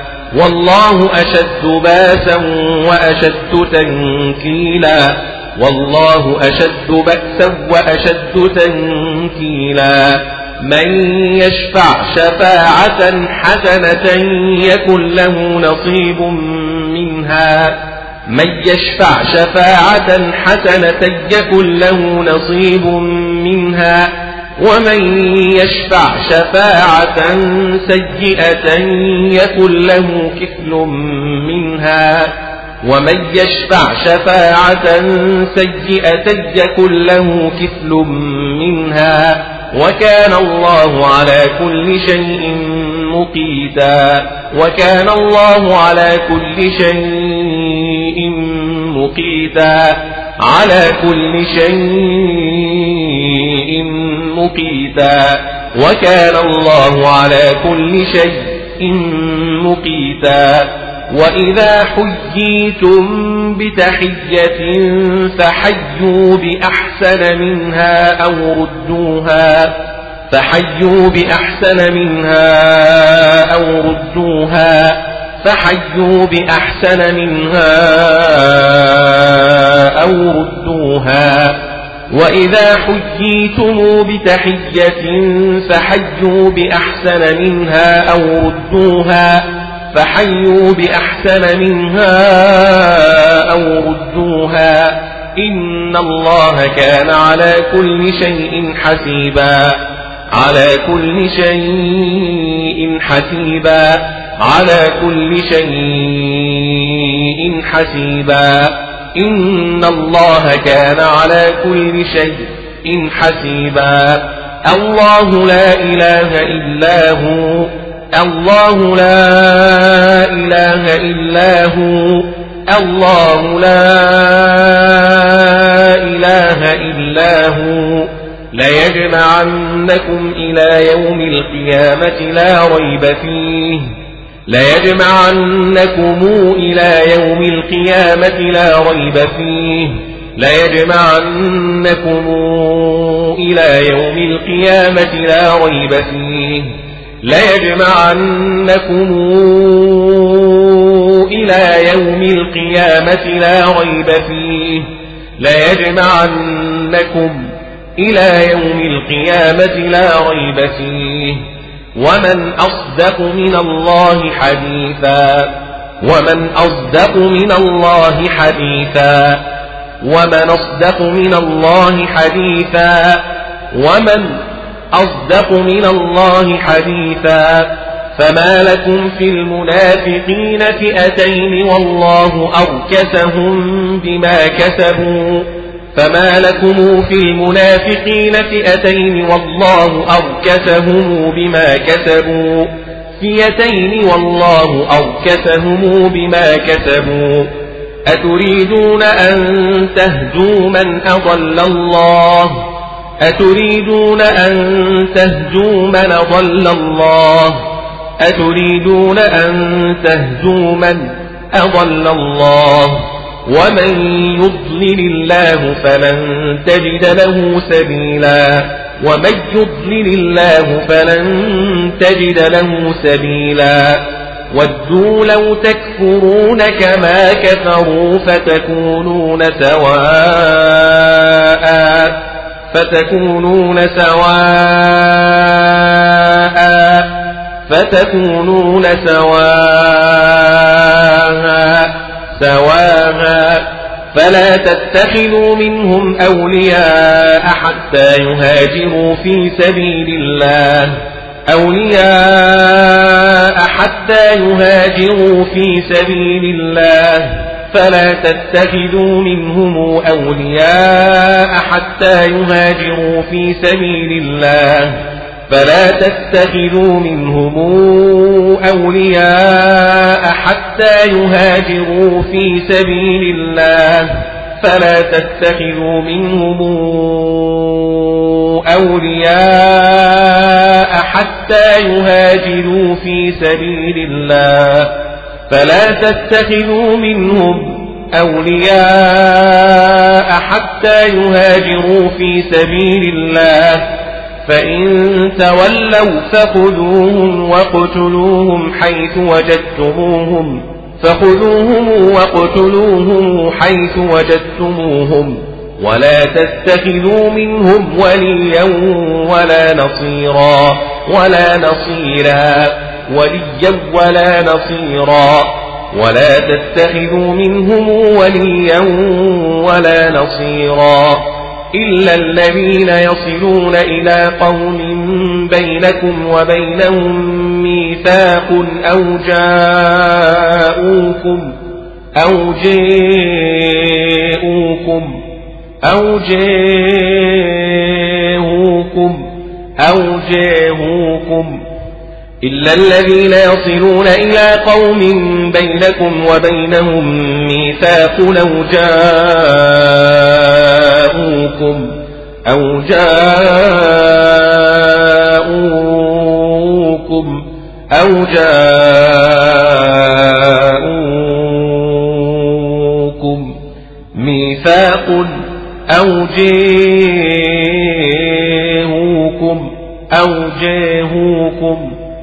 والله أشد بأسا وأشد تنكيلا. والله أشد بأسا وأشد تنكيلا. من يشفع شفاعة حسنة يكن له نصيب منها. من يشفع شفاعة حسنة يكن له نصيب منها. ومن يشفع شفاعة سيئة يكن له كفل منها. ومن يشفع شفاعة سيئة يكن له كفل منها. وكان الله على كل شيء مقيتا. وكان الله على كل شيء مقيتا. على كل شيء مقيتا. وكان الله على كل شيء مقيتا. وإذا حييتم بتحية فحيوا بأحسن منها أو ردوها فحيوا بأحسن منها أو ردوها فحيوا بأحسن منها أو ردوها. وإذا حييتم بتحية فحيوا بأحسن منها أو ردوها. فحيوا بأحسن منها أو ردوها. إن الله كان على كل شيء حسيبا. على كل شيء حسيبا. على كل شيء حسيبا. إن الله كان على كل شيء حسيبا. الله لا إله إلا هو. الله لا إله إلا هو. الله لا إله إلا هو. ليجمعنكم إلى يوم القيامة لا ريب فيه. ليجمعنكم إلى يوم القيامة لا ريب فيه. ليجمعنكم إلى يوم القيامة لا ريب فيه. ليجمعنكم إلى يوم القيامة لا ريب فيه. ليجمعنكم إلى يوم القيامة لا ريب فيه. ومن أصدق من الله حديثا ومن أصدق من الله حديثا ومن أصدق من الله حديثا ومن أصدق من الله حديثا فما لكم في المنافقين فئتين والله أركسهم بما كسبوا فما لكم في المنافقين فئتين والله أركسهم بما كسبوا. فئتين والله أركسهم بما كسبوا. أتريدون أن تهدوا من أضل الله؟ أتريدون أن تهدوا من أضل الله؟ أتريدون أن تهزوا من أضل الله؟ ومن يضلل الله فلن تجد له سبيلا ومن يضلل الله فلن تجد له سبيلا ودوا لو تكفرون كما كفروا فتكونون سواء فتكونون سواء فتكونون سواها سواها فلا تتخذوا منهم أولياء حتى يهاجروا في سبيل الله. أولياء حتى يهاجروا في سبيل الله. فلا تتخذوا منهم أولياء حتى يهاجروا في سبيل الله. فلا تتخذوا منهم أولياء حتى يهاجروا في سبيل الله. فلا تتخذوا منهم أولياء حتى يهاجروا في سبيل الله. فلا تتخذوا منهم أولياء حتى يهاجروا في سبيل الله. فإن تولوا فخذوهم وقتلوهم حيث وجدتموهم فخذوهم وقتلوهم حيث وجدتموهم ولا تتخذوا منهم وليا ولا نصيرا ولا نصيرا وليا ولا نصيرا ولا تتخذوا منهم وليا ولا نصيرا إلا الذين يصلون إلى قوم بينكم وبينهم ميثاق أو جاءوكم أو جاءوكم أو جاءوكم أو جاءوكم إلا الذين يصلون إلى قوم بينكم وبينهم ميثاق أو جاءوكم أو جاءوكم أو جاءوكم ميثاق أو جاءوكم أو جاهوكم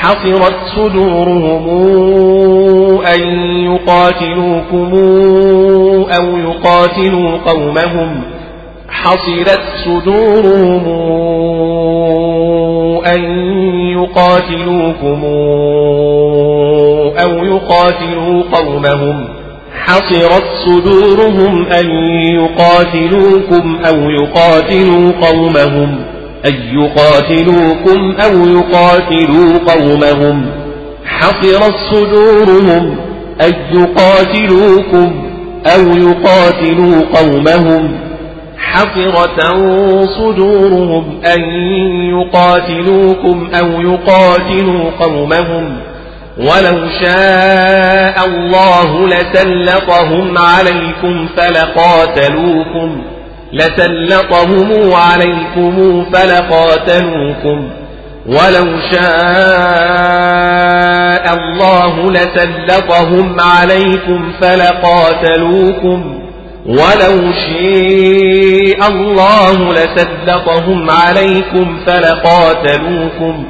حصرت صدورهم أن يقاتلوكم أو يقاتلوا قومهم. حصرت صدورهم أن يقاتلوكم أو يقاتلوا قومهم. حصرت صدورهم أن يقاتلوكم أو يقاتلوا قومهم. أن يقاتلوكم أو يقاتلوا قومهم. حصرت صدورهم أن يقاتلوكم أو يقاتلوا قومهم. حفرة صدورهم أن يقاتلوكم أو يقاتلوا قومهم. ولو شاء الله لسلطهم عليكم فلقاتلوكم. لسلطهم عليكم فلقاتلوكم ولو شاء الله لسلطهم عليكم فلقاتلوكم ولو شاء الله لسلطهم عليكم فلقاتلوكم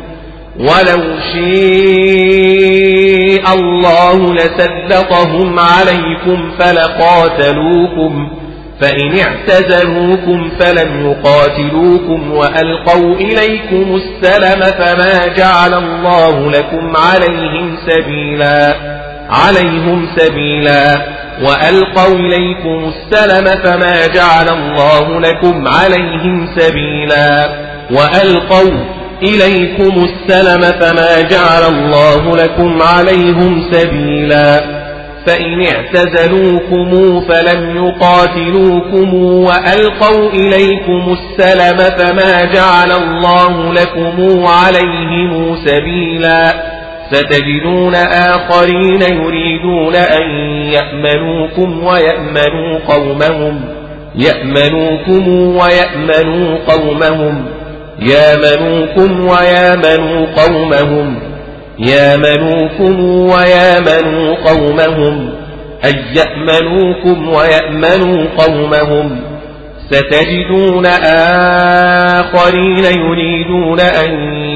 ولو شاء الله لسلطهم عليكم فلقاتلوكم فإن اعتزلوكم فلم يقاتلوكم وألقوا إليكم السلم فما جعل الله لكم عليهم سبيلا عليهم سبيلا. وألقوا إليكم السلم فما جعل الله لكم عليهم سبيلا. وألقوا إليكم السلم فما جعل الله لكم عليهم سبيلا. فإن اعتزلوكم فلم يقاتلوكم وألقوا إليكم السلم فما جعل الله لكم عليهم سبيلا ستجدون آخرين يريدون أن يأمنوكم ويأمنوا قومهم يأمنوكم ويأمنوا قومهم يامنوكم ويامنوا قومهم يامنوكم ويامنوا قومهم أن يأمنوكم ويأمنوا قومهم. ستجدون آخرين يريدون أن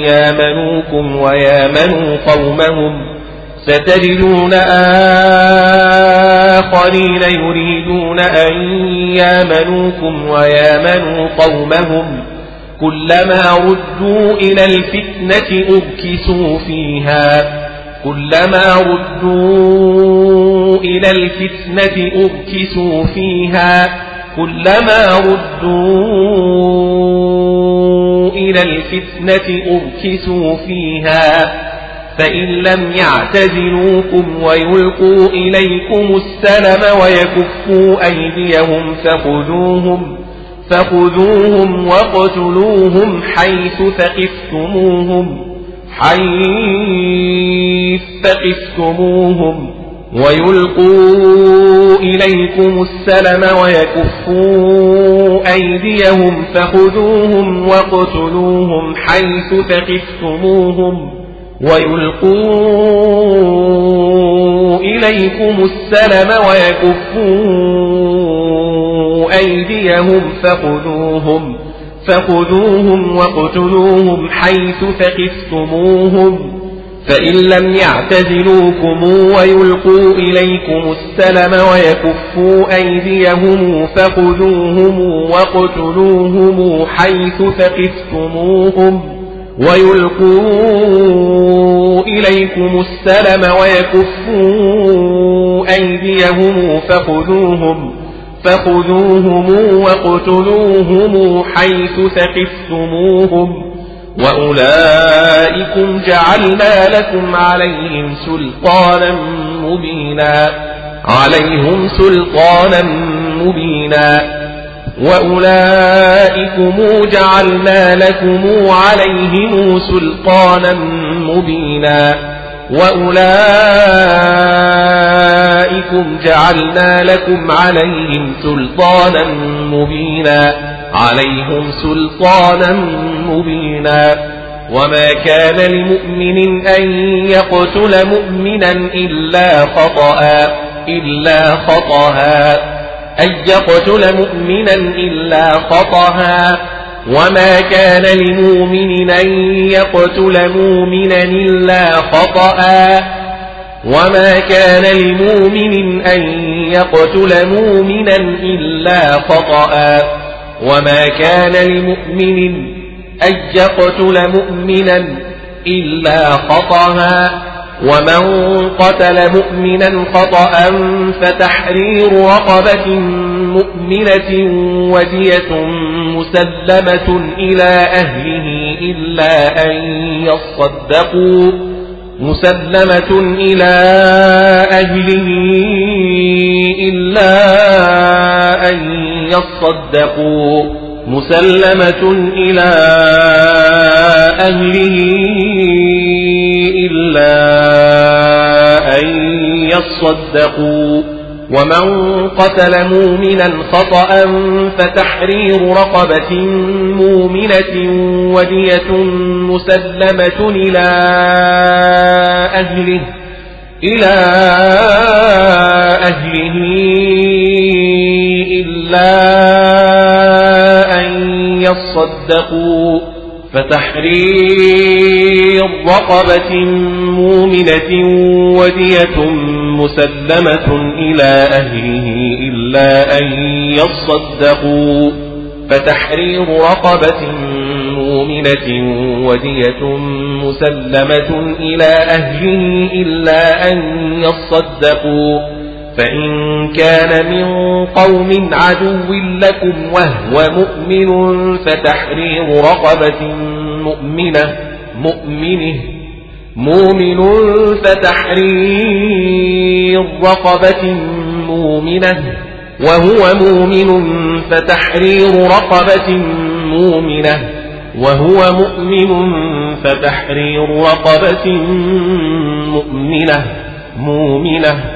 يامنوكم ويامنوا قومهم. ستجدون آخرين يريدون أن يامنوكم ويامنوا قومهم. كلما ردوا إلى الفتنة أركسوا فيها. كلما ردوا إلى الفتنة أركسوا فيها. كلما ردوا إلى الفتنة أركسوا فيها. فإن لم يعتزلوكم ويلقوا إليكم السلم ويكفوا أيديهم فخذوهم فخذوهم واقتلوهم حيث ثقفتموهم حيث ثقفتموهم. ويلقوا إليكم السلم ويكفوا أيديهم فخذوهم واقتلوهم حيث ثقفتموهم. ويلقوا إليكم السلم ويكفوا أيديهم فخذوهم فخذوهم واقتلوهم حيث ثقفتموهم فإن لم يعتزلوكم ويلقوا إليكم السلم ويكفوا أيديهم فخذوهم واقتلوهم حيث ثقفتموهم ويلقوا إليكم السلم ويكفوا أيديهم فخذوهم فخذوهم واقتلوهم حيث ثقفتموهم وأولئكم جعلنا لكم عليهم سلطانا مبينا عليهم سلطانا مبينا وأولئكم جعلنا لكم عليهم سلطانا مبينا وأولئك أولئكم جعلنا لكم عليهم سلطانا مبينا عليهم سلطانا مبينا وما كان لمؤمن أن يقتل مؤمنا إلا خطأ إلا خطأ. أن يقتل مؤمنا إلا خطأ. وما كان لمؤمن أن يقتل مؤمنا إلا خطأ. وما كان لمؤمن أن يقتل مؤمنا إلا خطأ. وما كان لمؤمن أن يقتل مؤمنا إلا خطأ. ومن قتل مؤمنا خطأ فتحرير رقبة مؤمنة ودية مسلمة إلى أهله إلا أن يصدقوا مسلمة إلى أهله إلا أن يصدقوا مسلمة إلى أهله إلا أن يصدقوا. ومن قتل مؤمنا خطأ فتحرير رقبة مؤمنة ودية مسلمة إلى أهله إلى أهله إلا يصدقوا فتحرير رقبة مؤمنة ودية مسلمة إلى أهله إلا أن يصدقوا فتحرير رقبة مؤمنة ودية مسلمة إلى أهله إلا أن يصدقوا فإن كان من قوم عدو لكم وهو مؤمن فتحرير رقبة مؤمنة مؤمنه مؤمن فتحرير رقبة مؤمنة وهو مؤمن فتحرير رقبة مؤمنة وهو مؤمن فتحرير رقبة مؤمنة مؤمنة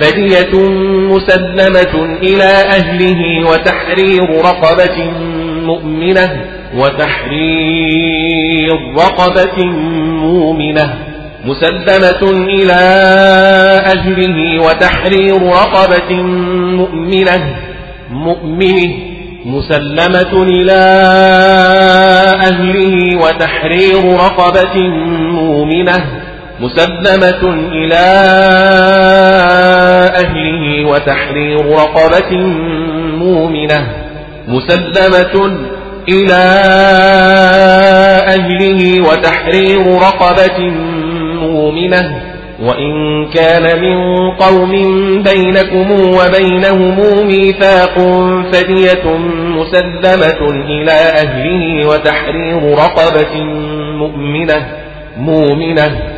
فدية مسلمة إلى أهله وتحرير رقبة مؤمنة وتحرير رقبة مؤمنة مسلمة إلى أهله وتحرير رقبة مؤمنة مؤمنة مسلمة إلى أهله وتحرير رقبة مؤمنة مسلمة إلى أهله وتحرير رقبة مؤمنة. مسلمة إلى أهله وتحرير رقبة مؤمنة. وإن كان من قوم بينكم وبينهم ميثاق فدية مسلمة إلى أهله وتحرير رقبة مؤمنة. مؤمنة.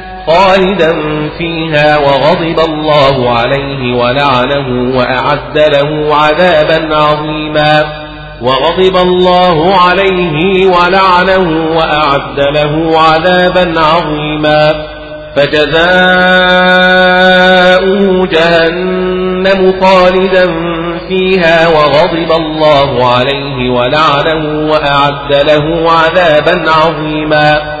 خالدا فيها وغضب الله عليه ولعنه وأعد له عذابا عظيما. وغضب الله عليه ولعنه وأعد له عذابا عظيما. فجزاؤه جهنم خالدا فيها وغضب الله عليه ولعنه وأعد له عذابا عظيما.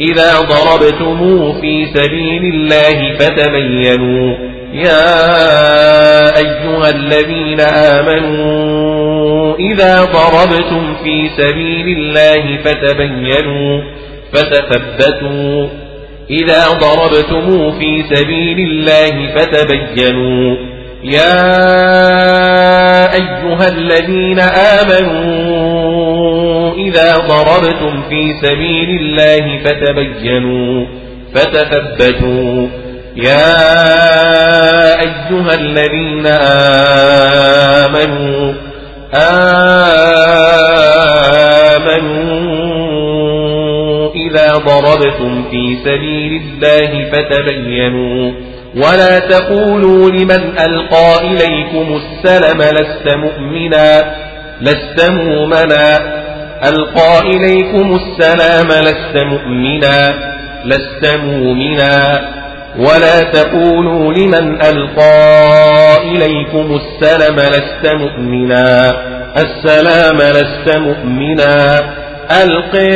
إذا ضربتم في سبيل الله فتبينوا. يا أيها الذين آمنوا إذا ضربتم في سبيل الله فتبينوا فتثبتوا. إذا ضربتم في سبيل الله فتبينوا. يا أيها الذين آمنوا إذا ضربتم في سبيل الله فتبينوا فتثبتوا. يا أيها الذين آمنوا آمنوا إذا ضربتم في سبيل الله فتبينوا. ولا تقولوا لمن ألقى إليكم السلم لست مؤمنا لست مؤمنا. ألقى إليكم السلام لست مؤمنا لست مؤمنا. ولا تقولوا لمن ألقى إليكم السلم لست مؤمنا. السلام لست مؤمنا. ألقى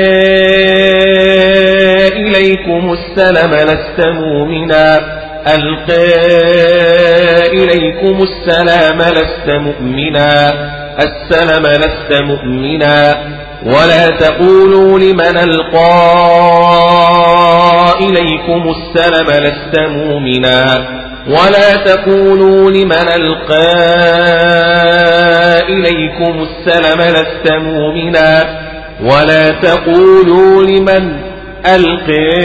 إليكم السلم لست مؤمنا. ألقى إليكم السلام لست مؤمنا. السلام لست مؤمنا. ولا تقولوا لمن ألقى إليكم السلام لست مؤمنا. ولا تقولوا لمن ألقى إليكم السلام لست مؤمنا. ولا تقولوا لمن ألقي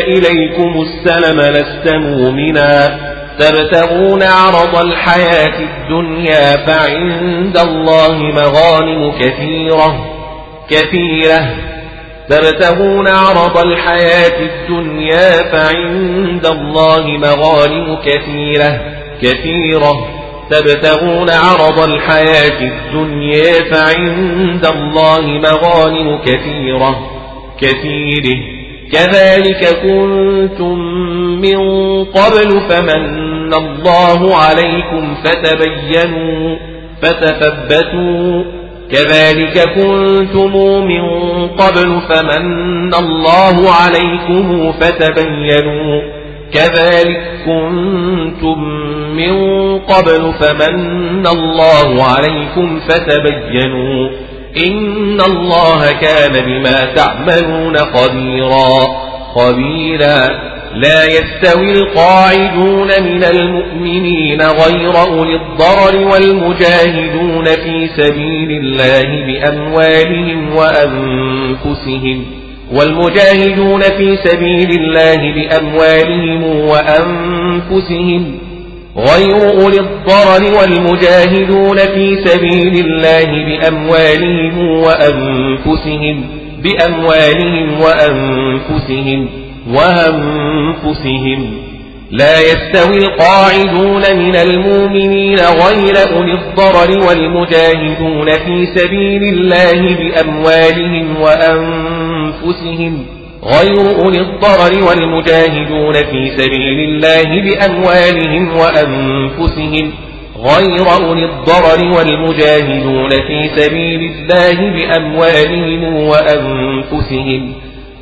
إليكم السلم لست مؤمنا. تبتغون عرض الحياة الدنيا فعند الله مغانم كثيرة كثيرة. تبتغون عرض الحياة الدنيا فعند الله مغانم كثيرة كثيرة. تبتغون عرض الحياة الدنيا فعند الله مغانم كثيرة كثيره كذلك كنتم من قبل فمن الله عليكم فتبينوا فتثبتوا كذلك كنتم من قبل فمن الله عليكم فتبينوا كذلك كنتم من قبل فمن الله عليكم فتبينوا إن الله كان بما تعملون خبيرا. خبيرا. لا يستوي القاعدون من المؤمنين غير أولي الضرر والمجاهدون في سبيل الله بأموالهم وأنفسهم. والمجاهدون في سبيل الله بأموالهم وأنفسهم. غير أولي الضرر والمجاهدون في سبيل الله بأموالهم وأنفسهم بأموالهم وأنفسهم وأنفسهم. لا يستوي القاعدون من المؤمنين غير أولي الضرر والمجاهدون في سبيل الله بأموالهم وأنفسهم. غير أولي الضرر والمجاهدون في سبيل الله بأموالهم وأنفسهم. غير أولي الضرر والمجاهدون في سبيل الله بأموالهم وأنفسهم.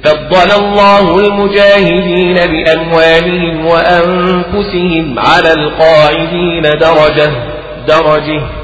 فضل الله المجاهدين بأموالهم وأنفسهم على القاعدين درجة درجة.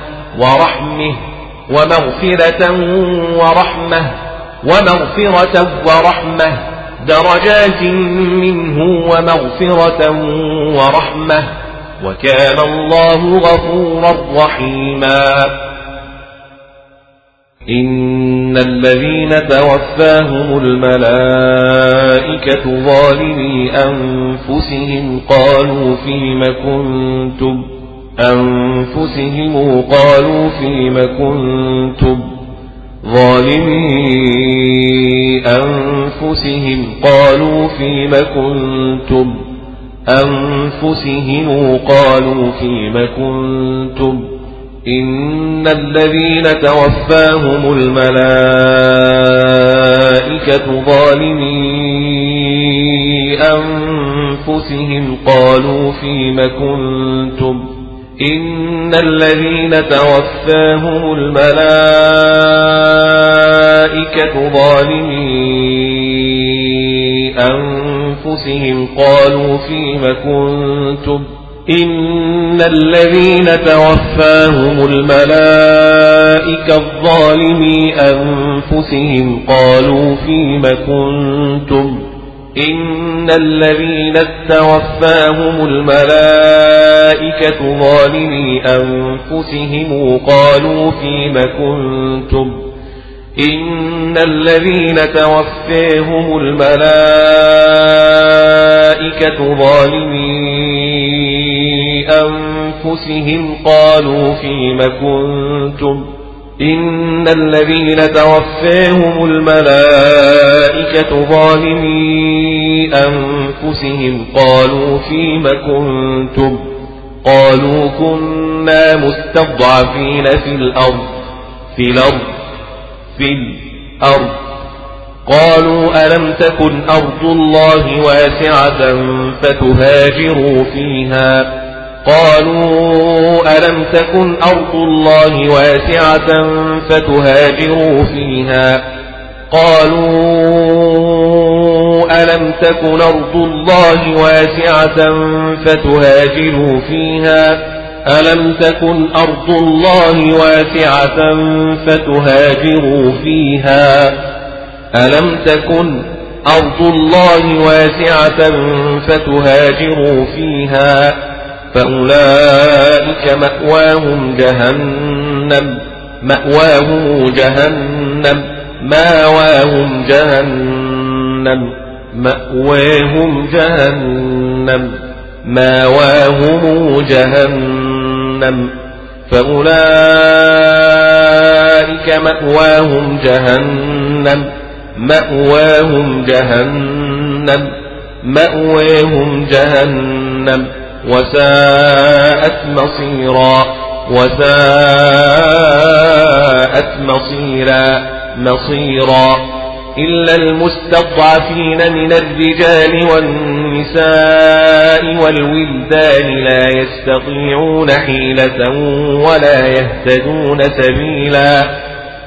ورحمه ومغفرة ورحمة ومغفرة ورحمة درجات منه ومغفرة ورحمة وكان الله غفورا رحيما. إن الذين توفاهم الملائكة ظالمي أنفسهم قالوا فيم كنتم؟ أنفسهم قالوا فيم كنتم ظالمي أنفسهم قالوا فيم كنتم أنفسهم قالوا فيم كنتم إن الذين توفاهم الملائكة ظالمي أنفسهم قالوا فيم كنتم إن الذين توفاهم الملائكة ظالمي أنفسهم قالوا فيم كنتم إن الذين توفاهم الملائكة الظالمي أنفسهم قالوا فيم كنتم إن الذين توفاهم الملائكة ظالمي أنفسهم قالوا فيم كنتم إن الذين توفاهم الملائكة ظالمي أنفسهم قالوا فيم كنتم إن الذين توفاهم الملائكة ظالمي أنفسهم قالوا فيم كنتم؟ قالوا كنا مستضعفين في الأرض في الأرض في الأرض. قالوا ألم تكن أرض الله واسعة فتهاجروا فيها؟ قالوا ألم تكن أرض الله واسعة فتهاجروا فيها قالوا ألم تكن أرض الله واسعة فتهاجروا فيها ألم تكن أرض الله واسعة فتهاجروا فيها ألم تكن أرض الله واسعة فتهاجروا فيها فأولئك مأواهم جهنم مأواهم جهنم مأواهم جهنم مأواهم جهنم مأواهم جهنم. فأولئك مأواهم جهنم مأواهم جهنم مأواهم جهنم. وساءت مصيرا وساءت مصيرا مصيرا. إلا المستضعفين من الرجال والنساء والولدان لا يستطيعون حيلة ولا يهتدون سبيلا.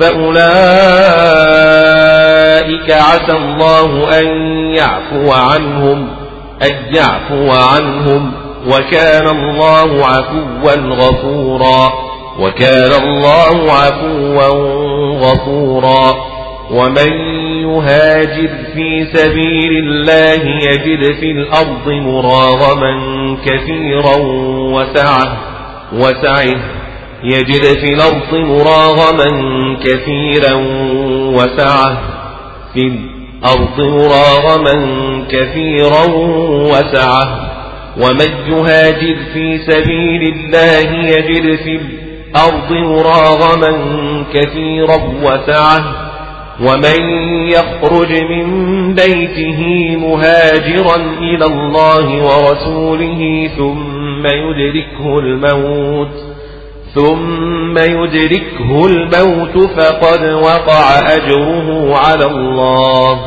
فأولئك عسى الله أن يعفو عنهم أن يعفو عنهم. وكان الله عفوا غفورا وكان الله عفوا غفورا. ومن يهاجر في سبيل الله يجد في الأرض مراغما كثيرا وسعه وسعه. يجد في الأرض مراغما كثيرا وسعة. في الأرض مراغما كثيرا وسعة. ومن يهاجر في سبيل الله يجد في الأرض مراغما كثيرا وسعة. ومن يخرج من بيته مهاجرا إلى الله ورسوله ثم يدركه الموت. ثم يدركه الموت فقد وقع أجره على الله.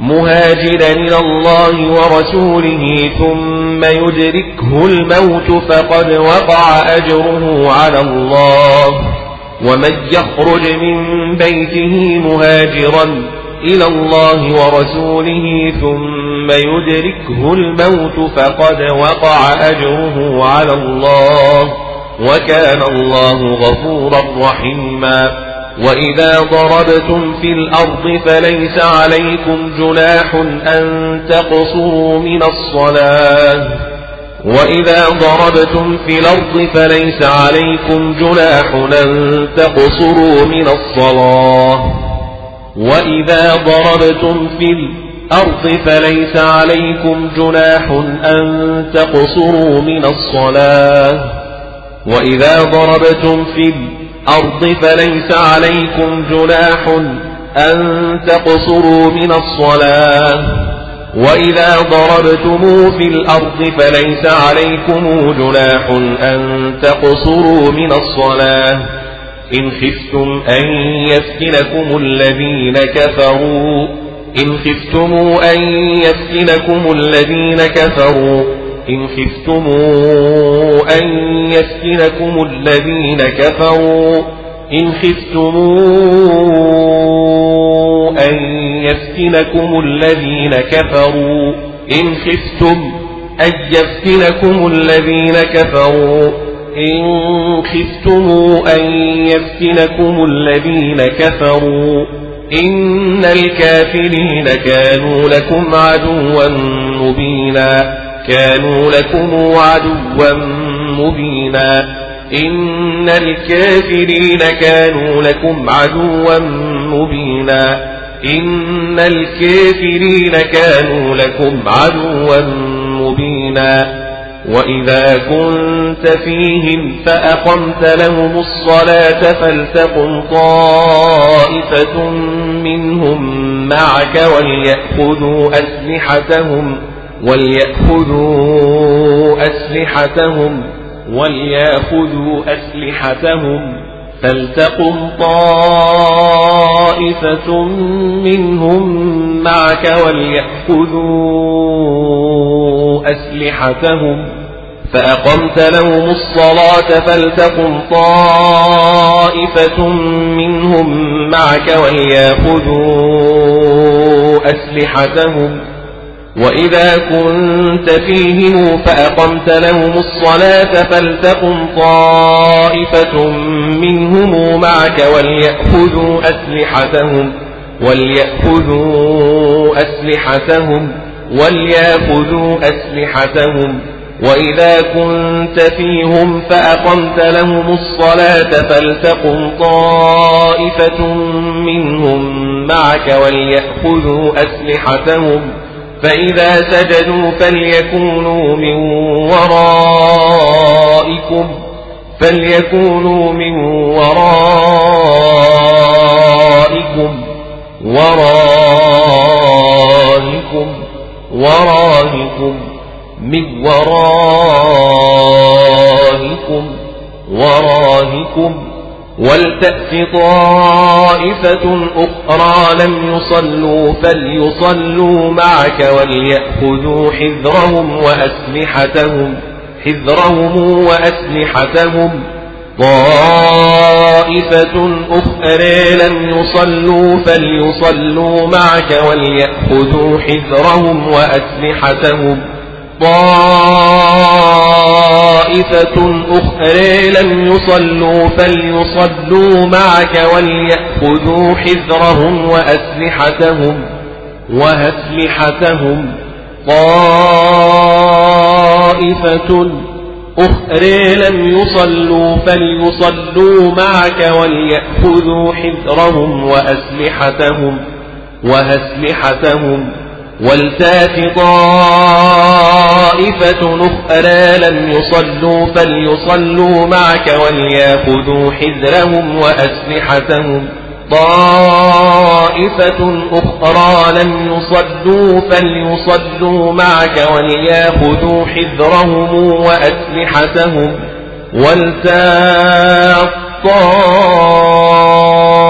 مهاجرا إلى الله ورسوله ثم يدركه الموت فقد وقع أجره على الله. ومن يخرج من بيته مهاجرا إلى الله ورسوله ثم يدركه الموت فقد وقع أجره على الله. وكان الله غفورا رحيما. وإذا ضربتم في الأرض فليس عليكم جناح أن تقصروا من الصلاة. وإذا ضربتم في الأرض فليس عليكم جناح أن تقصروا من الصلاة. وإذا ضربتم في الأرض فليس عليكم جناح أن تقصروا من الصلاة. وإذا ضربتم في الأرض فليس عليكم جناح أن تقصروا من الصلاة. وإذا ضربتم في الأرض فليس عليكم جناح أن تقصروا من الصلاة. إن خفتم أن يفتنكم الذين كفروا. إن خفتم أن يفتنكم الذين كفروا. إن خفتم أن يفتنكم الذين كفروا. إن خفتم أن يفتنكم الذين كفروا. إن خفتم أن يفتنكم الذين كفروا. إن خفتم أن يفتنكم الذين كفروا. إن الكافرين كانوا لكم عدوا مبينا. كانوا لكم عدوا مبينا. إن الكافرين كانوا لكم عدوا مبينا. إن الكافرين كانوا لكم عدوا مبينا. وإذا كنت فيهم فأقمت لهم الصلاة فلتقم طائفة منهم معك وليأخذوا أسلحتهم وليأخذوا أسلحتهم وليأخذوا أسلحتهم. فلتقم طائفة منهم معك وليأخذوا أسلحتهم. فأقمت لهم الصلاة فلتقم طائفة منهم معك وليأخذوا أسلحتهم. وإذا كنت فيهم فأقمت لهم الصلاة فلتقم طائفة منهم معك وليأخذوا أسلحتهم وليأخذوا أسلحتهم وليأخذوا أسلحتهم وإذا كنت فيهم فأقمت لهم الصلاة فلتقم طائفة منهم معك وليأخذوا أسلحتهم فإذا سجدوا فليكونوا من ورائكم فليكونوا من ورائكم ورائكم ورائكم من ورائكم ورائكم. ولتأت طائفة أخرى لم يصلوا فليصلوا معك وليأخذوا حذرهم وأسلحتهم حذرهم وأسلحتهم. طائفة أخرى لم يصلوا فليصلوا معك وليأخذوا حذرهم وأسلحتهم. طائفة أخرى لم يصلوا فليصلوا معك وليأخذوا حذرهم وأسلحتهم وأسلحتهم طائفة أخرى لم يصلوا فليصلوا معك وليأخذوا حذرهم وأسلحتهم وأسلحتهم ولتات طائفة أخرى لم يصلوا فليصلوا معك وليأخذوا حذرهم وأسلحتهم. طائفة أخرى لم يصلوا فليصلوا معك وليأخذوا حذرهم وأسلحتهم. ولتاق طائفة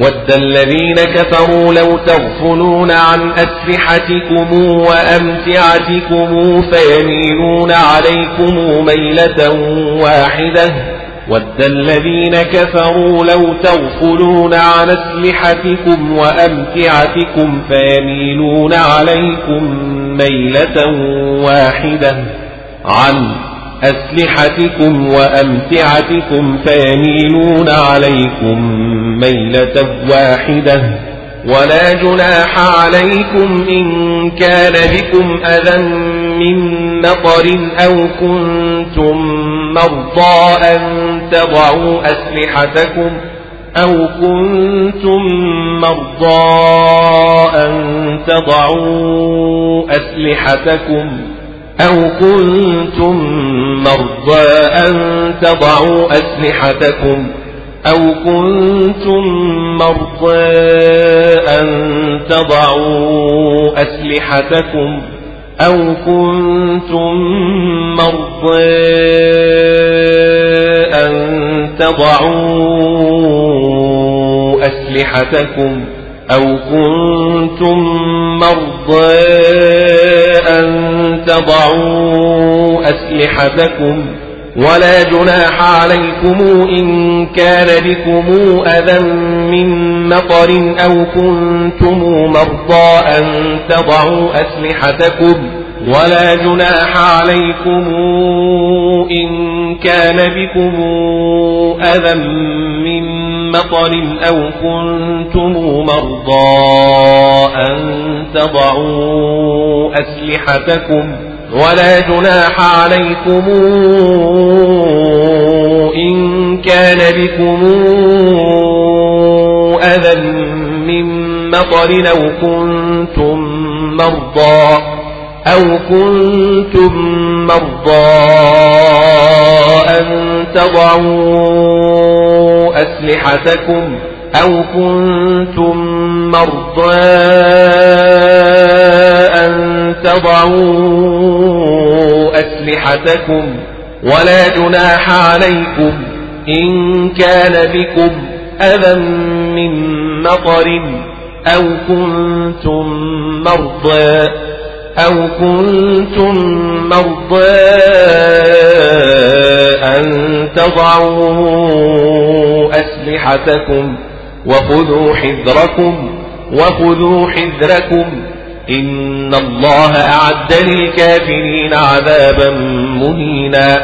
ود الذين كفروا لو تغفلون عن أسلحتكم وأمتعتكم فيميلون عليكم ميلة واحدة ود الذين كفروا لو تغفلون عن أسلحتكم وأمتعتكم فيميلون عليكم ميلة واحدة عن أسلحتكم وأمتعتكم فيميلون عليكم ميلة واحدة. ولا جناح عليكم إن كان بكم أذى من مطر أو كنتم مرضى أن تضعوا أسلحتكم أو كنتم مرضى أن تضعوا أسلحتكم أو كنتم مرضى أن تضعوا أسلحتكم أو كنتم مرضى أن تضعوا أسلحتكم أو كنتم مرضى أن تضعوا أسلحتكم أو كنتم مرضى أن تضعوا أسلحتكم ولا جناح عليكم إن كان بكم أذى من مطر أو كنتم مرضى أن تضعوا أسلحتكم. ولا جناح عليكم إن كان بكم أذى من مطر أو كنتم مرضى أن تضعوا أسلحتكم. ولا جناح عليكم إن كان بكم أذى من مطر أو كنتم مرضى أو كنتم مرضى أن تضعوا أسلحتكم أو كنتم مرضى أن تضعوا أسلحتكم ولا جناح عليكم إن كان بكم أذى من مطر أو كنتم مرضى أو كنتم مرضى أن تضعوا أسلحتكم وخذوا حذركم وخذوا حذركم. إن الله أعد للكافرين عذابا مهينا.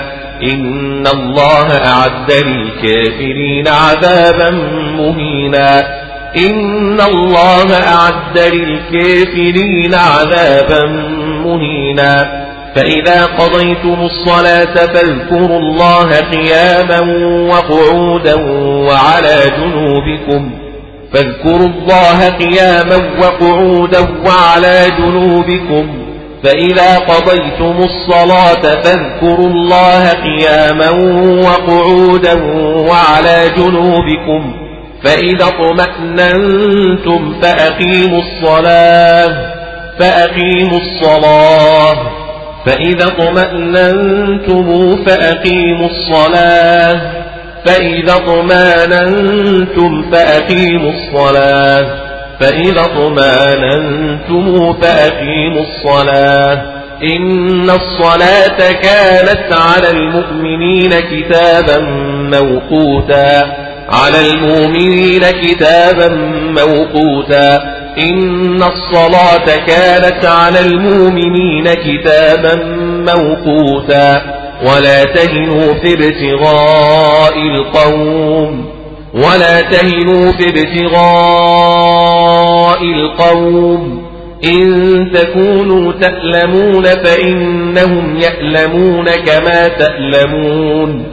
إن الله أعد للكافرين عذابا مهينا. إن الله أعد للكافرين عذابا مهينا. فإذا قضيتم الصلاة فاذكروا الله قياما وقعودا وعلى جنوبكم فاذكروا الله قياما وقعودا وعلى جنوبكم فإذا قضيتم الصلاة فاذكروا الله قياما وقعودا وعلى جنوبكم فإذا اطمأننتم فأقيموا الصلاة فأقيموا الصلاة فإذا اطمأننتم فأقيموا الصلاة. فإذا اطمأننتم فأقيموا الصلاة. فإذا اطمأننتم فأقيموا الصلاة. إن الصلاة كانت على المؤمنين كتابا موقوتا. على المؤمنين كتابا موقوتا. إن الصلاة كانت على المؤمنين كتابا موقوتا ولا تهنوا في ابتغاء القوم ولا تهنوا في ابتغاء القوم إن تكونوا تألمون فإنهم يألمون كما تألمون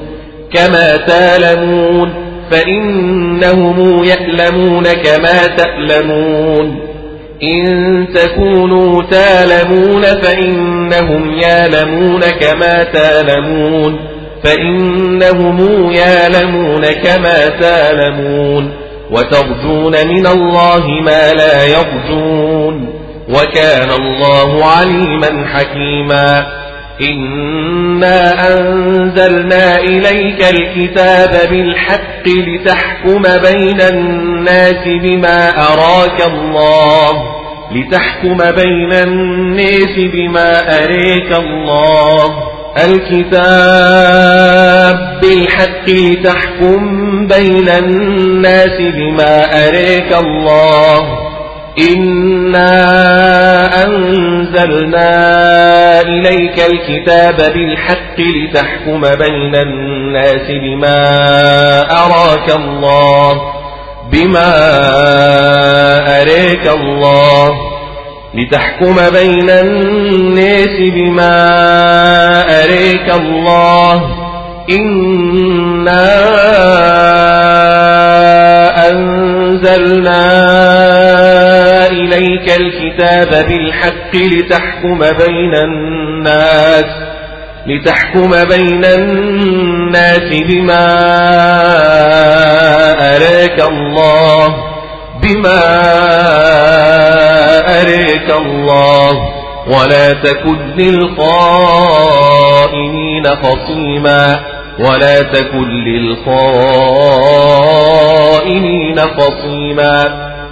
كما تألمون فإنهم يألمون كما تألمون. إن تكونوا تألمون فإنهم يألمون كما تألمون. فإنهم يألمون كما تألمون. وترجون من الله ما لا يرجون. وكان الله عليما حكيما. إنا أنزلنا إليك الكتاب بالحق لتحكم بين الناس بما أراك الله لتحكم بين الناس بما أريك الله الكتاب بالحق لتحكم بين الناس بما أريك الله إنا أنزلنا إليك الكتاب بالحق لتحكم بين الناس بما أراك الله بما أريك الله لتحكم بين الناس بما أريك الله إنا أنزلنا إليك الكتاب بالحق لتحكم بين الناس لتحكم بين الناس بما أراك الله بما أراك الله. ولا تكن للخائنين خصيما ولا تكن للخائنين خصيما.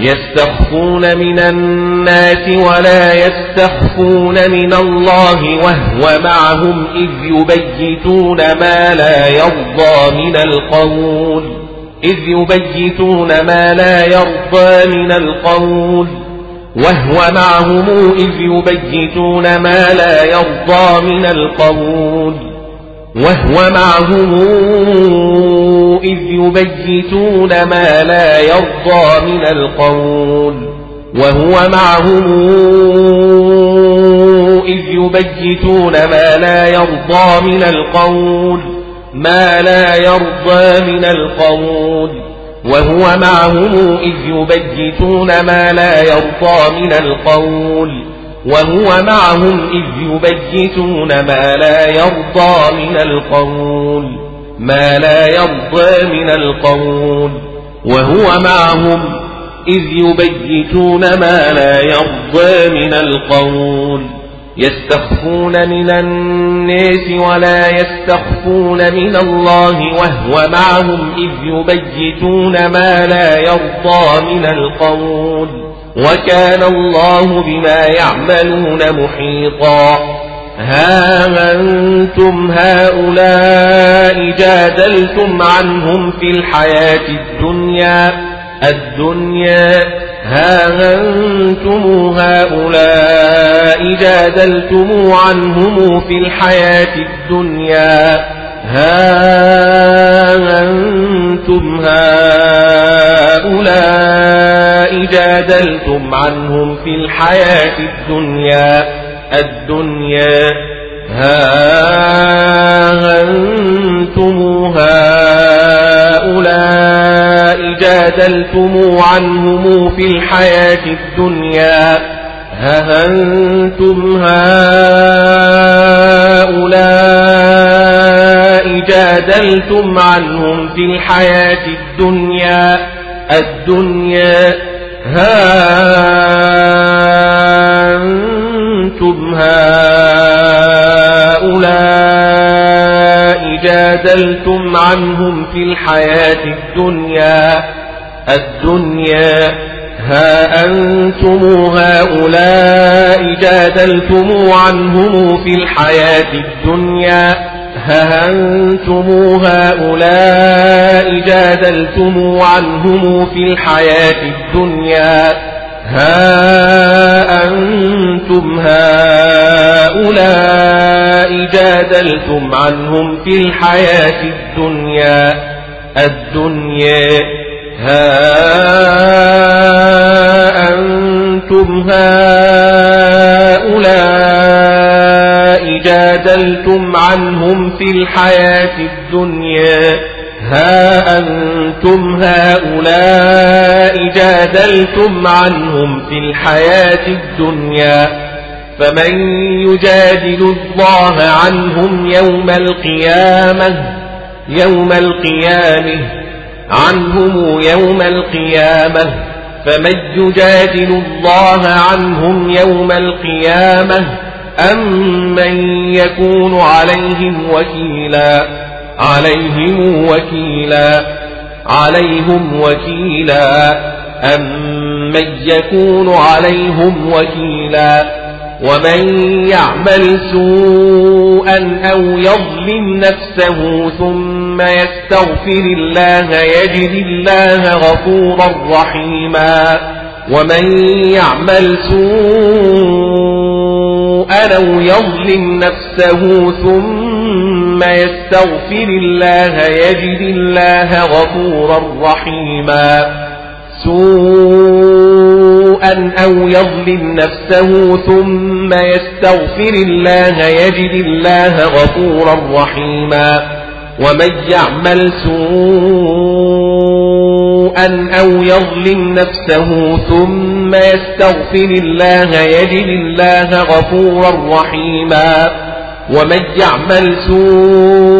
يستخفون من الناس ولا يستخفون من الله وهو معهم إذ يبيتون ما لا يرضى من القول. إذ يبيتون ما لا يرضى من القول. وهو معهم إذ يبيتون ما لا يرضى من القول. وهو معهم إذ يبيتون ما لا يرضى من القول. وهو معهم إذ يبيتون ما لا يرضى من القول. ما لا يرضى من القول. وهو معهم إذ يبيتون ما لا يرضى من القول. وهو معهم إذ يبيتون ما لا يرضى من القول ما لا يرضى من القول. وهو معهم إذ يبيتون ما لا يرضى من القول. يستخفون من الناس ولا يستخفون من الله وهو معهم إذ يبيتون ما لا يرضى من القول. وكان الله بما يعملون محيطا. ها أنتم هؤلاء جادلتم عنهم في الحياة الدنيا الدنيا. ها أنتم هؤلاء جادلتم عنهم في الحياة الدنيا. ها أنتم هؤلاء جادلتم عنهم في الحياة الدنيا الدنيا. ها أنتم هؤلاء جادلتم عنهم في الحياة الدنيا. ها أنتم هؤلاء جادلتم عنهم في الحياة الدنيا الدنيا ها أنتم هؤلاء جادلتم عنهم في الحياة الدنيا الدنيا ها أنتم هؤلاء جادلتم عنهم في الحياة الدنيا. ها أنتم هؤلاء جادلتم عنهم في الحياة الدنيا. ها أنتم هؤلاء جادلتم عنهم في الحياة الدنيا. الدنيا. ها أنتم هؤلاء جادلتم عنهم في الحياة الدنيا ها أنتم هؤلاء جادلتم عنهم في الحياة الدنيا فمن يجادل الله عنهم يوم القيامة يوم القيامة عنهم يوم القيامة فمن يجادل الله عنهم يوم القيامة أم من يكون عليهم وكيلاً عليهم وكيلا عليهم وكيلا أم من يكون عليهم وكيلا ومن يعمل سوءا أو يظلم نفسه ثم يستغفر الله يجد الله غفورا رحيما ومن يعمل سوءا أو يظلم نفسه ثم يستغفر الله يجد الله غفورا رحيما سوءا أو يظلم نفسه ثم يستغفر الله يجد الله غفورا رحيما ومن يعمل سوءا أو يظلم نفسه ثم يستغفر الله يجد الله غفورا رحيما. ومن يعمل سوءا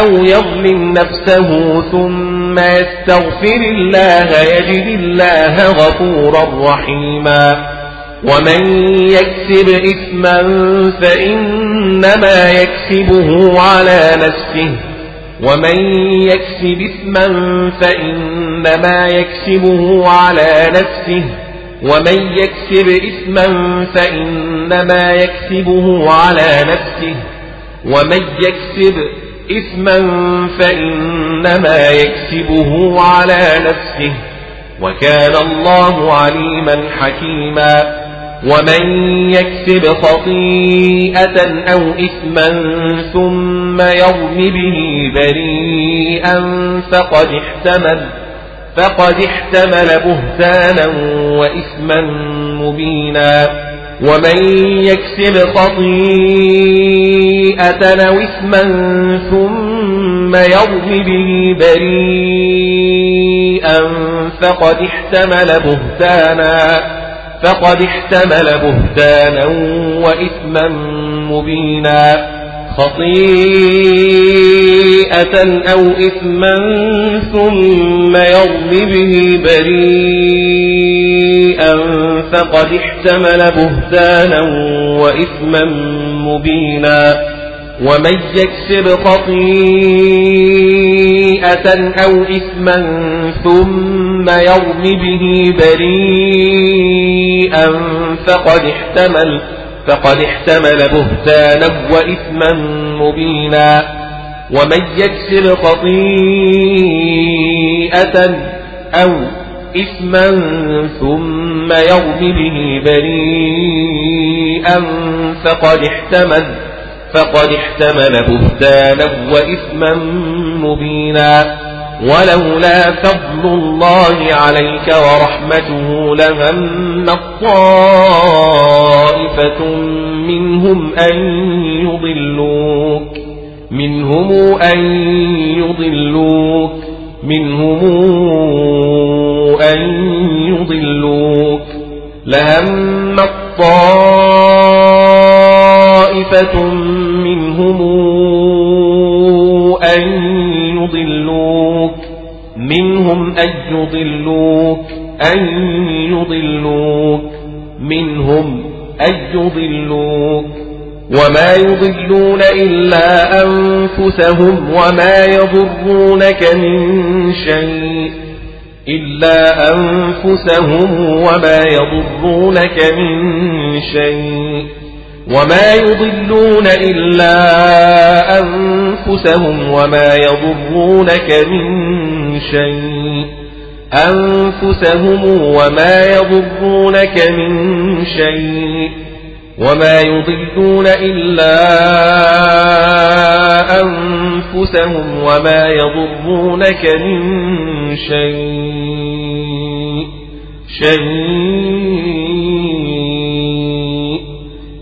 أو يظلم نفسه ثم يستغفر الله يجد الله غفورا رحيما. ومن يكسب إثما فإنما يكسبه على نفسه ومن يكسب إثما فإنما يكسبه على نفسه ومن يكسب إثما فإنما يكسبه على نفسه ومن يكسب إثما فإنما يكسبه على نفسه وكان الله عليما حكيما ومن يكسب خطيئة أو إثما ثم يرم به بريئا فقد احتمل فقد احتمل بهتانا وإثما مبينا. ومن يكسب خطيئة أو إثما ثم يرم به بريئا فقد احتمل بهتانا. فقد احتمل بهتانا وإثما مبينا خطيئة أو إثما ثم يرم به بريئا فقد احتمل بهتانا وإثما مبينا ومن يكسب خطيئة أو إثما ثم يرم به بريئا فقد احتمل فقد احتمل بهتانا وإثما مبينا. ومن يكسر خطيئة أو إثما ثم يرم به بريئا فقد احتمل فقد احتمل بهتانا وإثما مبينا. ولولا فضل الله عليك ورحمته لهم طائفة منهم أن يضلوك. منهم أن يضلوك. منهم أن يضلوك. لهم طائفة منهم أن منهم أن يضلوك أن يضلوك منهم أن يضلوك. وما يضلون إلا أنفسهم وما يضرونك من شيء إلا أنفسهم وما يضرونك من شيء. وما يضلون إلا أنفسهم وما يضرونك من شيء. أنفسهم وما يضرونك من شيء. وما يضلون إلا أنفسهم وما يضرونك من شيء. شيء.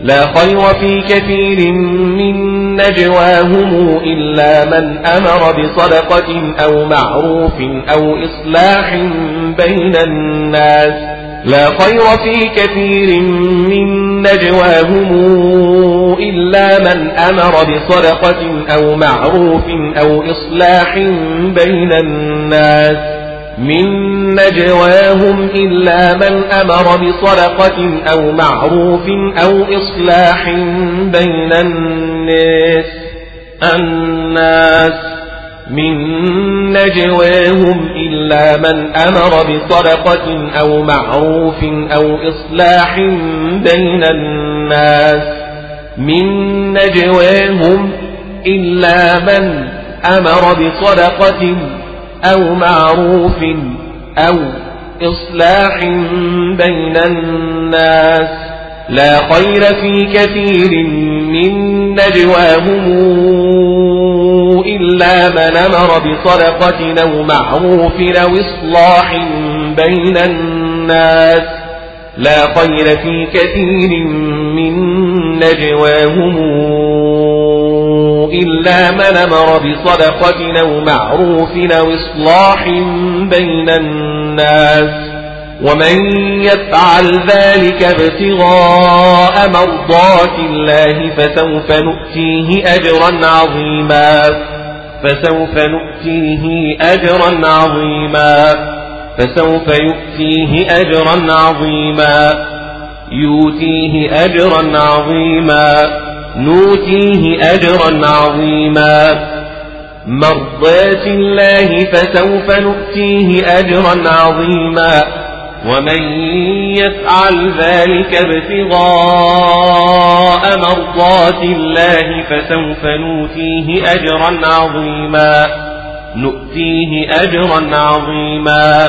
لا خير في كثير من نجواهم إلا من أمر بصدقة أو معروف أو إصلاح بين الناس. لا خير في كثير من نجواهم إلا من أمر بصدقة أو معروف أو إصلاح بين الناس. من نجواهم إلا من أمر بصدقة أو معروف أو إصلاح بين الناس الناس من نجواهم إلا من أمر بصدقة أو معروف أو إصلاح بين الناس من نجواهم إلا من أمر بصدقة أو معروف أو إصلاح بين الناس لا خير في كثير من نجواهم إلا من أمر بصدقة أو معروف أو إصلاح بين الناس لا خير في كثير من نجواهم إلا من أمر بصدقة أو معروف أو إصلاح بين الناس ومن يفعل ذلك ابتغاء مرضات الله فسوف نؤتيه أجرا عظيما فسوف نؤتيه أجرا عظيما فسوف يؤتيه أجرا عظيما يؤتيه أجرا عظيما نؤتيه أجرا عظيما. مرضات الله فسوف نؤتيه أجرا عظيما. ومن يفعل ذلك ابتغاء مرضات الله فسوف نؤتيه أجرا عظيما. نؤتيه أجرا عظيما.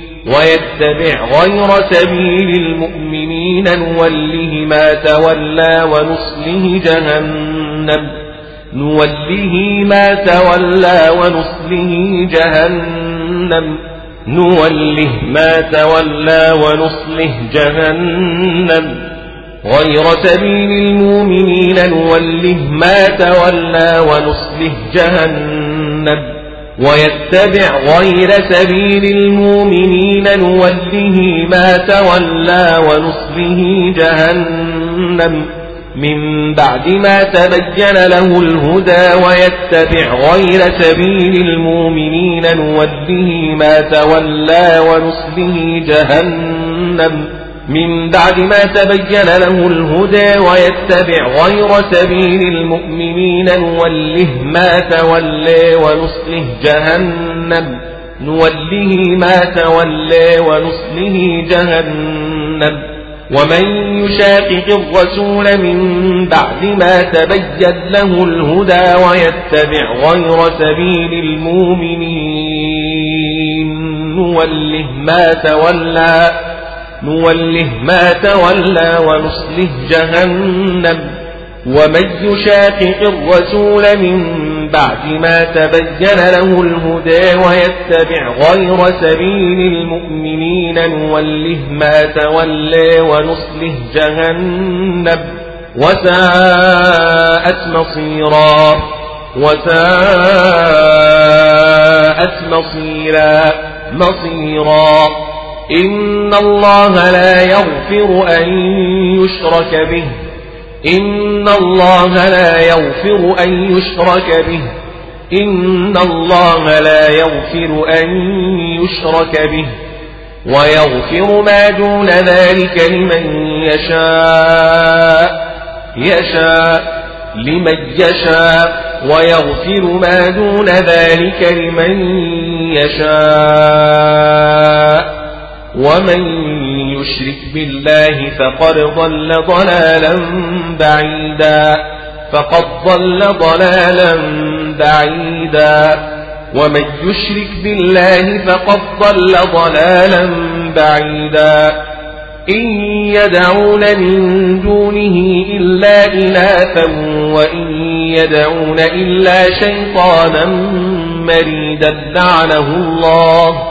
ويتبع غير سبيل المؤمنين نوله ما تولى ونصله جهنم نوله ما تولى ونصله جهنم نوله ما تولى ونصله جهنم غير سبيل المؤمنين نوله ما تولى ونصله جهنم ويتبع غير سبيل المؤمنين نوله ما تولى ونصله جهنم. من بعد ما تبين له الهدى ويتبع غير سبيل المؤمنين نوله ما تولى ونصله جهنم. من بعد ما تبين له الهدى ويتبع غير سبيل المؤمنين نوله ما تولى ونصله جهنم. نوله ما تولى ونصله جهنم. ومن يشاقق الرسول من بعد ما تبين له الهدى ويتبع غير سبيل المؤمنين نوله ما تولى نوله ما تولى ونصله جهنم. ومن يشاقق الرسول من بعد ما تبين له الهدى ويتبع غير سبيل المؤمنين نوله ما تولى ونصله جهنم. وساءت مصيرا وساءت مصيرا مصيرا. إن الله لا يغفر أن يشرك به. إن الله لا يغفر أن يشرك به. إن الله لا يغفر أن يشرك به. ويغفر ما دون ذلك لمن يشاء. يشاء لمن يشاء. ويغفر ما دون ذلك لمن يشاء. ومن يشرك بالله فقد ضل ضلالا بعيدا فقد ضل ضلالا بعيدا ومن يشرك بالله فقد ضل ضلالا بعيدا إن يدعون من دونه إلا إناثا وإن يدعون إلا شيطانا مريدا لعنه الله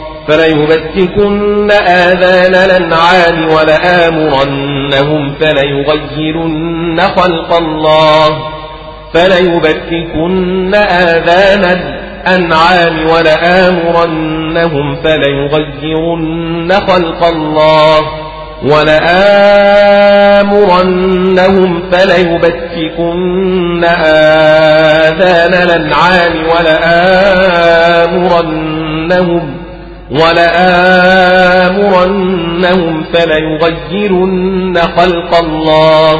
فليبتكن آذان الأنعام ولآمرنهم فليغيرن خلق الله فليبتكن آذان الأنعام ولآمرنهم فليغيرن خلق الله ولآمرنهم فليبتكن آذان الأنعام ولآمرنهم ولآمرنهم فليغيرن خلق الله.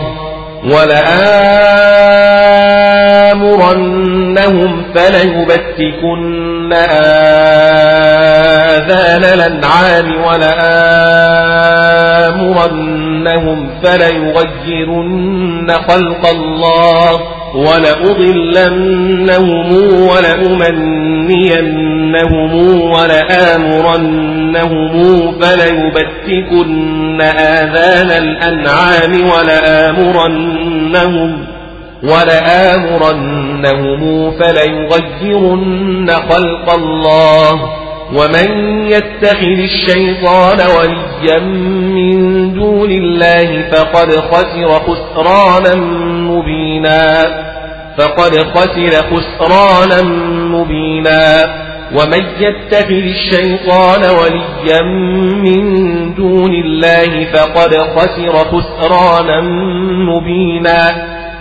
ولآمرنهم فليبتكن آذان الأنعام. ولآمرنهم فليغيرن خلق الله. ولأضلنهم ولأمنينهم ولآمرنهم فليبتكن آذان الأنعام ولآمرنهم ولآمرنهم فليغيرن خلق الله ومن يتخذ الشيطان وليا من دون الله فقد خسر خسرانا مبينا. فقد خسر خسرانا مبينا. ومن يتخذ الشيطان وليا من دون الله فقد خسر خسرانا مبينا.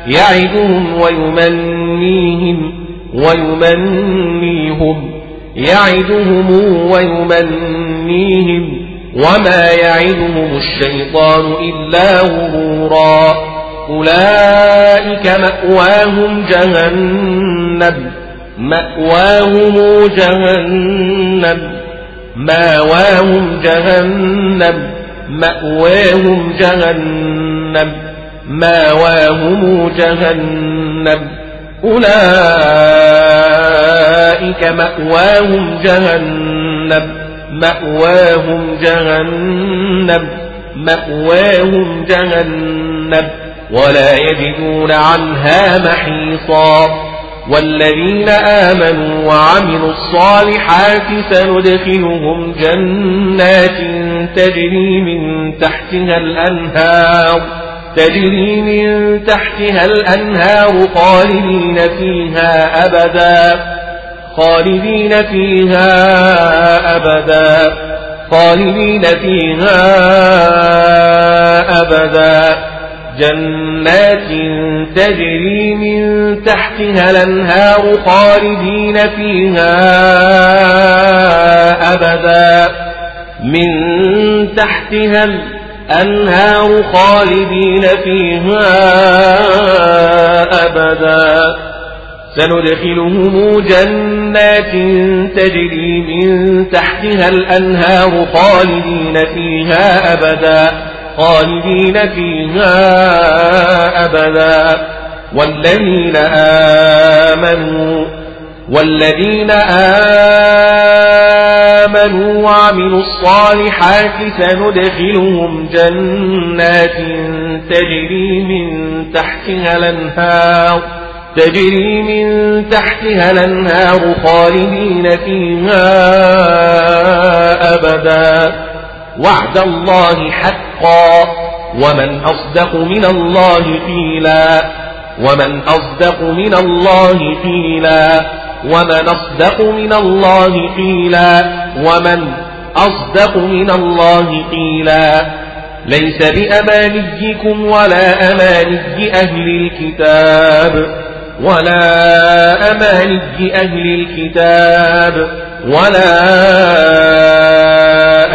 يعدهم ويمنيهم ويمنيهم. يعدهم ويمنيهم وما يعدهم الشيطان إلا غرورا. أولئك مأواهم جهنم مأواهم جهنم مأواهم جهنم مأواهم جهنم مأواهم جهنم. أولئك مأواهم جهنم مأواهم جهنم مأواهم جهنم. ولا يجدون عنها محيصا. والذين آمنوا وعملوا الصالحات سندخلهم جنات تجري من تحتها الأنهار. تجري من تحتها الأنهار خالدين فيها أبدا خالدين فيها أبدا خالدين فيها أبدا. جنات تجري من تحتها الأنهار خالدين فيها أبدا. من تحتها الأنهار خالدين فيها أبدا. سندخلهم جنات تجري من تحتها الأنهار خالدين فيها أبدا. خالدين فيها أبدا. والذين آمنوا والذين آمنوا وعملوا الصالحات سندخلهم جنات تجري من تحتها الأنهار تجري من تحتها الأنهار خالدين فيها أبدا. وعد الله حقا. ومن أصدق من الله قيلا. ومن أصدق من الله قيلا. ومن أصدق من الله قيلا ومن أصدق من الله قيلا ليس بأمانيكم ولا أماني أهل الكتاب ولا أماني أهل الكتاب ولا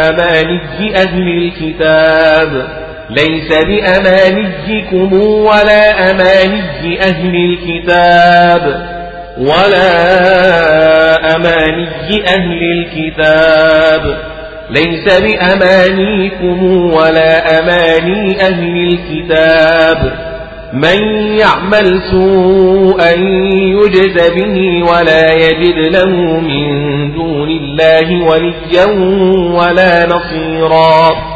أماني أهل الكتاب ليس بأمانيكم ولا أماني أهل الكتاب ولا أماني أهل الكتاب ليس بأمانيكم ولا أماني أهل الكتاب من يعمل سوءا يجز به ولا يجد له من دون الله وليا ولا نصيرا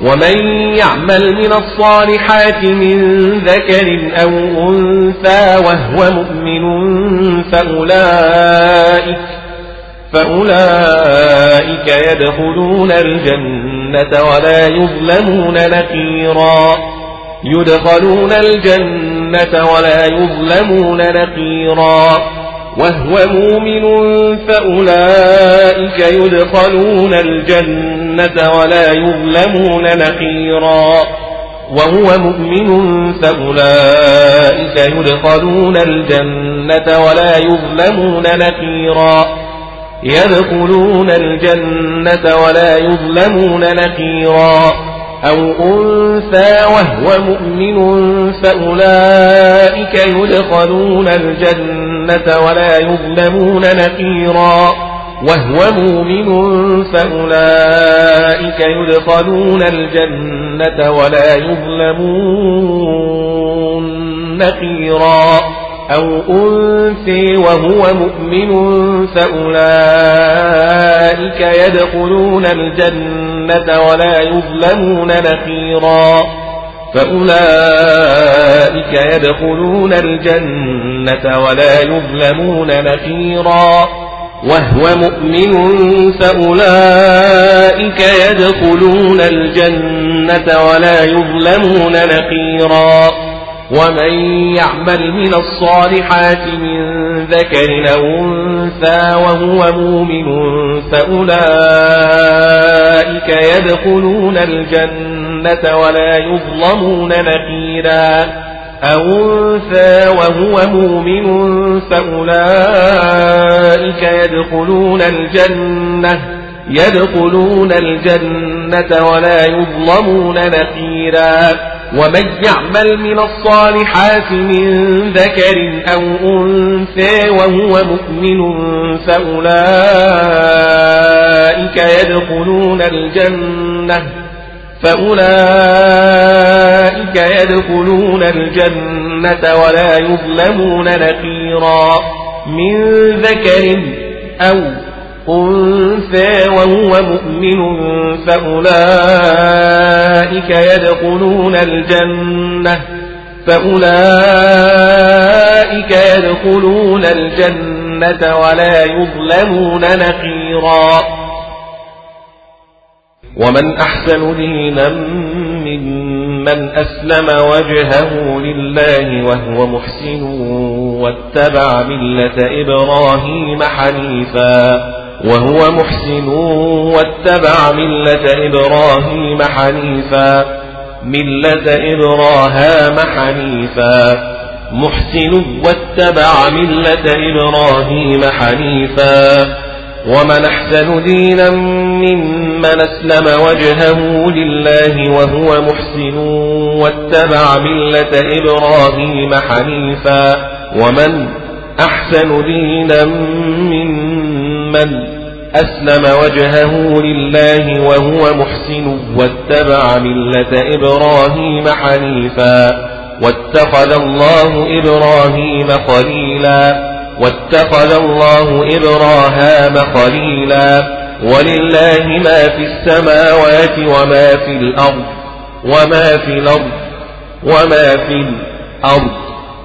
ومن يعمل من الصالحات من ذكر أو أنثى وهو مؤمن فأولئك فأولئك يدخلون الجنة ولا يظلمون نقيرا يدخلون الجنة ولا يظلمون نقيرا وهو مؤمن فأولئك يدخلون الجنة ولا يظلمون نقيرا. وهو مؤمن فأولئك يدخلون الجنة ولا يظلمون نقيرا. يدخلون الجنة ولا يظلمون نقيرا. أو أنثى وهو مؤمن فأولئك يدخلون الجنة ولا يظلمون نقيرا وهو مؤمن فأولئك يدخلون الجنة ولا يظلمون نقيرا أو أنثي وهو مؤمن فأولئك يدخلون الجنة ولا يظلمون نقيرا فأولئك يدخلون الجنة ولا يظلمون نقيرا وهو مؤمن فأولئك يدخلون الجنة ولا يظلمون نقيرا ومن يعمل من الصالحات من ذكر أو أنثى وهو مؤمن فأولئك يدخلون الجنة ولا يظلمون نقيرا أو أنثى وهو مؤمن فأولئك يدخلون الجنة يدخلون الجنة ولا يظلمون نقيرا ومن يعمل من الصالحات من ذكر أو أنثى وهو مؤمن فأولئك يدخلون الجنة فأولئك يدخلون الجنة ولا يظلمون نقيرا من ذكر أو أنثى وهو مؤمن فأولئك يدخلون الجنة فأولئك يدخلون الجنة ولا يظلمون نقيرا. ومن أحسن دينا ممن أسلم وجهه لله وهو محسن واتبع ملة إبراهيم حنيفا. وهو محسن واتبع ملة إبراهيم حنيفا ملة إبراهام حنيفا. محسن واتبع ملة إبراهيم حنيفا. ومن أحسن دينا ممن أسلم وجهه لله وهو محسن واتبع ملة إبراهيم حنيفا. ومن أحسن دينا ممن أسلم وجهه لله وهو محسن واتبع ملة إبراهيم حنيفا واتخذ الله إبراهيم خليلا واتخذ الله إبراهام خليلا ولله ما في السماوات وما في الأرض وما في الأرض وما في الأرض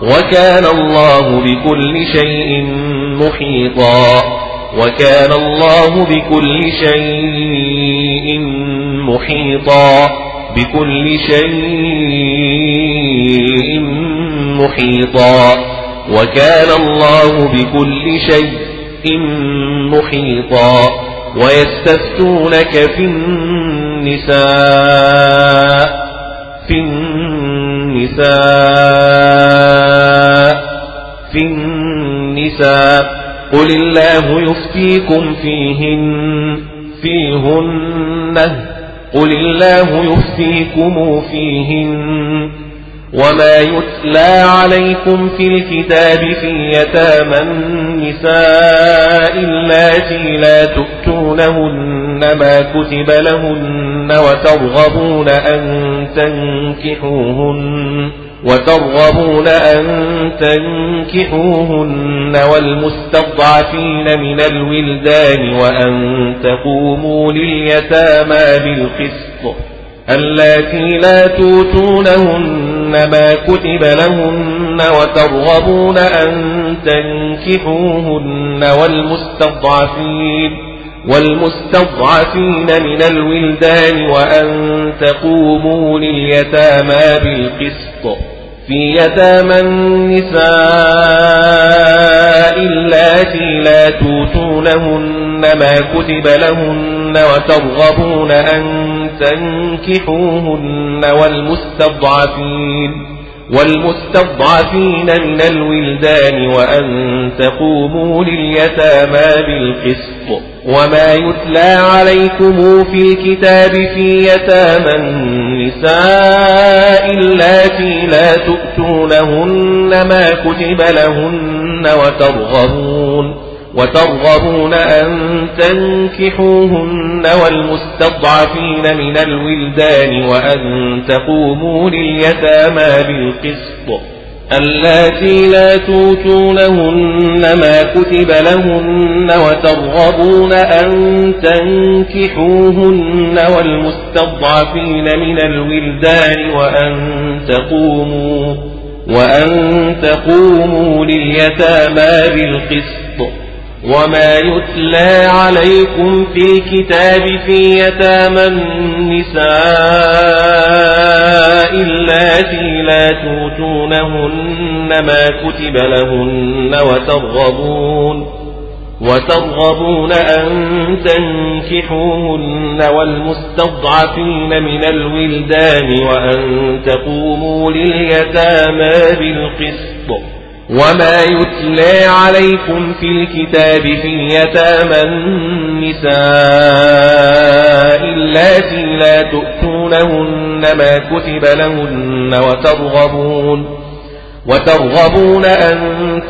وكان الله بكل شيء محيطا وكان الله بكل شيء محيطا بكل شيء محيطا. وكان الله بكل شيء محيطا. ويستفتونك في النساء في النساء في النساء. قل الله يفتيكم فيهن فيهن قل الله يفتيكم فيهن وما يتلى عليكم في الكتاب في يتامى النساء اللاتي لا تؤتونهن ما كتب لهن وترغبون أن تنكحوهن وترغبون أن تنكحوهن والمستضعفين من الولدان وأن تقوموا لليتامى بالقسط اللاتي لا توتونهن ما كتب لهن وترغبون أن تنكحوهن والمستضعفين والمستضعفين من الولدان وأن تقوموا لليتامى بالقسط في يتامى النساء اللاتي لا توتونهن ما كتب لهن وترغبون أن تنكحوهن والمستضعفين والمستضعفين من الولدان وأن تقوموا لليتامى بالقسط وما يتلى عليكم في الكتاب في يتامى النساء اللاتي لا تؤتونهن ما كتب لهن وترغبون وترغبون أن تنكحوهن والمستضعفين من الولدان وأن تقوموا لليتامى بالقسط اللاتي لا توتونهن ما كتب لهن وترغبون أن تنكحوهن والمستضعفين من الولدان وأن تقوموا وأن تقوموا لليتامى بالقسط وما يتلى عليكم في الكتاب في يتامى النساء اللاتي لا توتونهن ما كتب لهن وترغبون وترغبون أن تنكحوهن والمستضعفين من الولدان وأن تقوموا لليتامى بالقسط وما يتلى عليكم في الكتاب في يتامى النساء اللاتي لا تؤتونهن ما كتب لهن وترغبون وترغبون أن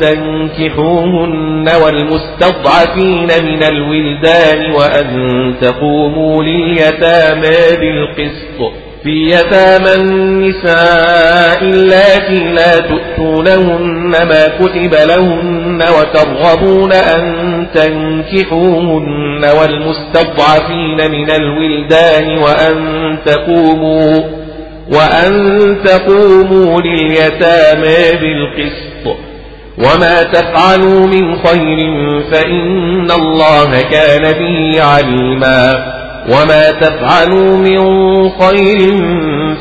تنكحوهن والمستضعفين من الولدان وأن تقوموا لليتامى بالقسط في يتامى النساء اللاتي لا تؤتونهن ما كتب لهن وترغبون أن تنكحوهن والمستضعفين من الولدان وأن تقوموا وأن تقوموا لليتامى بالقسط. وما تفعلوا من خير فإن الله كان به عليما. وما تفعلوا من خير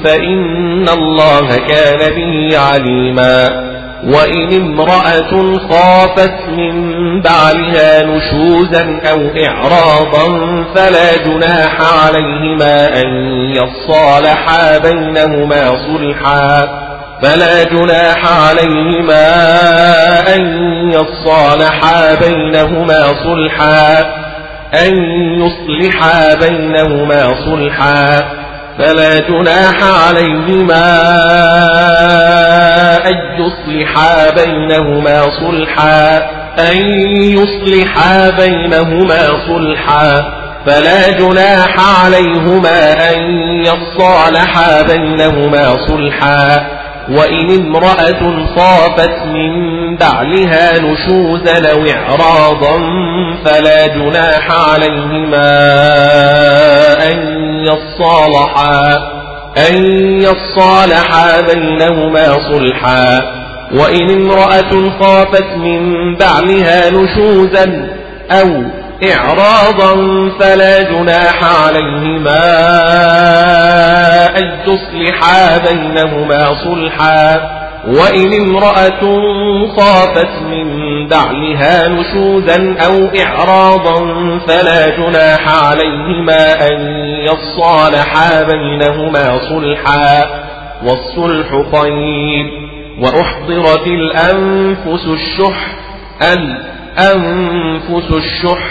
فإن الله كان به عليما وإن امرأة خافت من بعلها نشوزا أو إعراضا فلا جناح عليهما أن يصالحا بينهما صلحا فلا جناح عليهما أن يصالحا بينهما صلحا أن يصلحا بينهما صلحا فلا جناح عليهما أن يصلحا بينهما صلحا أن يصلحا بينهما صلحا فلا جناح عليهما أن يصالحا بينهما صلحا وإن امرأة خافت من بعلها نشوزا أو إعراضا فلا جناح عليهما أن يصالحا أن يصالحا بينهما صلحا. وإن امرأة خافت من بعلها نشوزا أو إعراضا فلا جناح عليهما أن تصلحا بينهما صلحا. وإن امرأة خافت من بعلها نشوزا أو إعراضا فلا جناح عليهما أن يصالحا بينهما صلحا. والصلح خير وأحضرت الأنفس الشح الأنفس الشح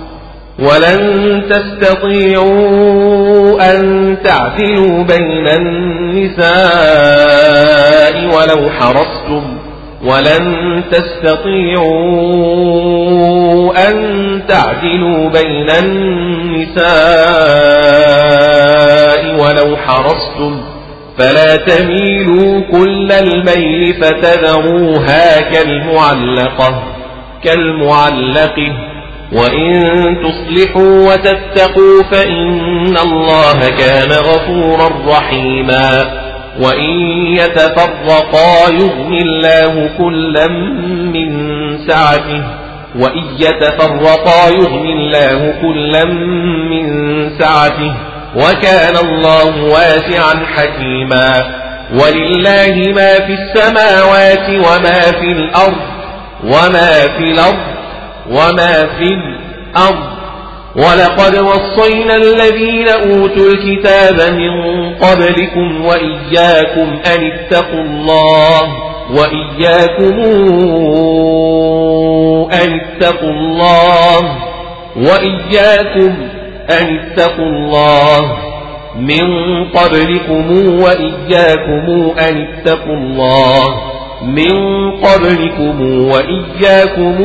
ولن تستطيعوا أن تعدلوا بين النساء ولو حرصتم. ولن تستطيعوا أن تعدلوا بين النساء ولو حرصتم. فلا تميلوا كل الميل فتذروها كالمعلقة كالمعلقة. وإن تصلحوا وتتقوا فإن الله كان غفورا رحيما وإن يتفرقا يغني الله كلا من سعته وإن يتفرقا يغني الله كلا من سعته وكان الله واسعا حكيما ولله ما في السماوات وما في الأرض وما في الأرض وما في الأرض ولقد وصينا الذين أوتوا الكتاب من قبلكم وإياكم أن اتقوا الله وإياكم أن اتقوا الله وإياكم أن اتقوا الله من قبلكم وإياكم أن اتقوا الله من قبلكم وإياكم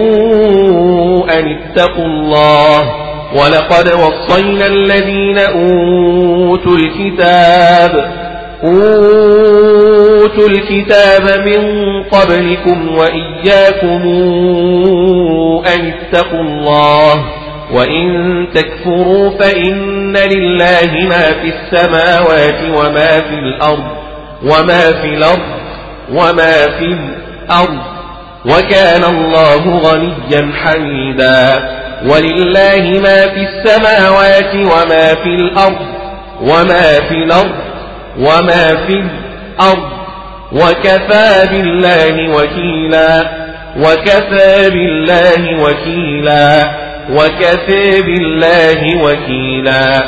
أن اتقوا الله ولقد وصينا الذين أوتوا الكتاب أوتوا الكتاب من قبلكم وإياكم أن اتقوا الله وإن تكفروا فإن لله ما في السماوات وما في الأرض وما في الأرض وما في الأرض وكان الله غنيا حميدا ولله ما في السماوات وما في الأرض وما في الأرض وما في الأرض وكفى بالله وكيلا وكفى بالله وكيلا وكفى بالله وكيلا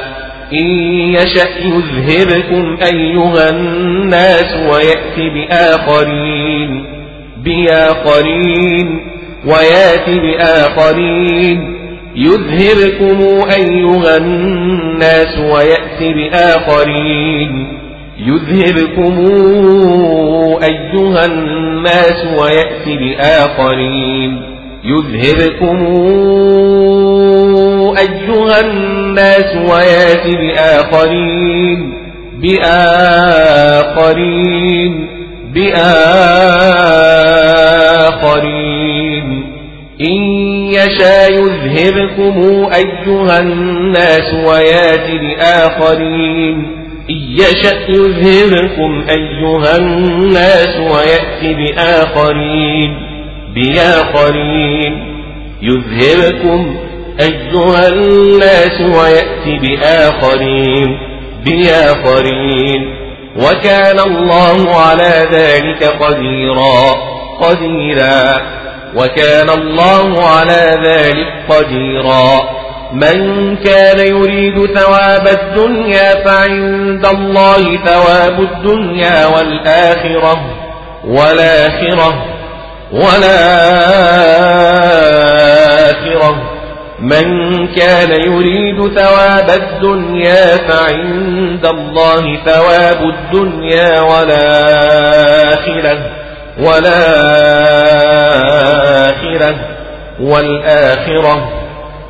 إن يشأ يذهبكم أيها الناس ويأتي بآخرين بآخرين ويأتي بآخرين. يذهبكم أيها الناس ويأتي بآخرين. يذهبكم أيها الناس ويأتي بآخرين. يذهبكم أيها الناس ويأتي بآخرين بآخرين بآخرين. إن يشاء يذهبكم أيها الناس ويأتي بآخرين. إن يشأ يذهبكم أيها الناس ويأتي بآخرين. بآخرين يذهبكم أيها الناس ويأتي بآخرين بآخرين وكان الله على ذلك قديرا قديرا وكان الله على ذلك قديرا من كان يريد ثواب الدنيا فعند الله ثواب الدنيا والآخرة والآخرة والآخرة. من كان يريد ثواب الدنيا فعند الله ثواب الدنيا والآخرة. والآخرة. والآخرة.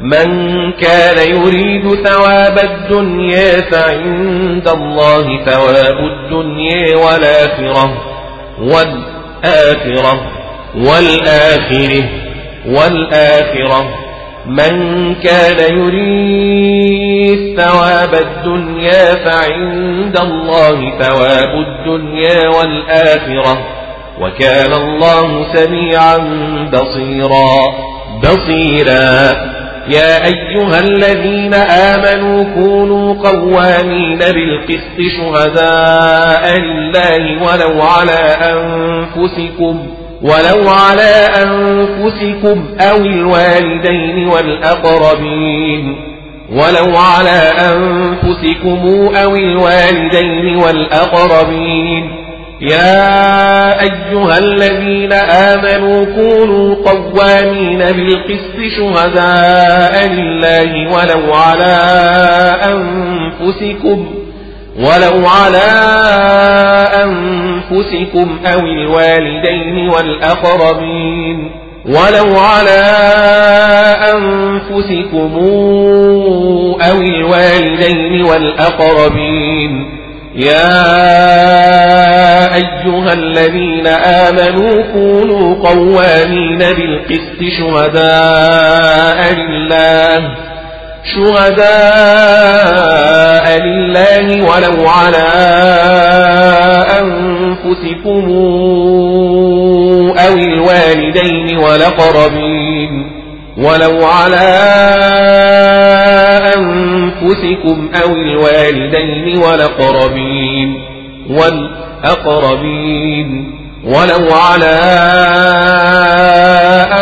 من كان يريد ثواب الدنيا فعند الله ثواب الدنيا والآخرة. والآخرة. والآخرة والآخرة. من كان يريد ثواب الدنيا فعند الله ثواب الدنيا والآخرة. وكان الله سميعا بصيرا. بصيرا. يا أيها الذين آمنوا كونوا قوامين بالقسط شهداء لله ولو على أنفسكم. ولو على أنفسكم أو الوالدين والأقربين. ولو على أنفسكم أو الوالدين والأقربين. يا أيها الذين آمنوا كونوا قوامين بالقسط شهداء لله ولو على أنفسكم. ولو على أنفسكم أو الوالدين والأقربين ولو على أنفسكم أو الوالدين والأقربين يا أيها الذين آمنوا كونوا قوامين بالقسط شهداء لله شهداء لله ولو على أنفسكم أو الوالدين والأقربين ولو على أنفسكم أو الوالدين والأقربين والأقربين ولو على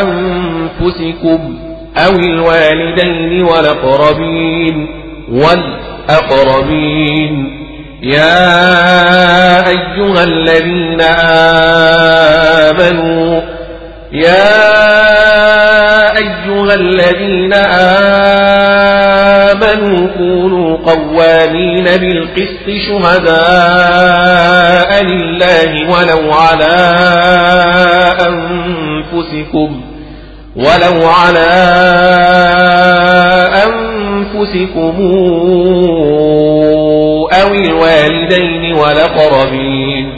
أنفسكم أو الوالدين والأقربين والأقربين. يا أيها الذين آمنوا يا أيها الذين آمنوا كونوا قوامين بالقسط شهداء لله ولو على أنفسكم. ولو على أنفسكم أو الوالدين والأقربين.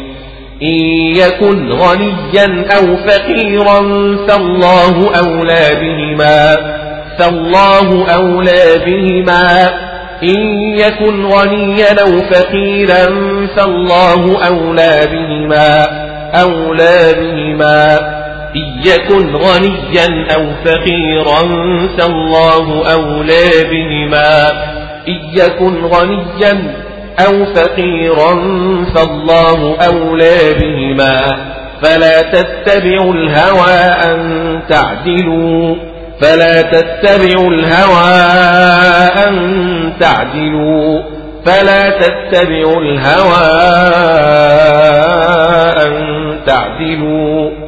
إن يكن غنيا أو فقيرا فالله أولى بهما. فالله أولى بهما. إن يكن غنيا أو فقيرا فالله أولى بهما. أولى بهما. يكن غنيا أو فقيرا فالله أولى بهما. إن يكن غنيا أو فقيرا فالله أولى بهما. فلا تتبعوا الهوى أن تعدلوا. فلا تتبعوا الهوى أن تعدلوا. فلا تتبعوا الهوى أن تعدلوا.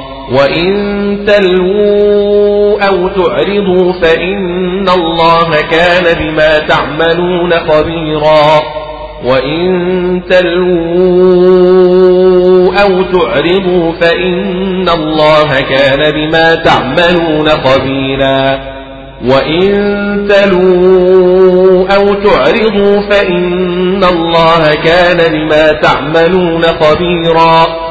وإن تلووا أو تعرضوا فإن الله كان بما تعملون خبيرا وإن تلووا أو تعرضوا فإن الله كان بما تعملون خبيرا وإن تلووا أو تعرضوا فإن الله كان بما تعملون خبيرا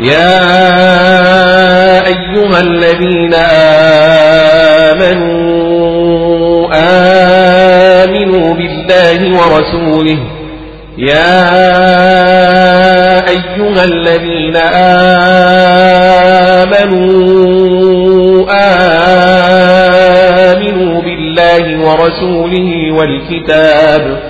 يا أيها الذين آمنوا آمنوا بالله ورسوله. يا أيها الذين آمنوا آمنوا بالله ورسوله والكتاب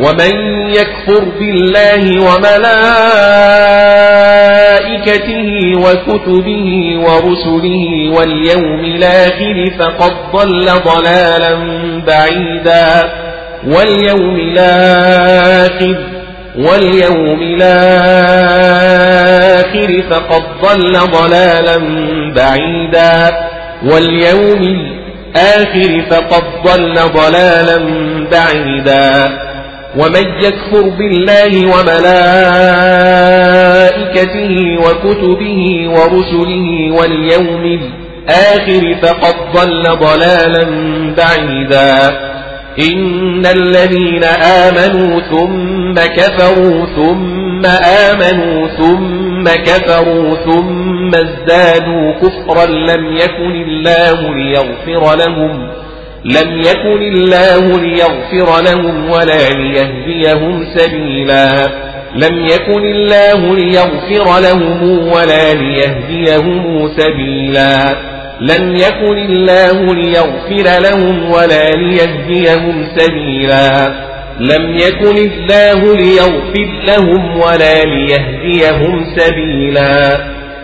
ومن يكفر بالله وملائكته وكتبه ورسله واليوم الآخر فقد ضل ضلالا بعيدا واليوم الآخر واليوم الآخر فقد ضل ضلالا بعيدا واليوم الآخر فقد ضل ضلالا بعيدا ومن يكفر بالله وملائكته وكتبه ورسله واليوم الآخر فقد ضل ضلالا بعيدا. إن الذين آمنوا ثم كفروا ثم آمنوا ثم كفروا ثم ازدادوا كفرا لم يكن الله ليغفر لهم. لم يكن الله ليغفر لهم ولا ليهديهم سبيلا. لم يكن الله ليغفر لهم ولا ليهديهم سبيلا. لم يكن الله ليغفر لهم ولا ليهديهم سبيلا. لم يكن الله ليغفر لهم ولا ليهديهم سبيلا.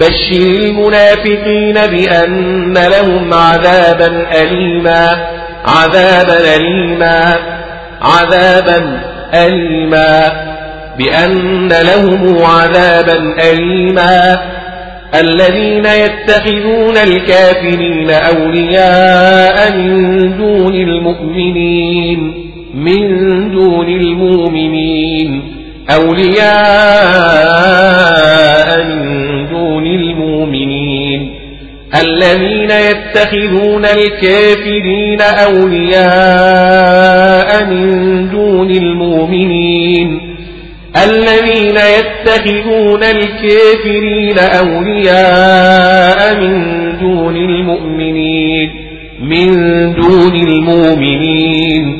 بشر المنافقين بأن لهم عذابا أليما عذابا أليما عذابا أليما بأن لهم عذابا أليما. الذين يتخذون الكافرين أولياء من دون المؤمنين من دون المؤمنين أولياء من دون المؤمنين الذين يتخذون الكافرين أولياء من دون المؤمنين الذين يتخذون الكافرين أولياء من دون المؤمنين من دون المؤمنين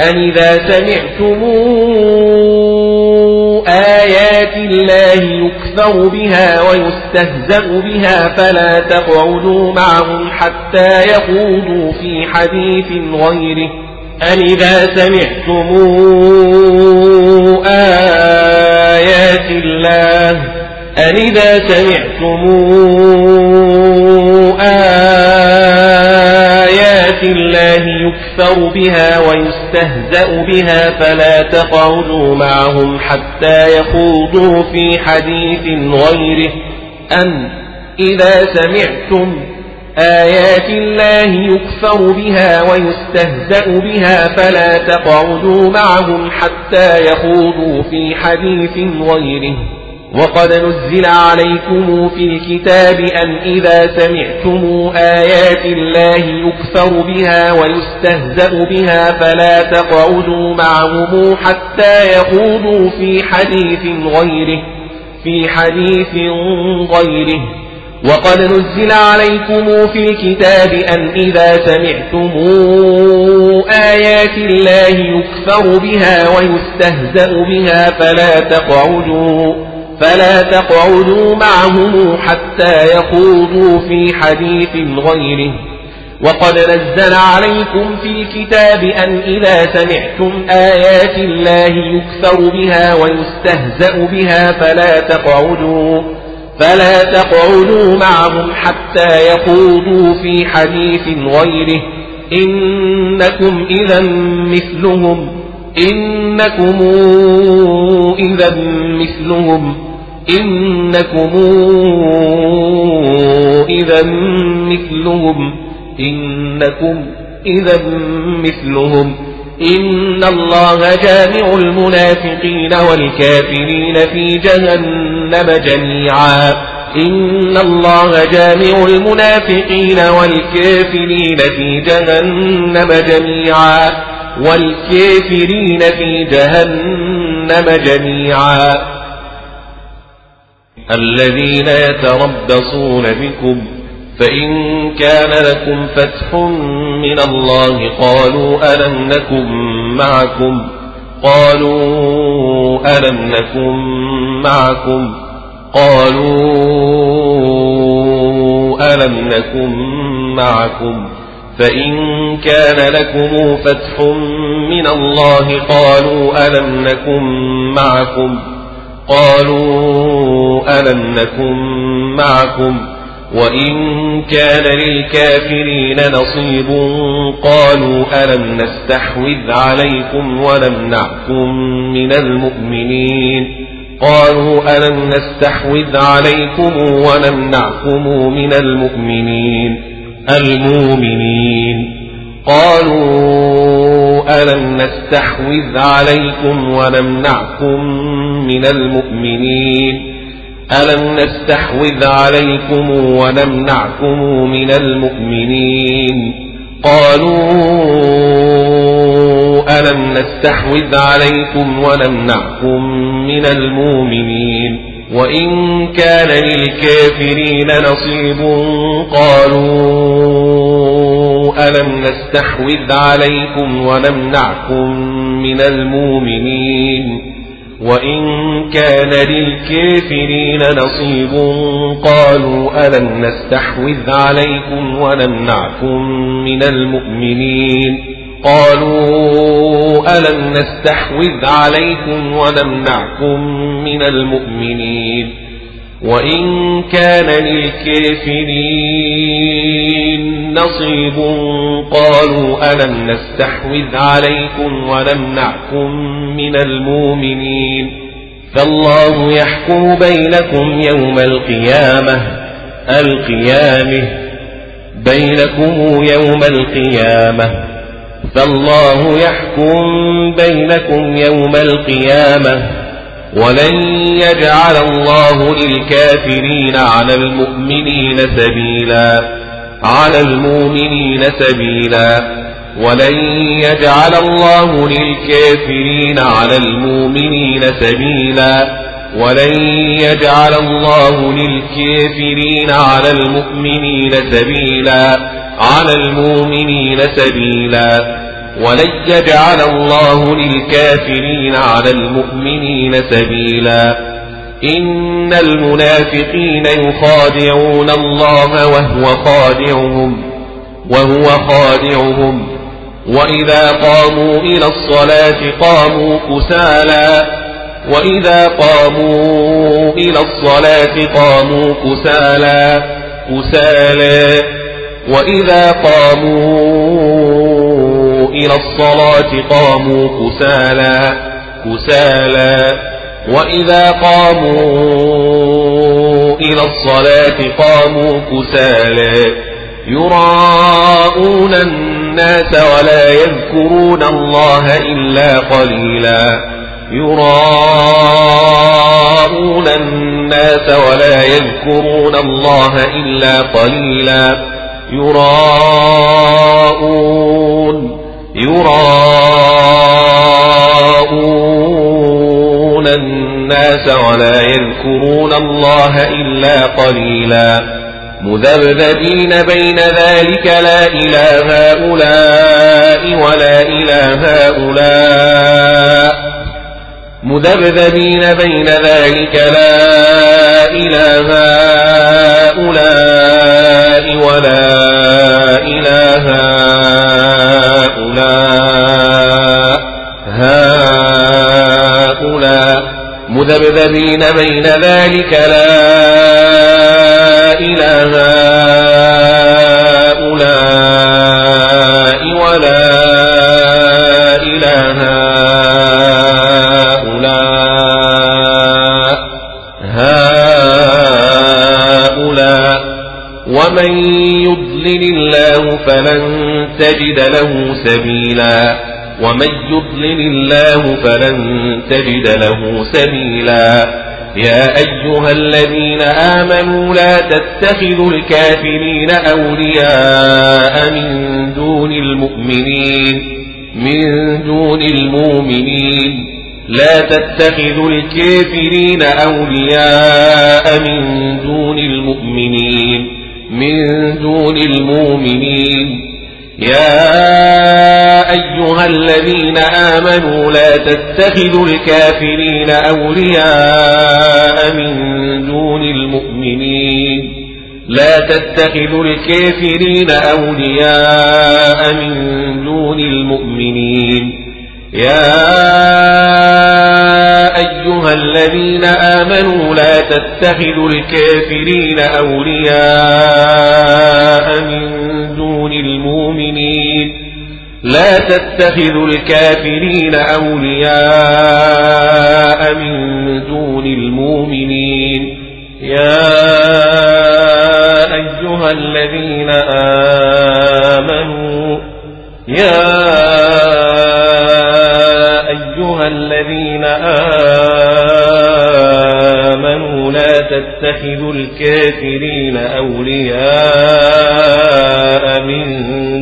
أن إذا سمعتموا آيات الله يكفر بها ويستهزأ بها فلا تقعدوا معهم حتى يخوضوا في حديث غيره أن إذا سمعتموا آيات الله أن إذا سمعتموا آيات الله يكفر بها ويستهزأ بها فلا تقعدوا معهم حتى يخوضوا في حديث غيره. أن إذا سمعتم آيات الله يكفر بها ويستهزأ بها فلا تقعدوا معهم حتى يخوضوا في حديث غيره. وقد نزل عليكم في الكتاب أن إذا سمعتم آيات الله يكفر بها ويستهزأ بها فلا تقعدوا معهم حتى يخوضوا في حديث غيره في حديث غيره. وقد نزل عليكم في الكتاب أن إذا سمعتم آيات الله يكفر بها ويستهزأ بها فلا تقعدوا فلا تقعدوا معهم حتى يخوضوا في حديث غيره. وقد نزل عليكم في الكتاب أن إذا سمعتم آيات الله يكثر بها ويستهزأ بها فلا تقعدوا فلا تقعدوا معهم حتى يخوضوا في حديث غيره. إنكم إذا مثلهم. إنكم إذا مثلهم إنكم إذا مثلهم إنكم إذا مثلهم إن الله جامع المنافقين والكافرين في جهنم جميعا إن الله جامع المنافقين والكافرين في جهنم جميعا والكافرين في جهنم جميعا. الذين يتربصون بكم فإن كان لكم فتح من الله قالوا ألم نكن معكم؟ قالوا ألم نكن معكم؟ قالوا ألم نكن معكم؟ فإن كان لكم فتح من الله قالوا ألم نكن معكم قالوا ألم نكن معكم وإن كان للكافرين نصيب قالوا ألم نستحوذ عليكم ونمنعكم من المؤمنين قالوا ألم نستحوذ عليكم ونمنعكم من المؤمنين المؤمنين. قالوا ألم نستحوذ عليكم ونمنعكم من المؤمنين؟ ألم نستحوذ عليكم ونمنعكم من المؤمنين؟ قالوا ألم نستحوذ عليكم ونمنعكم من المؤمنين؟ وإن كان للكافرين نصيب قالوا ألم نستحوذ عليكم ونمنعكم من المؤمنين وإن كان للكافرين نصيب قالوا ألم نستحوذ عليكم ونمنعكم من المؤمنين قالوا ألم نستحوذ عليكم ونمنعكم من المؤمنين وإن كان للكافرين نصيب قالوا ألم نستحوذ عليكم ونمنعكم من المؤمنين فالله يحكم بينكم يوم القيامة القيامة بينكم يوم القيامة فالله يحكم بينكم يوم القيامة ولن يجعل الله للكافرين على المؤمنين سبيلا على المؤمنين سبيلا ولن يجعل الله للكافرين على المؤمنين سبيلا ولن يجعل الله للكافرين على المؤمنين سبيلا على المؤمنين سبيلا. ولن يجعل الله للكافرين على المؤمنين سبيلا. إن المنافقين يخادعون الله وهو خادعهم وهو خادعهم. وإذا قاموا إلى الصلاة قاموا كسالا. وإذا قاموا إلى الصلاة قاموا كسالا كسالا. وإذا قاموا إلى الصلاة قاموا كسالا كسالا. وإذا قاموا إلى الصلاة قاموا كسالا. يراءون الناس ولا يذكرون الله إلا قليلا. يراءون الناس ولا يذكرون الله إلا قليلا. يراءون يراءون الناس ولا يذكرون الله إلا قليلا مذبذبين بين ذلك لا إله هؤلاء ولا إله هؤلاء مذبذبين بين ذلك لا إله هؤلاء ولا إله هؤلاء هؤلاء مذبذبين بين ذلك لا إله هؤلاء ولا ومن يضلل الله فلن تجد له سبيلا. ومن يضلل الله فلن تجد له سبيلا. يا أيها الذين آمنوا لا تتخذوا الكافرين أولياء من دون المؤمنين من دون المؤمنين. لا تتخذوا الكافرين أولياء من دون المؤمنين. من دون المؤمنين. يا أيها الذين آمنوا لا تتخذوا الكافرين أولياء من دون المؤمنين. لا تتخذوا الكافرين أولياء من دون المؤمنين. يا الذين آمنوا لا تتخذوا الكافرين أولياء من دون المؤمنين. لا تتخذوا الكافرين أولياء من دون المؤمنين. يا أيها الذين آمنوا يا أيها الذين تتخذوا الكافرين أولياء من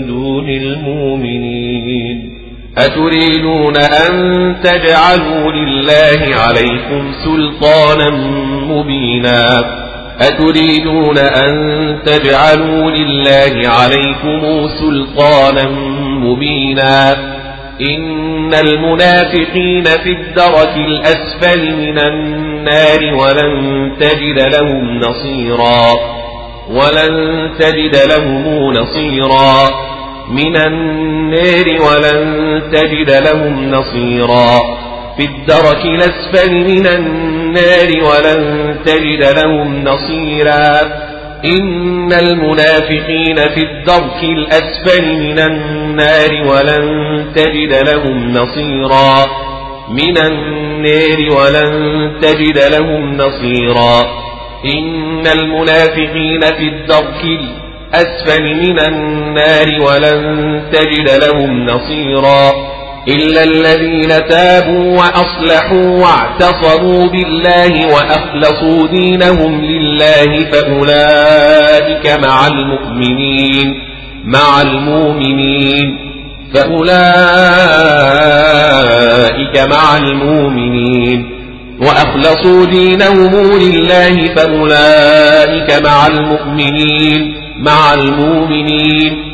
دون المؤمنين. أتريدون أن تجعلوا لله عليكم سلطانا مبينا؟ أتريدون أن تجعلوا لله عليكم سلطانا مبينا؟ إن المنافقين في الدرك الأسفل من النار ولن تجد لهم نصيرا ولن تجد لهم نصيرا. من النار ولن تجد لهم نصيرا. في الدرك الأسفل من النار ولن تجد لهم نصيرا. إن المنافقين في الدرك الأسفل من النار ولن تجد لهم نصيرا. من النار ولن تجد لهم نصيرا. إن المنافقين في الدرك الأسفل من النار ولن تجد لهم نصيرا. إلا الذين تابوا وأصلحوا واعتصموا بالله وأخلصوا دينهم لله فأولئك مع المؤمنين مع المؤمنين فأولئك مع المؤمنين. وأخلصوا دينهم لله فأولئك مع المؤمنين مع المؤمنين.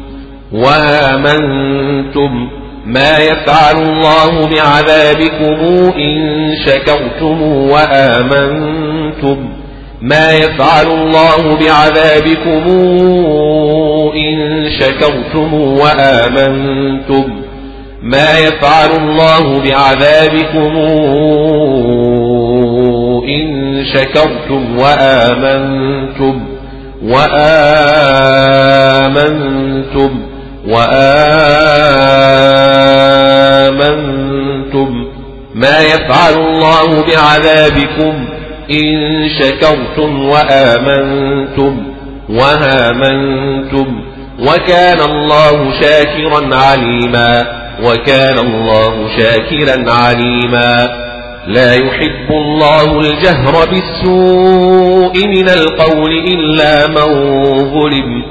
وآمنتم ما يفعل الله بعذابكم إن شكرتم وآمنتم ما يفعل الله بعذابكم إن شكرتم وآمنتم ما يفعل الله بعذابكم إن شكرتم وآمنتم وآمنتم وآمنتم ما يفعل الله بعذابكم إن شكرتم وآمنتم وهامنتم وكان الله شاكرا عليما وكان الله شاكرا عليما لا يحب الله الجهر بالسوء من القول إلا من ظلم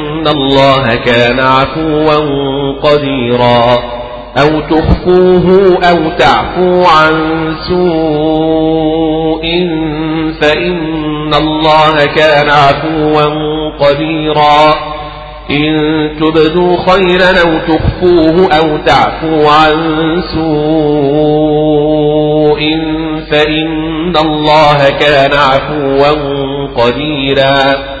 إن الله كان عفوا قديرا أو تخفوه أو تعفو عن سوء فإن الله كان عفوا قديرا إن تبدوا خيرا أو تخفوه أو تعفو عن سوء فإن الله كان عفوا قديرا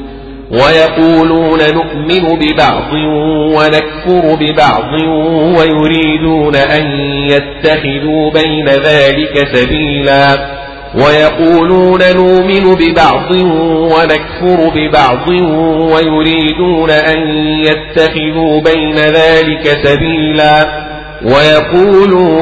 ويقولون نؤمن ببعض ونكفر ببعض ويريدون أن يتخذوا بين ذلك سبيلا ويقولون نؤمن ببعض ونكفر ببعض ويريدون أن يتخذوا بين ذلك سبيلا ويقولون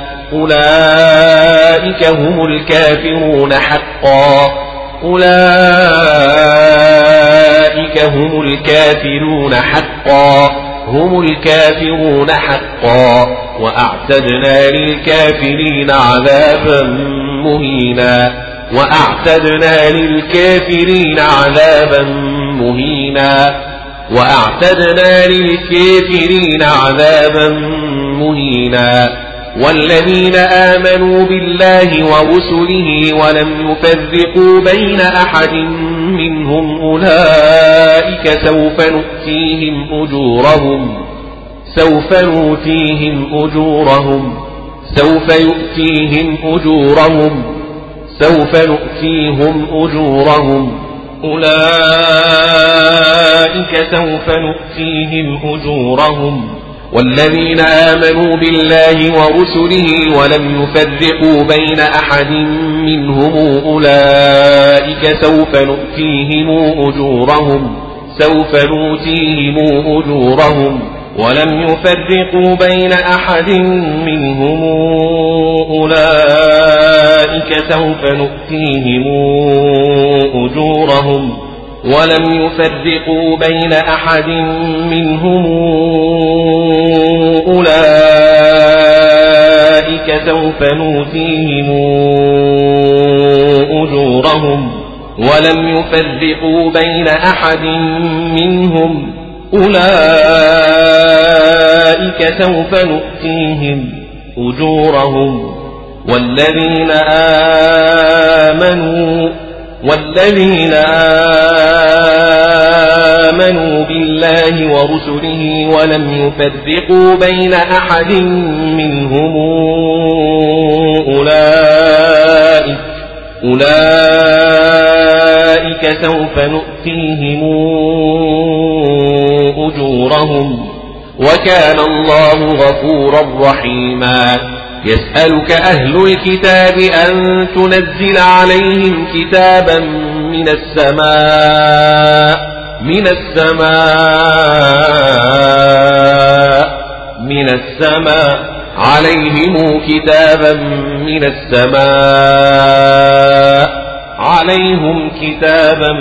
أولئك هم الكافرون حقا. أولئك هم الكافرون حقا. هم الكافرون حقا. وأعتدنا للكافرين عذابا مهينا. وأعتدنا للكافرين عذابا مهينا. وأعتدنا للكافرين عذابا مهينا. والذين آمنوا بالله ورسله ولم يفرقوا بين أحد منهم أولئك سوف نؤتيهم أجورهم سوف نؤتيهم أجورهم سوف يؤتيهم أجورهم سوف نؤتيهم أجورهم أولئك سوف نؤتيهم أجورهم. والذين آمنوا بالله ورسله ولم يفرقوا بين أحد منهم أولئك سوف نؤتيهم أجورهم سوف نؤتيهم أجورهم. ولم يفرقوا بين أحد منهم أولئك سوف نؤتيهم أجورهم. ولم يفرقوا بين أحد منهم أولئك سوف نوتيهم أجورهم ولم يفرقوا بين أحد منهم أولئك سوف نؤتيهم أجورهم والذين آمنوا والذين آمنوا بالله ورسله ولم يفرقوا بين أحد منهم أولئك أولئك سوف نؤتيهم أجورهم وكان الله غفورا رحيما. يسألك أهل الكتاب أن تنزل عليهم كتابا من السماء من السماء من السماء. عليهم كتابا من السماء. عليهم كتابا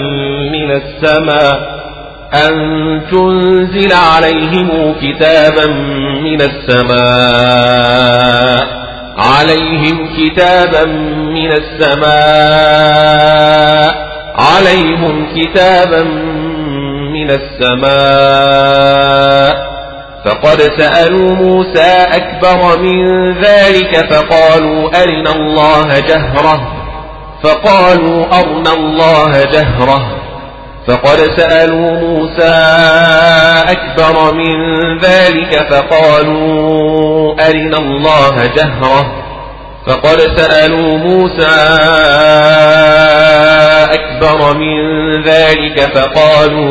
من السماء. أن تنزل عليهم كتابا من السماء عليهم كتابا من السماء عليهم كتابا من السماء فقد سألوا موسى أكبر من ذلك فقالوا أرنا الله جهرة فقالوا أرنا الله جهرة فقد سألوا موسى أكبر من ذلك فقالوا أرنا الله جهرة. فقد سألوا موسى أكبر من ذلك فقالوا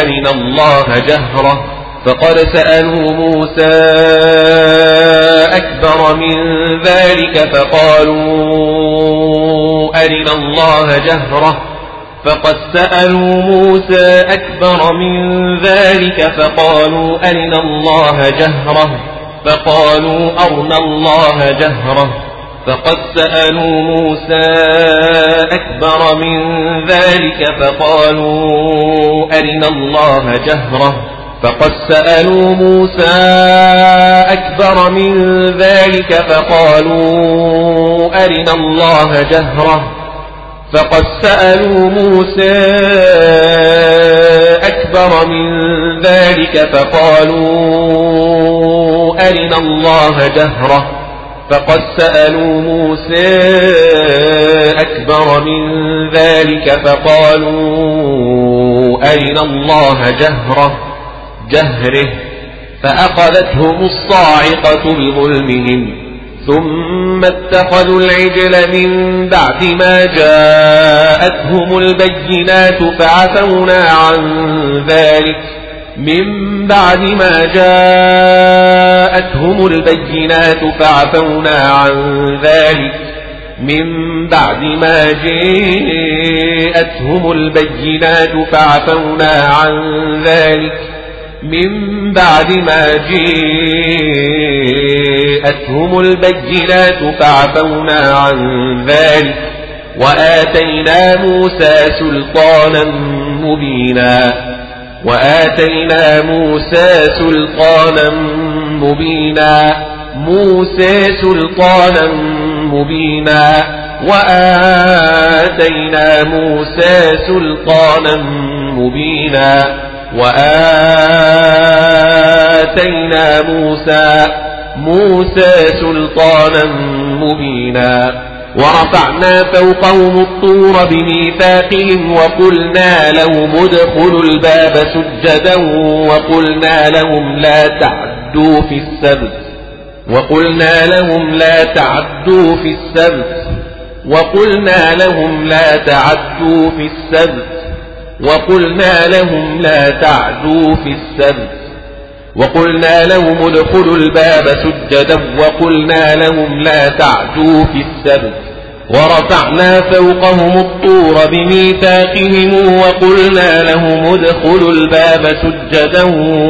أرنا الله جهرة. فقد سألوا موسى أكبر من ذلك فقالوا أرنا الله جهرة. فقد سألوا موسى أكبر من ذلك فقالوا أرنا الله جهرة. فقالوا أرنا الله جهرة. فقد سألوا موسى أكبر من ذلك فقالوا أرنا الله جهرة. فقد سألوا موسى أكبر من ذلك فقالوا أرنا الله جهرة. فقد سألوا موسى أكبر من ذلك فقالوا أرنا الله جهرة فقد سألوا موسى أكبر من ذلك فقالوا أرنا الله جهرة. جهره. فأخذتهم الصاعقة بظلمهم. ثم اتخذوا العجل من بعد ما جاءتهم البينات فعفونا عن ذلك. من بعد ما جاءتهم البينات فعفونا عن ذلك. من بعد ما جاءتهم البينات فعفونا عن ذلك. من بعد ما جاءتهم البينات فعفونا عن ذلك وآتينا موسى سلطانا مبينا وآتينا موسى سلطانا مبينا موسى سلطانا مبينا وآتينا موسى سلطانا مبينا وآتينا موسى موسى سلطانا مبينا. ورفعنا فوقهم الطور بميثاقهم وقلنا لهم ادخلوا الباب سجدا وقلنا لهم لا تعدوا في السبت. وقلنا لهم لا تعدوا في السبت. وقلنا لهم لا تعدوا في السبت. وقلنا لهم لا تعدوا في السبت. وقلنا لهم ادخلوا الباب سجدا وقلنا لهم لا تعدوا في السبت. ورفعنا فوقهم الطور بميثاقهم وقلنا لهم ادخلوا الباب سجدا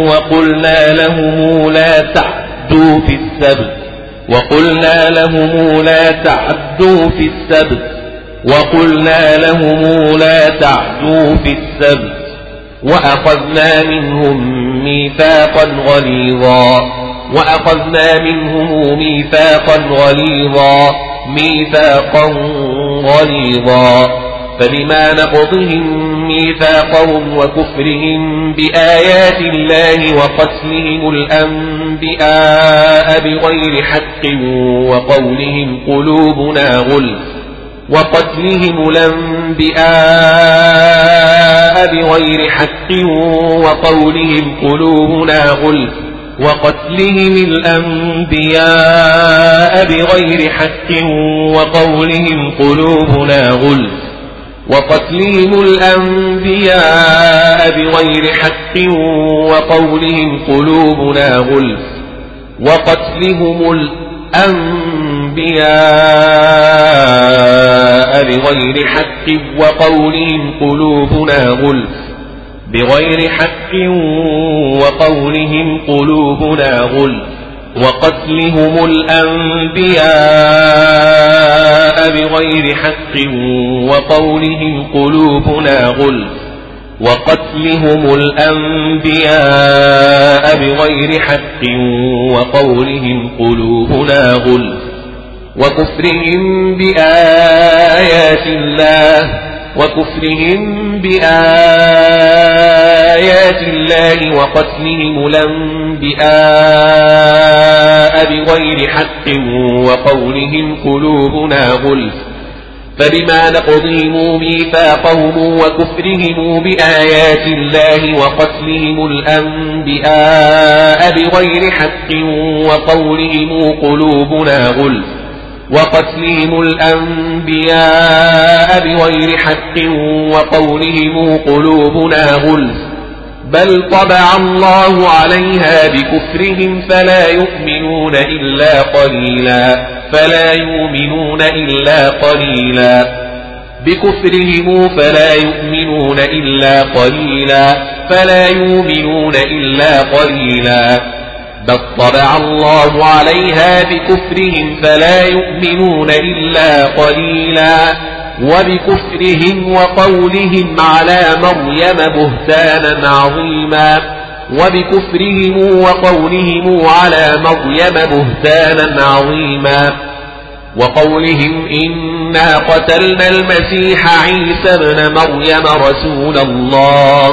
وقلنا لهم لا تعدوا في السبت. وقلنا لهم لا تعدوا في السبت. وقلنا لهم لا تعدوا في السبت. وأخذنا منهم ميثاقا غليظا وأخذنا منهم ميثاقا غليظا ميثاقا غليظا. فبما نقضهم ميثاقهم وكفرهم بآيات الله وقتلهم الأنبياء بغير حق وقولهم قلوبنا غلف. وقتلهم الأنبياء بغير حق وقولهم قلوبنا غلف وقتلهم الأنبياء بغير حق وقولهم قلوبنا غلف وقتلهم الأنبياء بغير حق وقولهم قلوبنا غلف وقتلهم الأنبياء بغير حق وقولهم قلوبنا غلف بغير حق وقولهم قلوبنا غلف وقتلهم الأنبياء بغير حق وقولهم قلوبنا غلف وقتلهم الأنبياء بغير حق وقولهم قلوبنا غلف وكفرهم بآيات الله وكفرهم بآيات الله وقتلهم الأنبياء بغير حق وقولهم قلوبنا غلف. فبما نقضهم ميثاقهم وكفرهم بآيات الله وقتلهم الأنبياء بغير حق وقولهم قلوبنا غلف. وقتلهم الأنبياء بغير حق وقولهم قلوبنا غلف. بل طبع الله عليها بكفرهم فلا يؤمنون إلا قليلا. فلا يؤمنون إلا قليلا. بكفرهم فلا يؤمنون إلا قليلا. فلا يؤمنون إلا قليلا. بل طبع الله عليها بكفرهم فلا يؤمنون إلا قليلا وبكفرهم وقولهم على مريم بهتانا عظيما وبكفرهم وقولهم على مريم بهتانا عظيما وقولهم إنا قتلنا المسيح عيسى ابن مريم رسول الله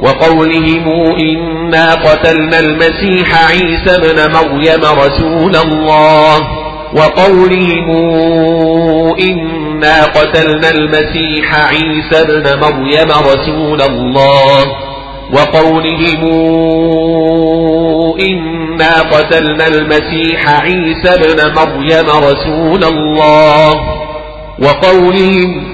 وقولهم إنا قتلنا المسيح عيسى ابن مريم رسول الله. وقولهم إنا قتلنا المسيح عيسى ابن مريم رسول الله. وقولهم إنا قتلنا المسيح عيسى ابن مريم رسول الله. وقولهم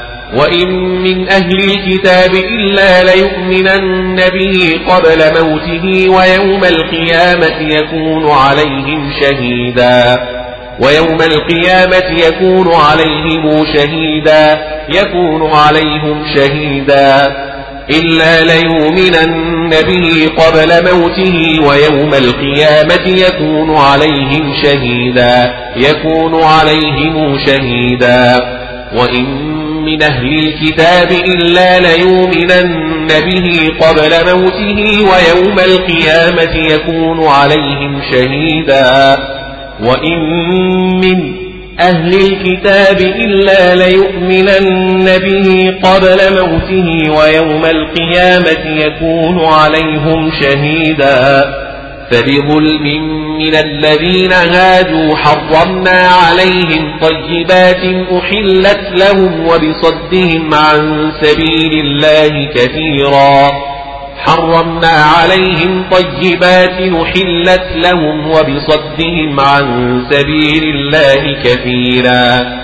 وإن من أهل الكتاب إلا ليؤمنن به قبل موته ويوم القيامة يكون عليهم شهيدا ويوم القيامة يكون عليهم شهيدا يكون عليهم شهيدا إلا ليؤمنن به قبل موته ويوم القيامة يكون عليهم شهيدا يكون عليهم شهيدا وإن من أهل الكتاب إلا ليؤمنن به قبل موته ويوم القيامة يكون عليهم شهيدا. وإن من أهل الكتاب إلا ليؤمنن به قبل موته ويوم القيامة يكون عليهم شهيدا. فبظلم من الذين هادوا حرمنا عليهم طيبات أحلت لهم وبصدهم عن سبيل الله كثيرا. حرمنا عليهم طيبات أحلت لهم وبصدهم عن سبيل الله كثيرا.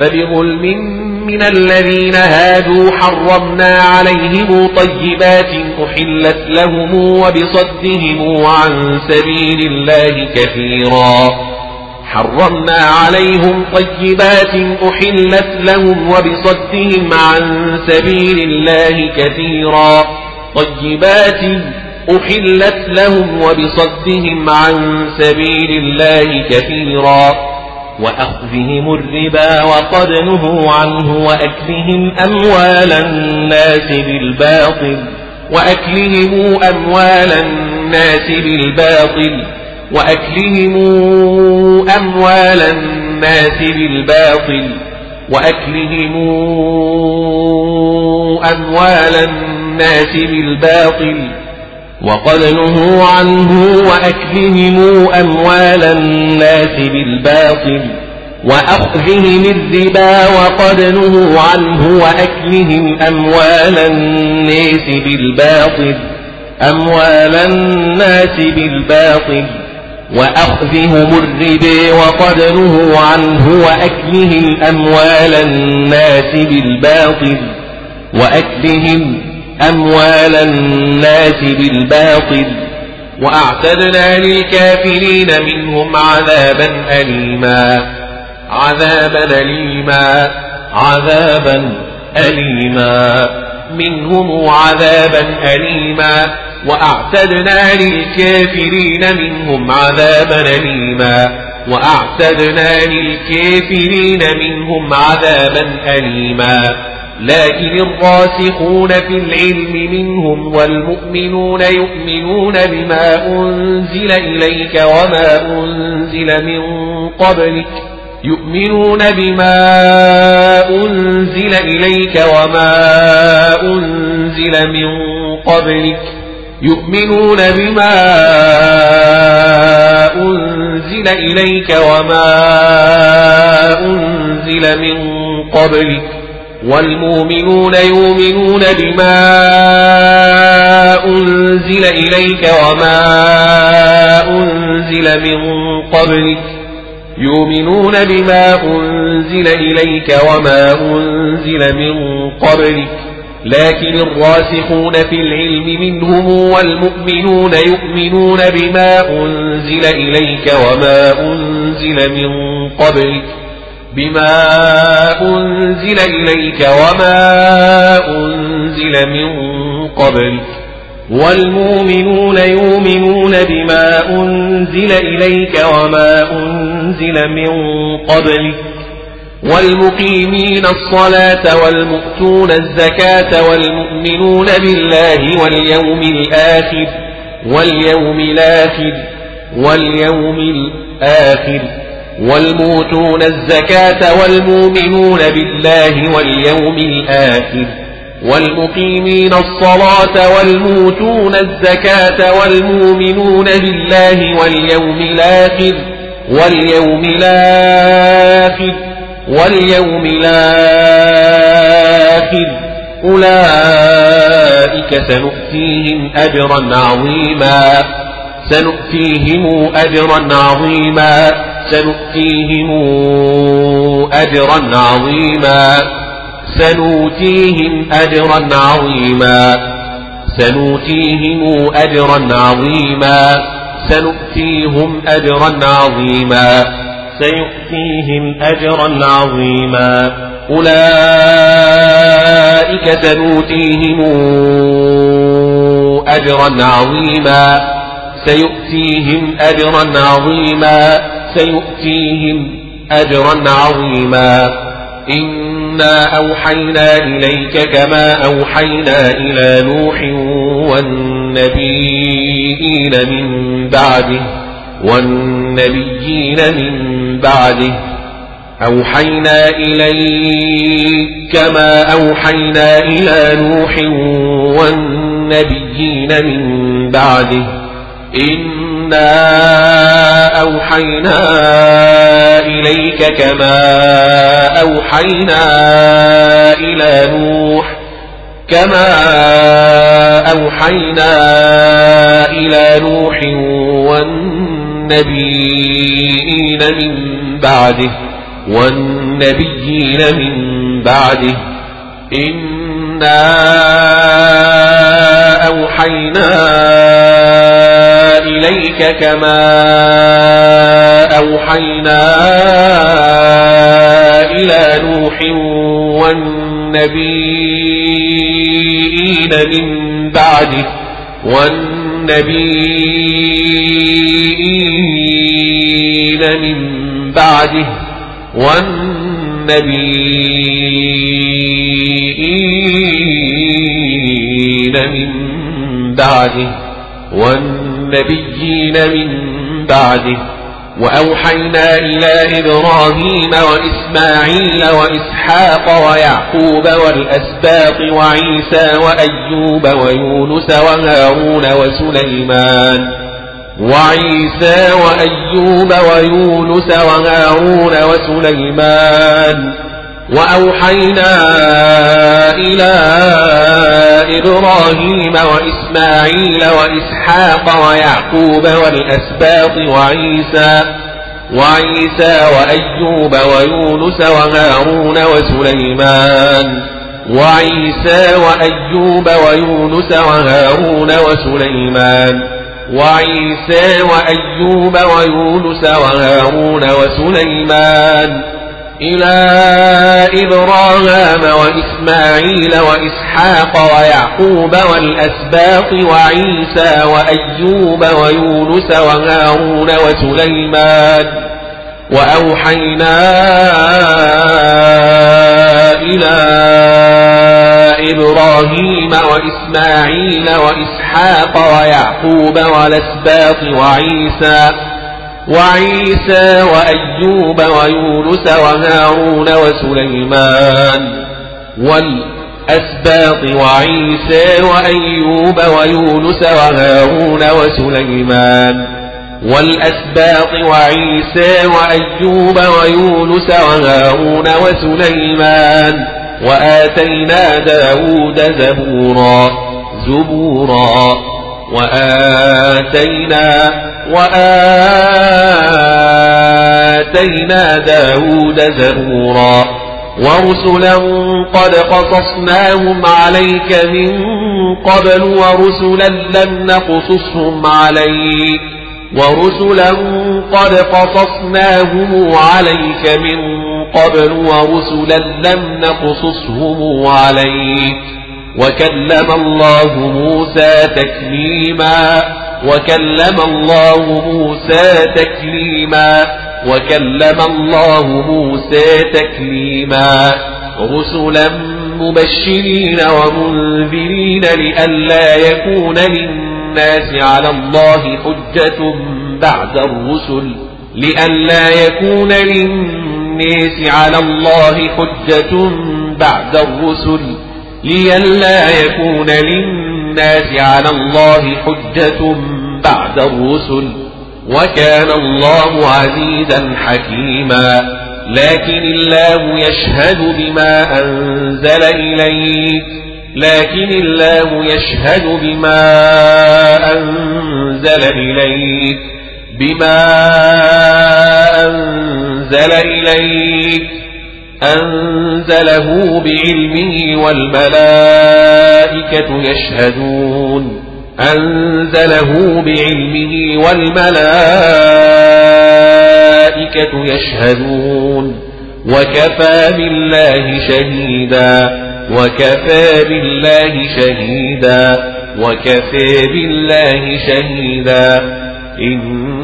فبظلم من الذين هادوا حرمنا عليهم طيبات أحلت لهم وبصدهم عن سبيل الله كثيرا. حرمنا عليهم طيبات أحلت لهم وبصدهم عن سبيل الله كثيرا. طيبات أحلت لهم وبصدهم عن سبيل الله كثيرا. وأخذهم الربا وقد نهوا عنه وأكلهم أموال الناس بالباطل وأكلهم أموال الناس بالباطل وأكلهم أموال الناس بالباطل وأكلهم أموال الناس بالباطل وقد نهوا عنه وأكلهم أموال الناس بالباطل وأخذهم الربا وقد نهوا عنه وأكلهم أموال الناس بالباطل أموال الناس بالباطل وأخذهم الربا وقد نهوا عنه وأكلهم أموال الناس بالباطل وأكلهم أموال الناس بالباطل وأعتدنا للكافرين منهم عذابا أليما. عذابا أليما. عذابا أليما. منهم عذابا أليما. وأعتدنا للكافرين منهم عذابا أليما. وأعتدنا للكافرين منهم عذابا أليما. لكن الراسخون في العلم منهم والمؤمنون يؤمنون بما أنزل إليك وما أنزل من قبلك يؤمنون بما أنزل إليك وما أنزل من قبلك يؤمنون بما أنزل إليك وما أنزل من قبلك والمؤمنون يؤمنون بما أنزل إليك وما أنزل من قبلك يؤمنون بما أنزل إليك وما أنزل من قبلك لكن الراسخون في العلم منهم والمؤمنون يؤمنون بما أنزل إليك وما أنزل من قبلك بما أنزل إليك وما أنزل من قبلك والمؤمنون يؤمنون بما أنزل إليك وما أنزل من قبلك والمقيمين الصلاة والمؤتون الزكاة والمؤمنون بالله واليوم الآخر واليوم الآخر واليوم الآخر والمؤتون الزكاة والمؤمنون بالله واليوم الآخر والمقيمين الصلاة والموتون الزكاة والمؤمنون بالله واليوم الآخر واليوم الآخر واليوم الآخر أولئك سنؤتيهم أجرا عظيما سنؤتيهم أجرا عظيما سنؤتيهم أجرا عظيما. سنؤتيهم أجرا عظيما. سنؤتيهم أجرا عظيما. سنؤتيهم أجرا عظيما. سيؤتيهم أجرا عظيما. أولئك سنؤتيهم أجرا عظيما. سيؤتيهم أجرا عظيما. سيؤتيهم أجرا عظيما. إنا أوحينا إليك كما أوحينا إلى نوح والنبيين من بعده والنبيين من بعده. أوحينا إليك كما أوحينا إلى نوح والنبيين من بعده. إنا أوحينا إليك كما أوحينا إلى نوح كما أوحينا إلى نوح والنبيين من بعده والنبيين من بعده إنا أوحينا إليك كما أوحينا إلى نوح والنبيين من بعده والنبيين من بعده والنبيين من بعده والنبيين من بعده. وأوحينا إلى إبراهيم وإسماعيل وإسحاق ويعقوب والأسباط وعيسى وأيوب ويونس وهارون وسليمان. وعيسى وأيوب ويونس وهارون وسليمان. وأوحينا إلى إبراهيم وإسماعيل وإسحاق ويعقوب والأسباط وعيسى وعيسى وأيوب ويونس وهارون وسليمان وعيسى وأيوب ويونس وهارون وسليمان وعيسى وأيوب ويونس وهارون وسليمان إلى إبراهام وإسماعيل وإسحاق ويعقوب والأسباط وعيسى وأيوب ويونس وهارون وسليمان وأوحينا إلى إبراهيم وإسماعيل وإسحاق ويعقوب والأسباط وعيسى وعيسى وأيوب ويونس وهارون وسليمان والأسباط وعيسى وأيوب ويونس وهارون وسليمان والأسباط وعيسى وأيوب ويونس وهارون وسليمان وآتينا داود زبورا زبورا وآتينا وآتينا داود زبورا ورسلا قد قصصناهم عليك من قبل ورسلا لم نقصصهم عليك ورسلا قد قصصناهم عليك من قبل ورسلا لم نقصصهم عليك وكلم الله موسى تكليما وكلم الله موسى تكليما وكلم الله موسى تكليما. رسلا مبشرين ومنذرين لئلا يكون للناس على الله حجة بعد الرسل لئلا يكون للناس على الله حجة بعد الرسل. لئلا يكون للناس على الله حجة بعد الرسل وكان الله عزيزا حكيما لكن الله يشهد بما أنزل إليك لكن الله يشهد بما أنزل إليك بما أنزل إليك أنزله بعلمه والملائكة يشهدون. أنزله بعلمه والملائكة يشهدون. وكفى بالله شهيدا. وكفى بالله شهيدا. وكفى بالله شهيدا. إن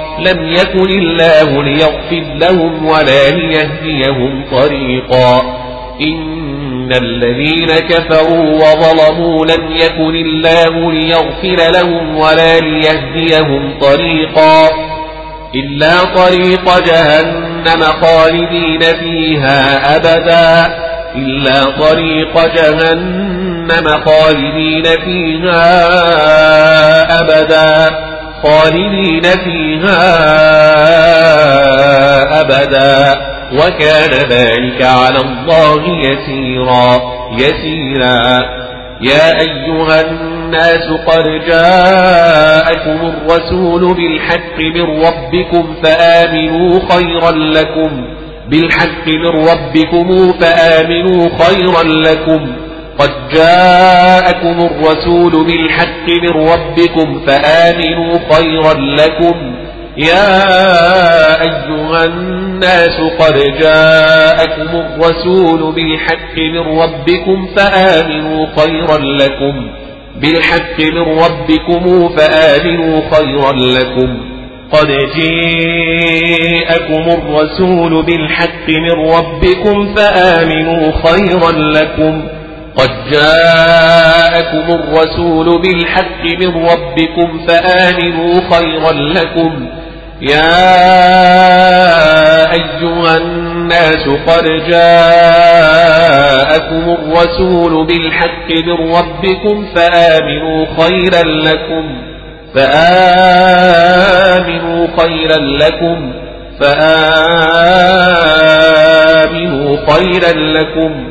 لم يكن الله ليغفر لهم ولا ليهديهم طريقا. إن الذين كفروا وظلموا لم يكن الله ليغفر لهم ولا ليهديهم طريقا. إلا طريق جهنم خالدين فيها أبدا. إلا طريق جهنم خالدين فيها أبدا. خالدين فيها أبدا. وكان ذلك على الله يسيرا. يسيرا. يا أيها الناس قد جاءكم الرسول بالحق من ربكم فآمنوا خيرا لكم. بالحق من ربكم فآمنوا خيرا لكم. قد جاءكم الرسول بالحق من ربكم فآمنوا خيرا لكم يا أيها الناس قد جاءكم الرسول بالحق من ربكم فآمنوا خيرا لكم بالحق من ربكم فآمنوا خيرا لكم قد جاءكم الرسول بالحق من ربكم فآمنوا خيرا لكم قد جاءكم الرسول بالحق من ربكم فآمنوا خيرا لكم. يا أيها الناس قد جاءكم الرسول بالحق من ربكم فآمنوا خيرا لكم. فآمنوا خيرا لكم. فآمنوا خيرا لكم.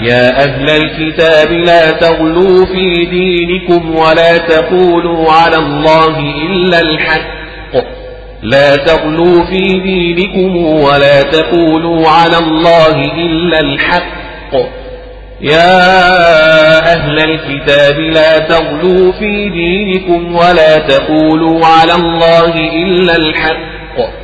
يا أهل الكتاب لا تغلوا في دينكم ولا تقولوا على الله إلا الحق. لا تغلوا في دينكم ولا تقولوا على الله إلا الحق. يا أهل الكتاب لا تغلوا في دينكم ولا تقولوا على الله إلا الحق.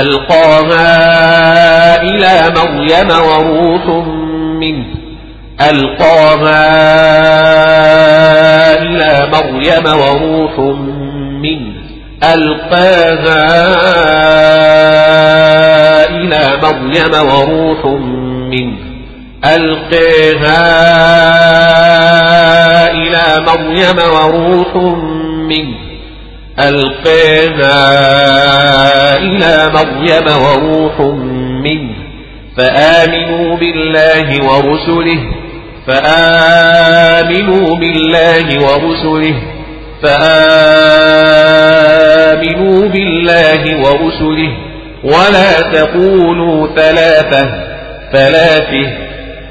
ألقاها إلى مريم وروح منه. ألقاها إلى مريم وروح منه. ألقاها إلى مريم وروح منه. ألقاها إلى مريم وروح منه. ألقاها إلى مريم وروح منه فآمنوا بالله ورسله فآمنوا بالله ورسله فآمنوا بالله ورسله. ولا تقولوا ثلاثة ثلاثة.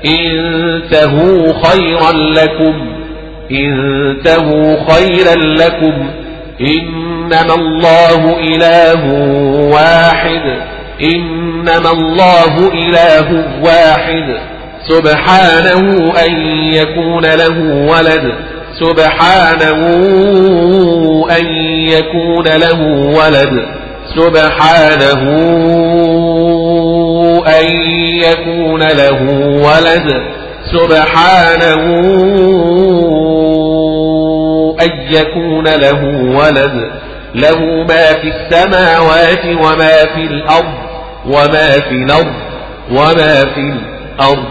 انتهوا خيرا لكم انتهوا خيرا لكم. إنما الله إله واحد. إنما الله إله واحد. سبحانه أن يكون له ولد. سبحانه أن يكون له ولد. سبحانه أن يكون له ولد. سبحانه أن يكون له ولد له ما في السماوات وما في الأرض وما في الأرض وما في الأرض.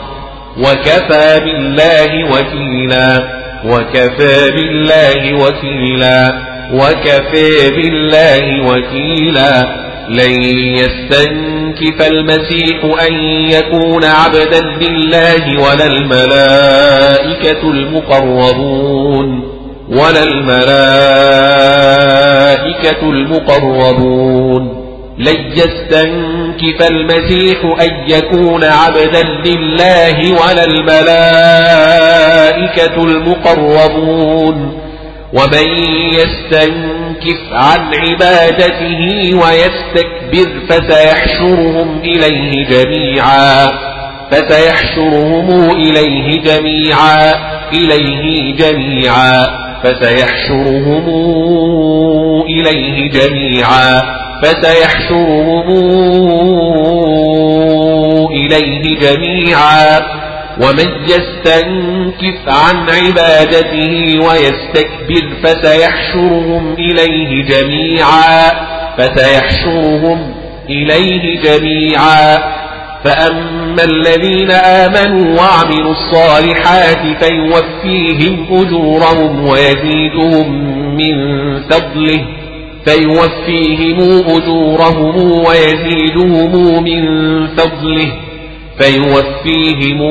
وكفى بالله وكيلا وكفى بالله وكيلا وكفى بالله وكيلا. لن يستنكف المسيح أن يكون عبدا لله ولا الملائكة المقربون. ولا الملائكة المقربون. لن يستنكف المسيح أن يكون عبدا لله ولا الملائكة المقربون. ومن يستنكف عن عبادته ويستكبر فسيحشرهم إليه جميعا. فسيحشرهم إليه جميعا. إليه جميعا. فسيحشرهم إليه جميعا. فسيحشرهم إليه جميعا. ومن يستنكف عن عبادته ويستكبر فسيحشرهم إليه جميعا. فسيحشرهم إليه جميعا. فأما الذين آمنوا وعملوا الصالحات فيوفيهم أجورهم ويزيدهم من فضله فيوفيهم أجورهم ويزيدهم من فضله فيوفيهم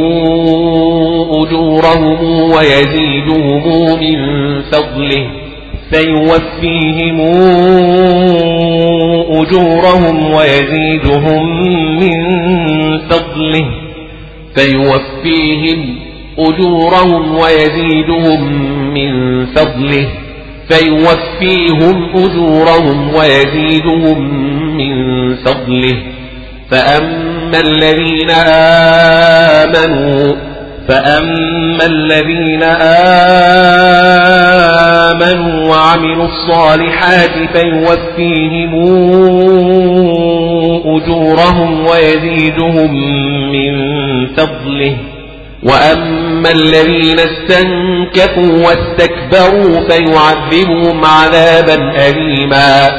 أجورهم ويزيدهم من فضله فيوفيهم أجورهم ويزيدهم من فضله. فيوفيهم أجورهم ويزيدهم من فضله. فيوفيهم أجورهم ويزيدهم من فضله. فأما الذين آمنوا فأما الذين آمنوا وعملوا الصالحات فيوفيهم أجورهم ويزيدهم من فضله. وأما الذين استنكفوا واستكبروا فيعذبهم عذابا أليما.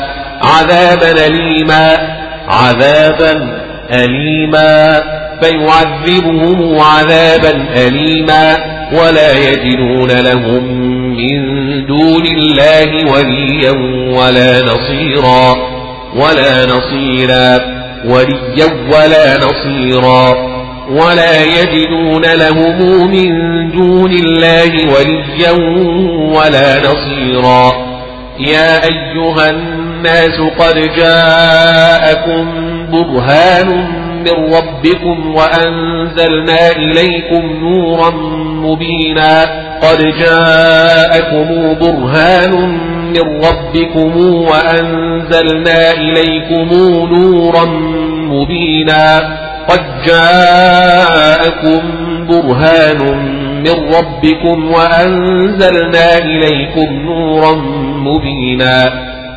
عذابا أليما. عذابا أليما. فيعذبهم عذابا أليما ولا يجدون لهم من دون الله وليا ولا نصيرا ولا نصيرا وليا ولا نصيرا ولا يجدون لهم من دون الله وليا ولا نصيرا. يا أيها الناس قد جاءكم برهان من ربكم وأنزلنا إليكم نورا مبينا. قد جاءكم برهان من ربكم وأنزلنا إليكم نورا مبينا. قد جاءكم برهان من ربكم وأنزلنا إليكم نورا مبينا.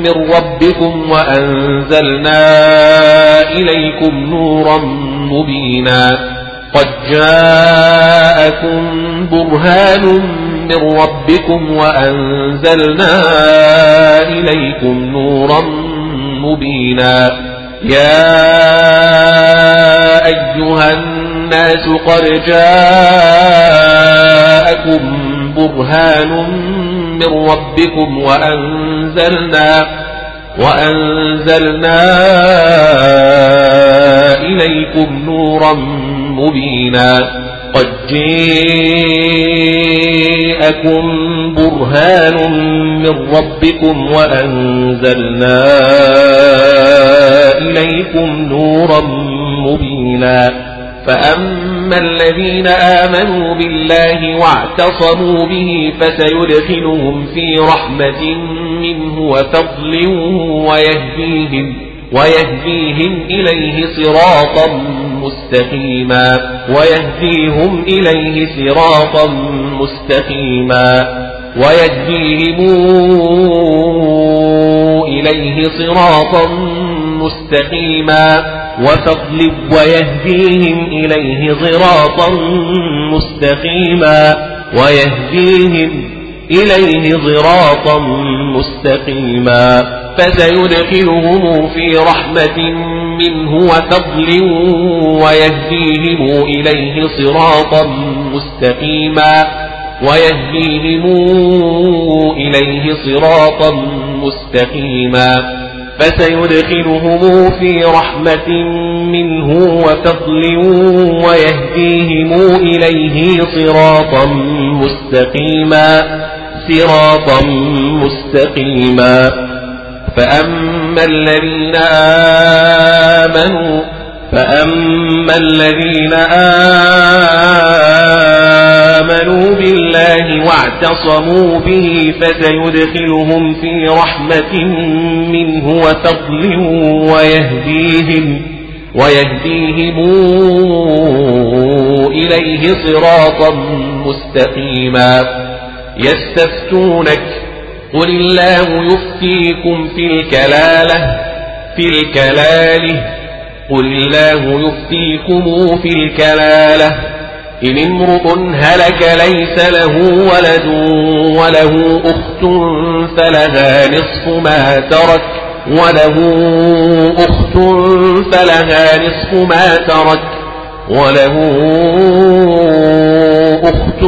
من ربكم وأنزلنا إليكم نورا مبينا قد جاءكم برهان من ربكم وأنزلنا إليكم نورا مبينا يا أيها الناس قد جاءكم برهان من ربكم وأنزلنا وأنزلنا إليكم نورا مبينا قد جاءكم برهان من ربكم وأنزلنا إليكم نورا مبينا فأما الذين آمنوا بالله واعتصموا به فسيدخلهم في رحمة منه وفضل ويهديهم ويهديهم إليه صراطا مستقيما ويهديهم إليه صراطا مستقيما ويهديهم إليه صراطا مستقيما وفضل ويهديهم إليه صراطا مستقيما ويهديهم إليه صراطا مستقيما فسيدخلهم في رحمة منه وفضل ويهديهم إليه صراطا مستقيما ويهديهم إليه صراطا مستقيما فسيدخلهم في رحمة منه وفضل ويهديهم إليه صراطا مستقيما صراطا مستقيما. فأما الذين آمنوا فأما الذين آمنوا بالله واعتصموا به فسيدخلهم في رحمة منه وفضل ويهديهم ويهديهم إليه صراطا مستقيما. يستفتونك قل الله يفتيكم في الكلالة في الكلالة. قل الله يفتيكم في الكلالة. إن امرؤ هلك ليس له ولد وله أخت فلها نصف ما ترك وله أخت فلها نصف ما ترك وله أخت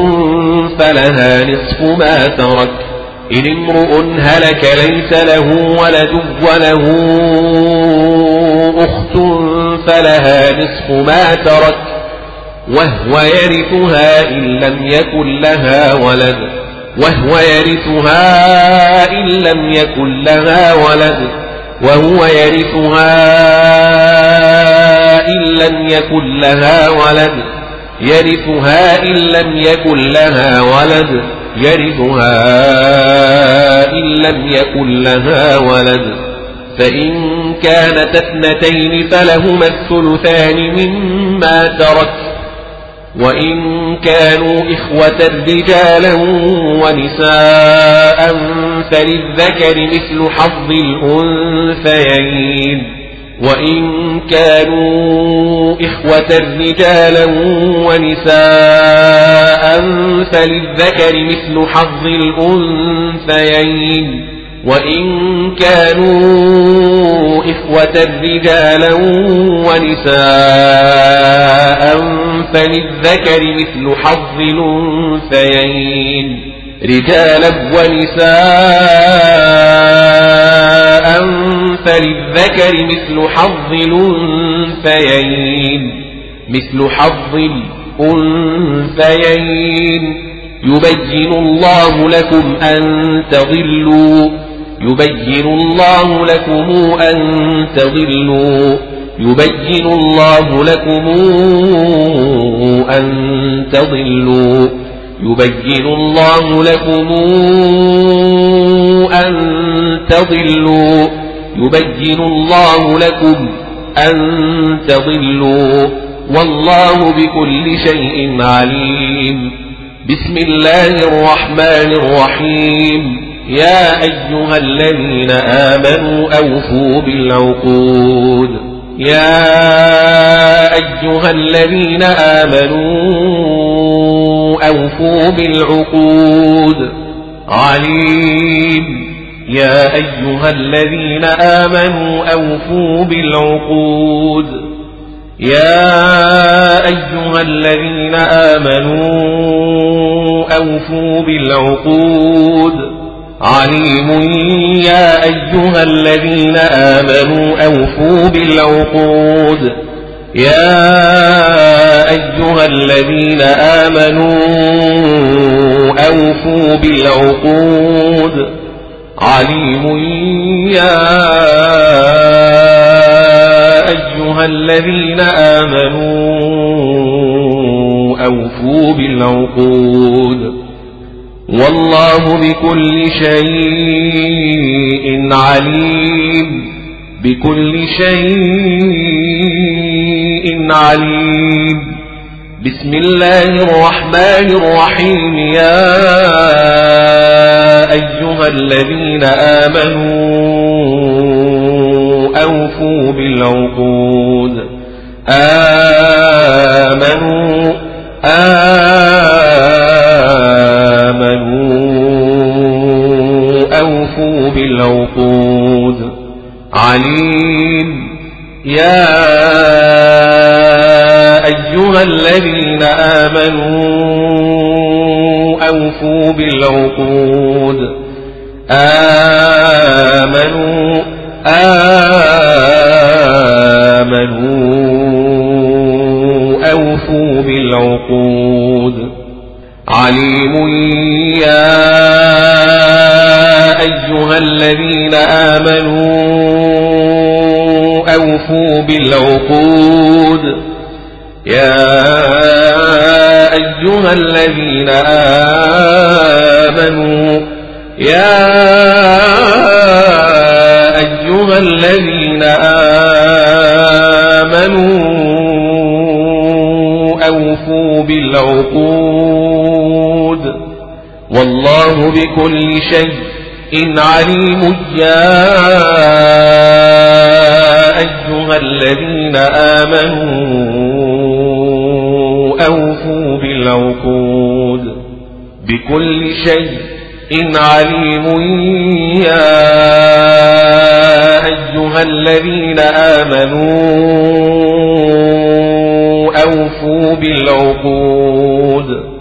فلها نصف ما ترك إن امرؤ هلك ليس له ولد وله أخت فلها نصف ما ترك وهو يرثها إن لم يكن لها ولد. وهو يرثها إن لم يكن لها ولد. وهو يرثها إن لم يكن لها ولد. يرثها إن لم يكن لها ولد. يرثها إن لم يكن لها ولد. فإن كانت اثنتين فلهما الثلثان مما ترك. وإن كانوا إخوة رجالا ونساء فللذكر مثل حظ الأنثيين. وإن كانوا إخوة رجالا ونساء فللذكر مثل حظ الأنثيين. وإن كانوا إخوة رجالا ونساء فللذكر مثل حظ الأنثيين رجالا ونساء فللذكر مثل حظ الأنثيين مثل حظ الأنثيين يبين الله لكم أن تضلوا يبين الله لكم أن تضلوا. يبين الله لكم أن تضلوا. يبين الله لكم أن تضلوا. يبين الله لكم أن تضلوا. والله بكل شيء عليم. بسم الله الرحمن الرحيم. يا أيها الذين آمنوا أوفوا بالعقود. يا أيها الذين آمنوا أوفوا بالعقود. عليم. يا أيها الذين آمنوا أوفوا بالعقود. يا أيها الذين آمنوا أوفوا بالعقود. عليم يا أيها الذين آمنوا أوفوا بالعقود. يا أيها الذين آمنوا أوفوا بالعقود. عليم يا أيها الذين آمنوا أوفوا بالعقود. والله بكل شيء عليم. بكل شيء عليم. بسم الله الرحمن الرحيم. يا أيها الذين آمنوا أوفوا بالعقود. آمنوا آمنوا أوفوا بالعقود. عليم. يا أيها الذين آمنوا أوفوا بالعقود. آمنوا. آمنوا أوفوا بالعقود. عليم يا أيها الذين آمنوا أوفوا بالعقود. يا أيها الذين آمنوا يا أيها الذين آمنوا أوفوا بالعقود. والله بكل شيء إن عليم يا أيها الذين آمنوا أوفوا بالعقود بكل شيء إن عليم يا أيها الذين آمنوا أوفوا بالعقود